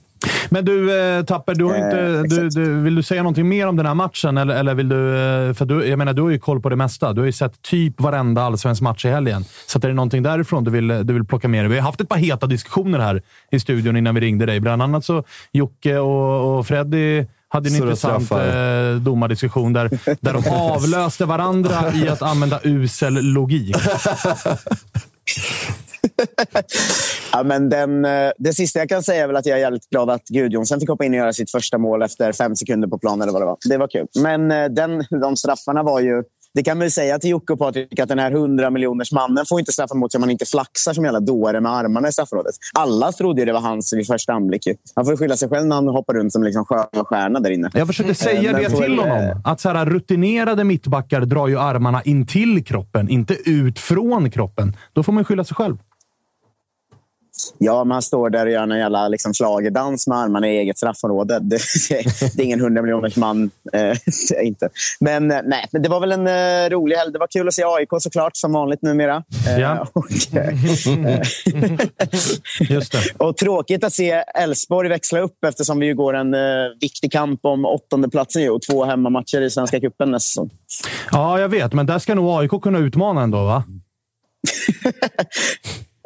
Speaker 1: Men du, eh, Tapper, du har
Speaker 9: Eh,
Speaker 1: inte, du, du, vill du säga någonting mer om den här matchen? Eller, eller vill du, eh, för du, jag menar, du har ju koll på det mesta. Du har ju sett typ varenda allsvensk match i helgen. Så är det någonting därifrån du vill, du vill plocka med dig? Vi har haft ett par heta diskussioner här i studion innan vi ringde dig. Bland annat så Jocke och, och Freddy hade en
Speaker 2: Surra
Speaker 1: intressant eh, domardiskussion där, där de avlöste varandra i att använda usel logik.
Speaker 10: Ja, men den, eh, det sista jag kan säga är väl att jag är jävligt glad att Gudjonsen fick hoppa in och göra sitt första mål efter fem sekunder på plan. Eller vad det, var. det var kul. Men eh, den, de straffarna var ju... Det kan man ju säga till Jocke och Patrik att den här 100 miljoners mannen får inte straffa mot sig om man inte flaxar som jävla dåre med armarna i straffområdet. Alla trodde ju det var hans vid första anblick. Han får skylla sig själv när han hoppar runt som liksom stjärna där inne.
Speaker 1: Jag försökte säga
Speaker 10: men
Speaker 1: det
Speaker 10: får
Speaker 1: till honom. Att så här, rutinerade mittbackar drar ju armarna in till kroppen, inte ut från kroppen. Då får man skylla sig själv.
Speaker 10: Ja, man står där och gör en jävla liksom, schlagerdans med armarna i eget straffområde. Det, det, är ingen hundra miljoners man. Eh, inte. Men, eh, nej, men det var väl en eh, rolig helg. Det var kul att se AIK såklart, som vanligt numera. Eh,
Speaker 1: Ja.
Speaker 10: och, eh,
Speaker 1: Just det.
Speaker 10: och tråkigt att se Elfsborg växla upp eftersom vi ju går en eh, viktig kamp om åttondeplatsen ju, och två hemmamatcher i Svenska cupen nästa säsong.
Speaker 1: Ja, jag vet, men där ska nog AIK kunna utmana ändå, va?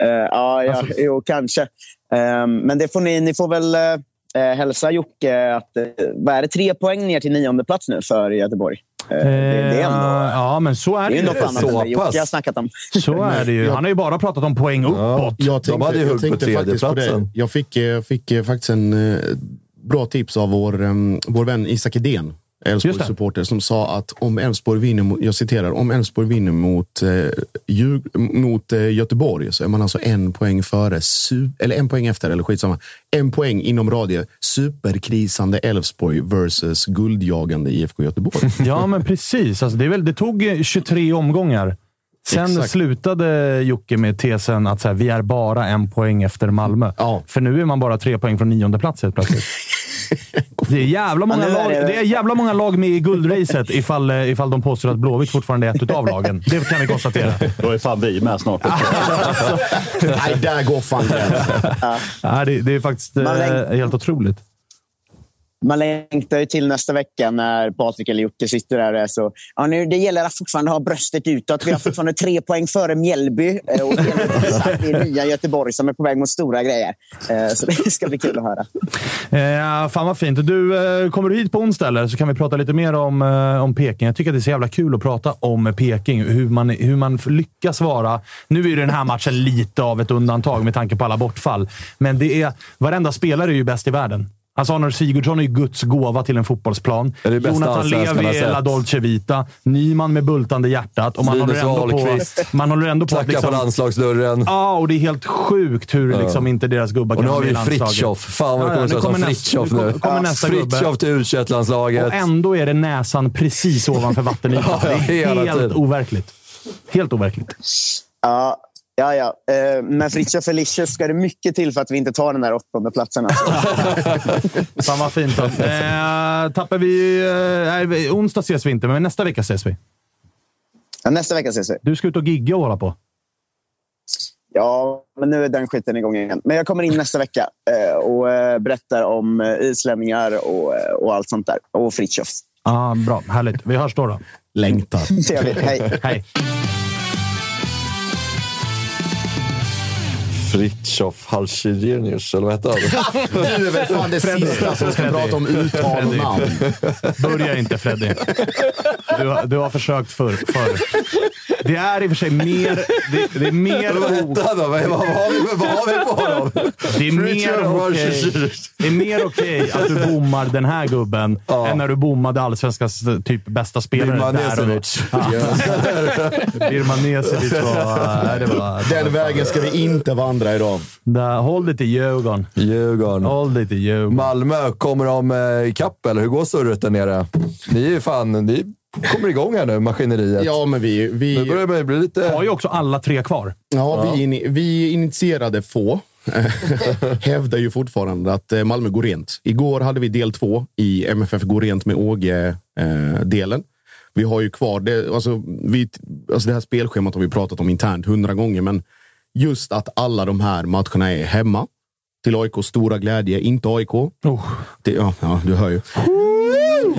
Speaker 10: Eh, ja, ja
Speaker 1: Alltså-
Speaker 10: jo, kanske. Eh, men det får ni, ni får väl eh, hälsa Jocke att eh, vad är det, tre poäng ner till nionde plats nu för Göteborg. Eh, det, det är ändå...
Speaker 1: Eh, Ja, men så är
Speaker 10: Det
Speaker 1: det
Speaker 10: är
Speaker 1: ju.
Speaker 10: något annat än det Jocke har snackat om.
Speaker 1: Så är det ju. Han har ju bara pratat om poäng uppåt.
Speaker 9: Jag tänkte, jag tänkte faktiskt på det. Jag fick, eh, fick eh, faktiskt en eh, bra tips av vår, em, vår vän Isak Edén. Elfsborgs supporter som sa att om Elfsborg vinner, mot- jag citerar, om Elfsborg vinner mot, eh, Djur- mot eh, Göteborg så är man alltså en poäng före, eller en poäng efter, eller skitsamma. En poäng inom radie. Superkrisande Elfsborg versus guldjagande IFK Göteborg.
Speaker 1: Ja, men precis. Alltså, det, väl, det tog eh, 23 omgångar. Sen
Speaker 9: Exakt.
Speaker 1: slutade Jocke med tesen att så här, vi är bara en poäng efter Malmö. För nu är man bara tre poäng från nionde plats helt plötsligt. Det är, jävla många
Speaker 10: Ja,
Speaker 1: lag,
Speaker 10: det-
Speaker 1: det är jävla många lag med i guldracet ifall, eh, ifall de påstår att Blåvitt fortfarande är ett utav lagen. Det kan vi konstatera.
Speaker 3: Då är fan vi med snart.
Speaker 9: Nej, där går fan gränsen.
Speaker 1: Ja, det, det är faktiskt eh, helt otroligt.
Speaker 10: Man längtar ju till nästa vecka när Patrik eller Jocke sitter där och är så... Ja, nu, det gäller att fortfarande ha bröstet utåt. Vi har fortfarande tre poäng före Mjällby. Eh, och det är nya Göteborg som är på väg mot stora grejer. Eh, så det ska bli kul att höra.
Speaker 1: Eh, ja, fan vad fint. Du, kommer du hit på onsdag eller? Så kan vi prata lite mer om, om Peking. Jag tycker att det är så jävla kul att prata om Peking. Hur man, hur man lyckas vara... Nu är ju den här matchen lite av ett undantag med tanke på alla bortfall. Men det är, varenda spelare är ju bäst i världen. Alltså Arnold Sigurdsson är ju Guds gåva till en fotbollsplan.
Speaker 2: är det bästa
Speaker 1: Jonathan Levi
Speaker 2: har
Speaker 1: är La. Dolce Vita. Nyman med bultande hjärtat. Och man
Speaker 2: Linus
Speaker 1: håller ändå på,
Speaker 2: Wahlqvist.
Speaker 1: man håller ändå på att
Speaker 2: Knacka på landslagsdörren.
Speaker 1: Ja, och det är helt sjukt hur
Speaker 2: Ja.
Speaker 1: liksom inte deras gubbar
Speaker 2: Och
Speaker 1: kan
Speaker 2: nu har
Speaker 1: vara
Speaker 2: vi
Speaker 1: med i landslaget.
Speaker 2: Fritiof. Fan vad det
Speaker 1: Ja, ja,
Speaker 2: kommer
Speaker 1: nu
Speaker 2: som
Speaker 1: nästa-
Speaker 2: Fritiof
Speaker 1: nu
Speaker 2: nu.
Speaker 1: kommer- kommer nästa.
Speaker 2: Fritiof till u landslaget
Speaker 1: Och ändå är det näsan precis ovanför vattenytan.
Speaker 2: Ja,
Speaker 1: det är helt overkligt. Helt overkligt.
Speaker 10: Ja, ja, ja. Eh, Men Fritiof Felicius ska det mycket till för att vi inte tar den där åttonde platsen. Alltså.
Speaker 1: Fan vad fint. Eh, tappar vi... Eh, onsdag ses vi inte, men nästa vecka ses vi.
Speaker 10: Ja, nästa vecka ses vi.
Speaker 1: Du ska ut och gigga och hålla på.
Speaker 10: Ja, men nu är den skiten igång igen. Men jag kommer in nästa vecka eh, och eh, berättar om islänningar och, och allt sånt där. Och Fritiof.
Speaker 1: Ah, bra, härligt. Vi hörs då. då.
Speaker 9: Längtar.
Speaker 10: Trevligt. Hej.
Speaker 1: Hej.
Speaker 2: Fritiof Halsjirinius, eller vad hette han?
Speaker 9: Du är väl fan det sista som ska prata om uttal och namn.
Speaker 1: Börja inte Freddy. Du, har- du har försökt förr. förr. Det är i och för sig mer... Det, det är mer...
Speaker 2: Han då? Vad vad har vi vad har vi på honom?
Speaker 1: Det är mer okej
Speaker 2: Halsjirinius.
Speaker 1: det är mer okej att du bommar den här gubben än när du bommade allsvenskans typ bästa spelare.
Speaker 2: Birman
Speaker 1: där och då.
Speaker 2: Nesevic.
Speaker 1: Ja. Birman Nesevic var... Det var
Speaker 9: Den vägen ska vi inte vandra idag.
Speaker 1: där, håll dig till Djurgården.
Speaker 2: Djurgården.
Speaker 1: Håll dig till Djurgården.
Speaker 2: Malmö, kommer de eh, ikapp eller hur går surret där nere? Ni är ju fan, ni kommer igång här nu, maskineriet.
Speaker 9: Ja, men vi... vi
Speaker 2: Nu börjar det bli lite...
Speaker 1: Har ju också alla tre kvar.
Speaker 9: Ja, Vi, in, vi initierade få. Hävdar ju fortfarande att eh, Malmö går rent. Igår hade vi del två i MFF går rent med Åge-delen. vi har ju kvar det, alltså, vi, alltså det här spelschemat har vi pratat om internt hundra gånger, men just att alla de här matcherna är hemma. Till AIKs stora glädje, inte AIK. Det, ja, ja, du hör ju.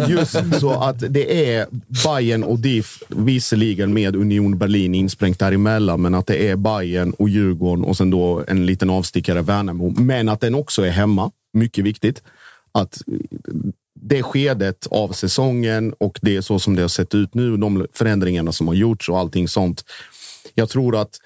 Speaker 9: Just så att det är Bayern och DIF, visserligen med Union Berlin insprängt däremellan, men att det är Bayern och Djurgården och sen då en liten avstickare Värnamo. Men att den också är hemma, mycket viktigt. Att det skedet av säsongen och det är så som det har sett ut nu, de förändringarna som har gjorts och allting sånt. Jag tror att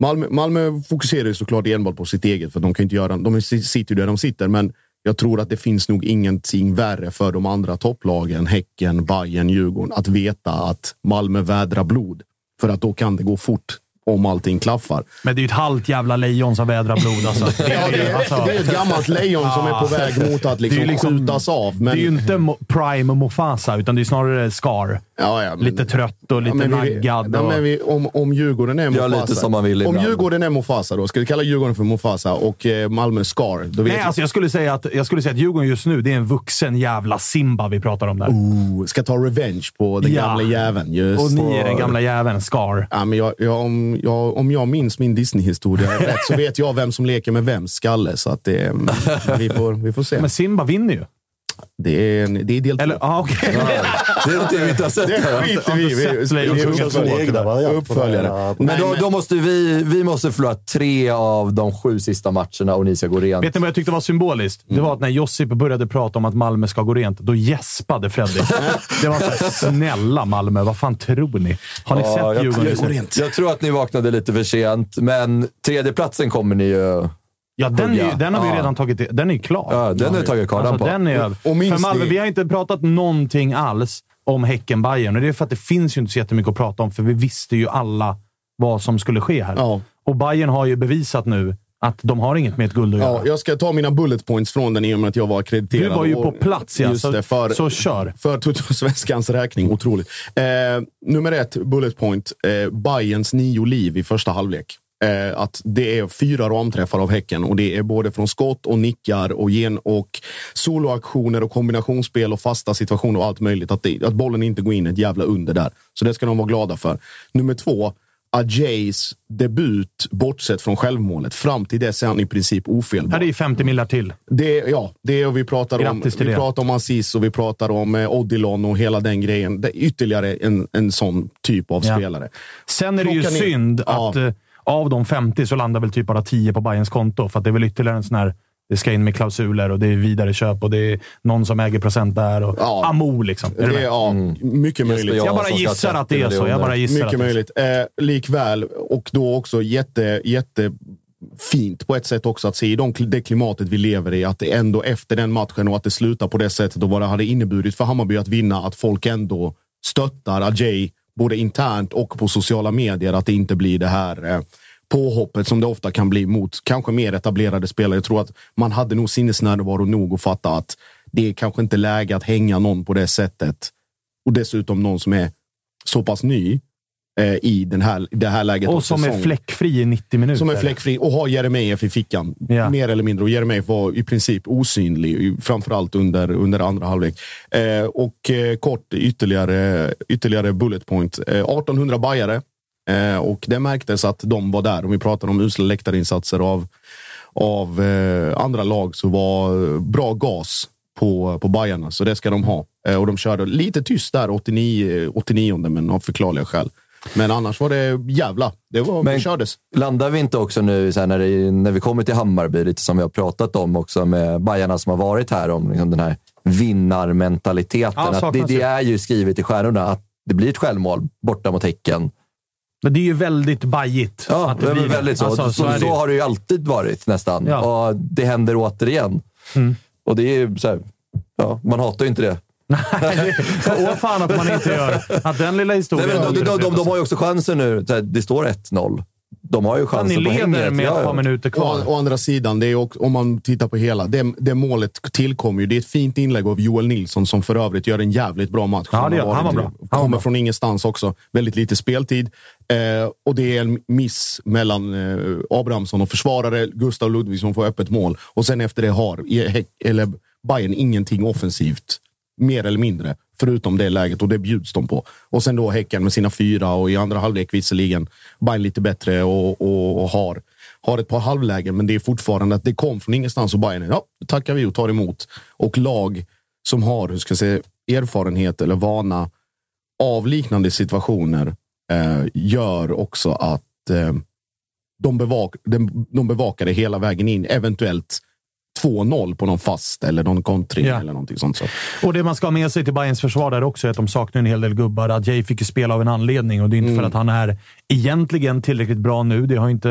Speaker 9: Malmö, Malmö fokuserar ju såklart enbart på sitt eget, för de kan inte göra, de sitter ju där de sitter, men jag tror att det finns nog ingenting värre för de andra topplagen, Häcken, Bayern, Djurgården, att veta att Malmö vädrar blod. För att då kan det gå fort om allting klaffar.
Speaker 1: Men det är ju ett halvt jävla lejon som vädrar blod. Alltså. Det
Speaker 9: Ja, det,
Speaker 1: ju, alltså.
Speaker 9: är, det är ett gammalt lejon som är på väg mot att liksom,
Speaker 1: är liksom-
Speaker 9: skjutas av. Men...
Speaker 1: Det är ju inte Prime och Mufasa, utan det är snarare Scar.
Speaker 9: Ja, ja, men-
Speaker 1: lite trött och lite
Speaker 9: Ja, men vi-
Speaker 1: naggad.
Speaker 9: Ja,
Speaker 1: och...
Speaker 9: men vi, om, om Djurgården är
Speaker 2: Gör
Speaker 9: Mofasa.
Speaker 2: lite som man vill
Speaker 9: Om
Speaker 2: ibland.
Speaker 9: Djurgården är Mofasa då, ska vi kalla Djurgården för Mofasa och eh, Malmö Scar. Då vet
Speaker 1: Nej,
Speaker 9: vi-
Speaker 1: alltså jag, skulle säga att, jag skulle säga att Djurgården just nu, det är en vuxen jävla Simba vi pratar om där.
Speaker 9: Oh, ska ta revenge på den
Speaker 1: Ja.
Speaker 9: gamla jäveln. Just.
Speaker 1: och ni är den gamla jäveln, Scar.
Speaker 9: Ja, men jag, jag, om, jag, om jag minns min Disney-historia rätt så vet jag vem som leker med vems skalle. Så att det, vi, får, vi får se.
Speaker 1: Men Simba vinner ju.
Speaker 9: Det är, en- det är del två.
Speaker 1: Eller, ah, okej.
Speaker 2: Det är någonting vi inte har sett.
Speaker 9: Det skiter vi i.
Speaker 1: Inte
Speaker 9: Uppföljare.
Speaker 2: Men då, då måste vi, vi måste förlora tre av de sju sista matcherna och ni ska gå rent.
Speaker 1: Vet ni vad jag tyckte var symboliskt? Det var att när Josip började prata om att Malmö ska gå rent, då gäspade Freddy. Det var så här, snälla Malmö, vad fan tror ni? Har ni
Speaker 2: Ja,
Speaker 1: sett
Speaker 2: jag,
Speaker 1: Djurgården?
Speaker 2: jag, jag,
Speaker 1: nu?
Speaker 2: tror att ni vaknade lite för sent, men tredjeplatsen kommer ni ju...
Speaker 1: Ja, den, är ju, den har vi redan tagit. Den är ju klar.
Speaker 2: Ja, den har vi tagit kardan
Speaker 1: alltså,
Speaker 2: på.
Speaker 1: Den är.
Speaker 9: Och minns
Speaker 1: För Malmö,
Speaker 9: ni-
Speaker 1: vi har inte pratat någonting alls om häcken bayern och Det är för att det finns ju inte så jättemycket att prata om, för vi visste ju alla vad som skulle ske här.
Speaker 9: Ja.
Speaker 1: Och Bayern har ju bevisat nu att de har inget med ett guld att göra.
Speaker 9: Ja, jag ska ta mina bullet points från den i och med att jag var akkrediterad.
Speaker 1: Du var ju
Speaker 9: Och-
Speaker 1: på plats, ja.
Speaker 9: Just
Speaker 1: Så-
Speaker 9: det, för,
Speaker 1: så kör.
Speaker 9: För Tuttosvenskans räkning. Otroligt. Eh, nummer ett, bullet point. Eh, Bayerns nio liv i första halvlek. Eh, att det är fyra ramträffar av Häcken och det är både från skott och nickar och, gen och soloaktioner och kombinationsspel och fasta situationer och allt möjligt. Att, det, att bollen inte går in ett jävla under där. Så det ska de vara glada för. Nummer två, Ajays debut, bortsett från självmålet. Fram till dess är han i princip ofelbar.
Speaker 1: Här är ju 50 millar till.
Speaker 9: Det, ja, det och vi pratar om,
Speaker 1: Grattis till
Speaker 9: vi
Speaker 1: det.
Speaker 9: pratar om Aziz och vi pratar om eh, Odilon och hela den grejen. Det är ytterligare en, en sån typ av
Speaker 1: Ja.
Speaker 9: spelare.
Speaker 1: Sen är det ju
Speaker 9: Plocka ner-
Speaker 1: synd
Speaker 9: Ja.
Speaker 1: att eh, av de 50 så landar väl typ bara 10 på Bayerns konto. För att det är väl ytterligare en sån här... Det ska in med klausuler och det är vidare köp och det är någon som äger procent där. Och
Speaker 9: Ja.
Speaker 1: Amo liksom. Är
Speaker 9: Det är,
Speaker 1: med?
Speaker 9: ja, mycket möjligt.
Speaker 2: Jesper
Speaker 1: Jag bara gissar att det är
Speaker 2: 30
Speaker 1: så. Jag bara gissar
Speaker 9: Mycket
Speaker 1: det
Speaker 9: möjligt. Eh, likväl, och då också jätte, jätte fint på ett sätt också att se i de, det klimatet vi lever i, att det ändå efter den matchen och att det slutar på det sättet och vad det hade inneburit för Hammarby att vinna, att folk ändå stöttar Ajay både internt och på sociala medier, att det inte blir det här eh, påhoppet som det ofta kan bli mot kanske mer etablerade spelare. Jag tror att man hade nog sinnesnärvaro nog att fatta att det är kanske inte läge att hänga någon på det sättet. Och dessutom någon som är så pass ny i den här, det här läget.
Speaker 1: Och som är
Speaker 9: säsongen.
Speaker 1: fläckfri i 90 minuter.
Speaker 9: Som är fläckfri och har Jeremejeff i fickan.
Speaker 1: Ja.
Speaker 9: Mer eller mindre. Och Jeremejeff var i princip osynlig, framförallt under, under andra halvlek. Eh, och eh, kort ytterligare, ytterligare bullet point. Eh, 1800 bajare. Eh, och det märktes att de var där. Om vi pratar om usla läktarinsatser av, av eh, andra lag så var eh, bra gas på, på Bajarna. Så det ska de ha. Eh, och de körde lite tyst där 89, 89 men av förklarliga skäl. Men annars var det jävla. Det, var,
Speaker 2: Men-
Speaker 9: kördes.
Speaker 2: Landar vi inte också nu så här, när, det, när vi kommer till Hammarby, lite som vi har pratat om också med Bajarna som har varit här, om liksom den här vinnarmentaliteten.
Speaker 1: Ja,
Speaker 2: att det, det är ju skrivet i stjärnorna att det blir ett självmål borta mot Häcken.
Speaker 1: Men det är ju väldigt bajigt.
Speaker 2: Ja,
Speaker 1: att
Speaker 2: det
Speaker 1: det blir
Speaker 2: väldigt så.
Speaker 1: Alltså,
Speaker 2: så, så
Speaker 1: ju.
Speaker 2: har det ju alltid varit nästan.
Speaker 1: Ja.
Speaker 2: Och det händer återigen.
Speaker 1: Mm.
Speaker 2: Och det är ju så här, ja, man hatar ju inte det.
Speaker 1: Åh fan att man inte gör. Att den lilla
Speaker 2: Nej,
Speaker 1: historien...
Speaker 2: men de, de, de, de har ju också chansen nu. Det står 1-0. De har ju
Speaker 1: Ni
Speaker 2: chansen på
Speaker 1: leder
Speaker 2: hänget.
Speaker 1: med ett par minuter kvar.
Speaker 9: Å, å andra sidan, det är också, om man tittar på hela, det, det målet tillkommer ju. Det är ett fint inlägg av Joel Nilsson som för övrigt gör en jävligt bra match.
Speaker 1: Ja, det gör-
Speaker 9: har
Speaker 1: han var bra. Han var
Speaker 9: Kommer
Speaker 1: bra.
Speaker 9: från ingenstans också. Väldigt lite speltid. Eh, och det är en miss mellan eh, Abrahamsson och försvarare. Gustav Ludvigsson får öppet mål. Och sen efter det har eller Bayern ingenting offensivt. Mer eller mindre. Förutom det läget och det bjuds de på. Och sen då Häcken med sina fyra och i andra halvlek visserligen Bayern lite bättre och, och, och har, har ett par halvlägen. Men det är fortfarande att det kom från ingenstans och Bayern, ja, tackar vi och tar emot. Och lag som har hur ska jag säga, erfarenhet eller vana av liknande situationer eh, gör också att eh, de, bevak, de, de bevakar det hela vägen in. Eventuellt 2-0 på någon fast eller någon kontring
Speaker 1: Ja.
Speaker 9: eller någonting sånt. Så.
Speaker 1: Och det man ska ha med sig till Bayerns försvar där också är att de saknar en hel del gubbar. Adjei fick ju spela av en anledning och det är inte
Speaker 9: Mm.
Speaker 1: för att han är egentligen tillräckligt bra nu. Det har inte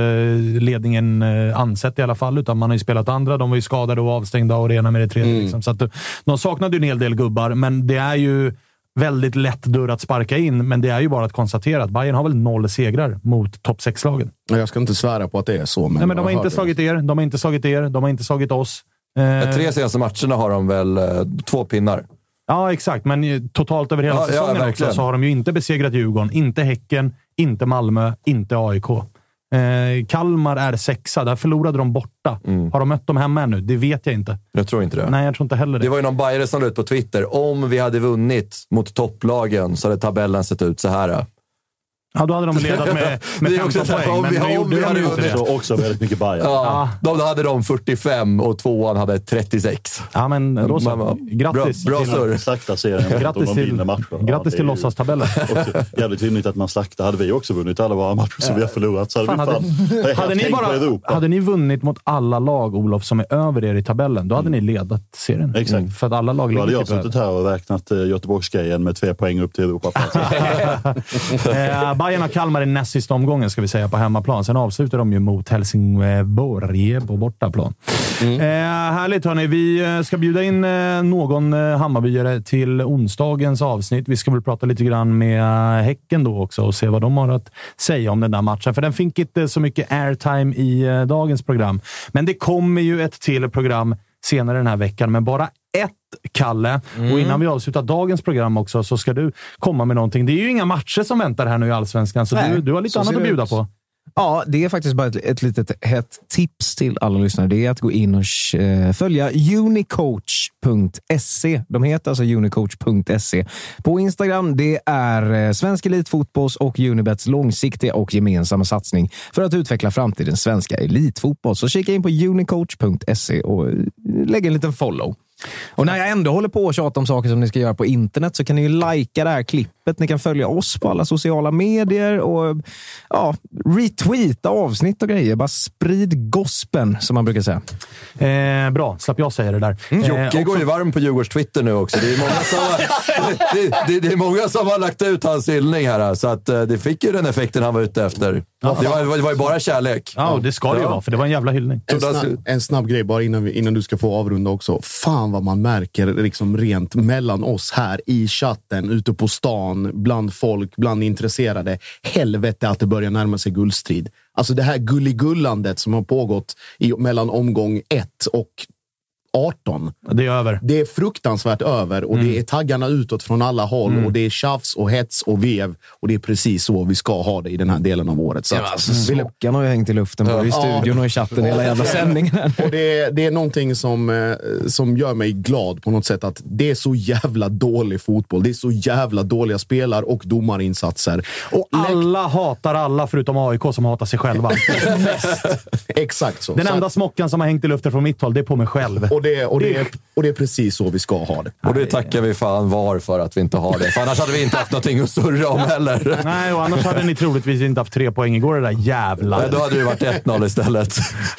Speaker 1: ledningen eh, ansett i alla fall, utan man har ju spelat andra. De var ju skadade och avstängda och rena med det tredje.
Speaker 9: Mm.
Speaker 1: Liksom. Så att, eh, de saknade ju en hel del gubbar, men det är ju väldigt lätt dörr att sparka in. Men det är ju bara att konstatera att Bayern har väl noll segrar mot topp 6-lagen.
Speaker 9: Jag ska inte svära på att det är så. Men
Speaker 1: Nej, men de har inte slagit er, de har inte slagit er, de har inte slagit oss. Eh,
Speaker 2: De tre senaste matcherna har de väl eh, två pinnar.
Speaker 1: Ja, exakt. Men totalt över hela
Speaker 2: Ja, ja,
Speaker 1: säsongen också
Speaker 2: verkligen.
Speaker 1: så har de ju inte besegrat Djurgården, inte Häcken, inte Malmö, inte AIK. Eh, Kalmar är sexa. Där förlorade de borta. Har de mött dem hemma ännu? Det vet jag inte.
Speaker 2: Jag tror inte det.
Speaker 1: Nej, jag tror inte heller det.
Speaker 2: Det var ju någon bajare som la ut på Twitter. Om vi hade vunnit mot topplagen så hade tabellen sett ut så här.
Speaker 1: Ja, då hade de ledat med, med
Speaker 2: Det är också
Speaker 1: 15
Speaker 2: så här,
Speaker 1: poäng,
Speaker 2: om
Speaker 1: men
Speaker 2: vi-
Speaker 1: nu
Speaker 2: om vi
Speaker 1: de
Speaker 2: hade vunnit
Speaker 1: det.
Speaker 3: Så också väldigt mycket Bayern.
Speaker 2: Ja, Då hade de 45 och tvåan hade 36.
Speaker 1: Ja, men då så. Grattis
Speaker 2: Bra, bra surr.
Speaker 3: Slakta serien.
Speaker 1: Grattis till,
Speaker 3: vinner
Speaker 1: grattis
Speaker 3: det
Speaker 1: till låtsastabellen.
Speaker 3: Jävligt rimligt att man slaktar. Hade vi också vunnit alla våra matcher som vi har förlorat så hade
Speaker 1: Fan,
Speaker 3: vi fan...
Speaker 1: hade, hade, ni bara,
Speaker 3: Europa.
Speaker 1: hade ni vunnit mot alla lag, Olof, som är över er i tabellen, då hade ni ledat serien.
Speaker 3: Mm. Exakt.
Speaker 1: För att alla lag
Speaker 3: Då hade
Speaker 1: ligger
Speaker 3: jag
Speaker 1: typ
Speaker 3: suttit här och räknat eh, Göteborgsgrejen med tre poäng upp till Europaplatsen.
Speaker 1: Bayern och Kalmar i näst sista omgången, ska vi säga, på hemmaplan. Sen avslutar de ju mot Helsingborg på bortaplan.
Speaker 3: Mm.
Speaker 1: Eh, härligt hörni. Vi eh, ska bjuda in eh, någon eh, Hammarbyare till onsdagens avsnitt. Vi ska väl prata lite grann med Häcken då också och se vad de har att säga om den där matchen. För den fick inte så mycket airtime i dagens program. Men det kommer ju ett till program senare den här veckan, men bara Kalle. Och innan vi avslutar dagens program också så ska du komma med någonting. Det är ju inga matcher som väntar här nu i Allsvenskan, så
Speaker 11: Nej,
Speaker 1: du, du har lite annat att bjuda
Speaker 11: ut.
Speaker 1: på.
Speaker 11: Ja, det är faktiskt bara ett, ett litet hett tips till alla lyssnare. Det är att gå in och eh, följa unicoach.se. De heter alltså unicoach.se. På Instagram, det är eh, Svensk Elitfotbolls och Unibets långsiktiga och gemensamma satsning för att utveckla framtidens svenska elitfotboll. Så kika in på unicoach.se och eh, lägg en liten follow. Och när jag ändå håller på och tjatar om saker som ni ska göra på internet så kan ni ju likea det här klippet. Ni kan följa oss på alla sociala medier och ja, retweeta avsnitt och grejer. Bara sprid gospen, som man brukar säga.
Speaker 1: Eh, bra, slapp jag säga det där.
Speaker 2: Mm.
Speaker 1: Eh,
Speaker 2: Jocke
Speaker 1: också-
Speaker 2: går ju varm på Djurgårds Twitter nu också. Det är många som har, det, det, det är många som har lagt ut hans hyllning här, så att, eh, det fick ju den effekten han var ute efter. Det var, det var ju bara kärlek.
Speaker 1: Ja, det ska det ju vara, för det var en jävla hyllning.
Speaker 9: En snabb, en snabb grej bara innan, vi, innan du ska få avrunda också. Fan vad man märker liksom rent mellan oss här i chatten, ute på stan, bland folk, bland intresserade. Helvete att det börjar närma sig guldstrid. Alltså det här gulligullandet som har pågått i, mellan omgång ett och 18.
Speaker 1: Det är över.
Speaker 9: Det är fruktansvärt över och det är taggarna utåt från alla håll och det är tjafs och hets och vev. Och det är precis så vi ska ha det i den här delen av året. Så
Speaker 11: Ja, alltså, Smockan har ju hängt i luften både i studion och i chatten hela jävla sändningen.
Speaker 9: Och det, är- det är någonting som, eh, som gör mig glad på något sätt. Att det är så jävla dålig fotboll. Det är så jävla dåliga spelare och domarinsatser.
Speaker 1: Och alla hatar alla förutom AIK som hatar sig själva.
Speaker 9: Exakt så.
Speaker 1: Den
Speaker 9: Så
Speaker 1: enda
Speaker 9: att-
Speaker 1: smockan som har hängt i luften från mitt håll, det är på mig själv.
Speaker 9: och, det, och, det, är- och det är precis så vi ska ha det.
Speaker 2: Och det tackar vi fan var för att vi inte har det. För annars hade vi inte haft någonting att surra om heller.
Speaker 1: Nej, och annars hade ni troligtvis inte haft tre poäng igår, det där jävla...
Speaker 2: Nej, då hade det varit 1-0 istället.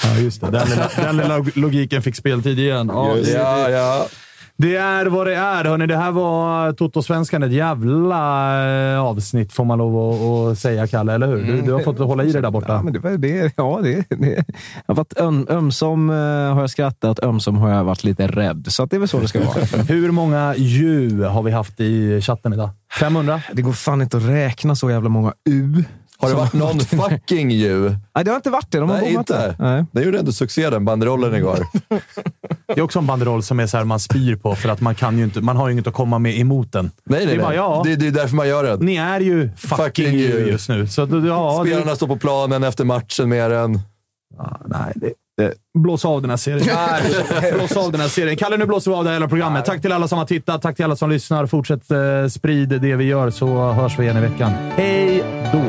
Speaker 1: Ja, just det. Den lilla, den lilla logiken fick speltid igen. Ja, det,
Speaker 2: Ja, ja.
Speaker 1: Det är vad det är. Hörni, det här var Toto-svenskan. Ett jävla eh, avsnitt får man lov att, att säga, Kalle. Eller hur? Du, du har fått hålla i det där borta.
Speaker 11: Ja, men det, det, ja, det, det, jag har varit öm, ömsom eh, har jag skrattat, ömsom har jag varit lite rädd. Så det är väl så det ska vara.
Speaker 1: Hur många ju har vi haft i chatten idag? 500?
Speaker 11: Det går fan inte att räkna så jävla många U.
Speaker 2: Har det varit någon fucking ju?
Speaker 11: Nej, det har inte varit det. De har
Speaker 2: Nej, inte.
Speaker 11: det. Nej.
Speaker 2: Den gjorde ändå succé den banderollen igår.
Speaker 1: Det är också en banderoll som är så här, man spyr på för att man, kan ju inte, man har ju inget att komma med emot den.
Speaker 2: Nej,
Speaker 1: det
Speaker 2: nej,
Speaker 1: är bara,
Speaker 2: nej.
Speaker 1: ja,
Speaker 2: Det, det är därför man gör det.
Speaker 1: ni är ju fucking,
Speaker 2: Fucking
Speaker 1: you
Speaker 2: you.
Speaker 1: just nu. Så, det- ja, det,
Speaker 2: Spelarna står på planen efter matchen med den.
Speaker 1: nej, det, det, blås av den här serien. blås av den här serien. Kalle, nu blåser vi av det här hela programmet. Tack till alla som har tittat. Tack till alla som lyssnar. Fortsätt eh, sprid det vi gör så hörs vi igen i veckan. Hej då!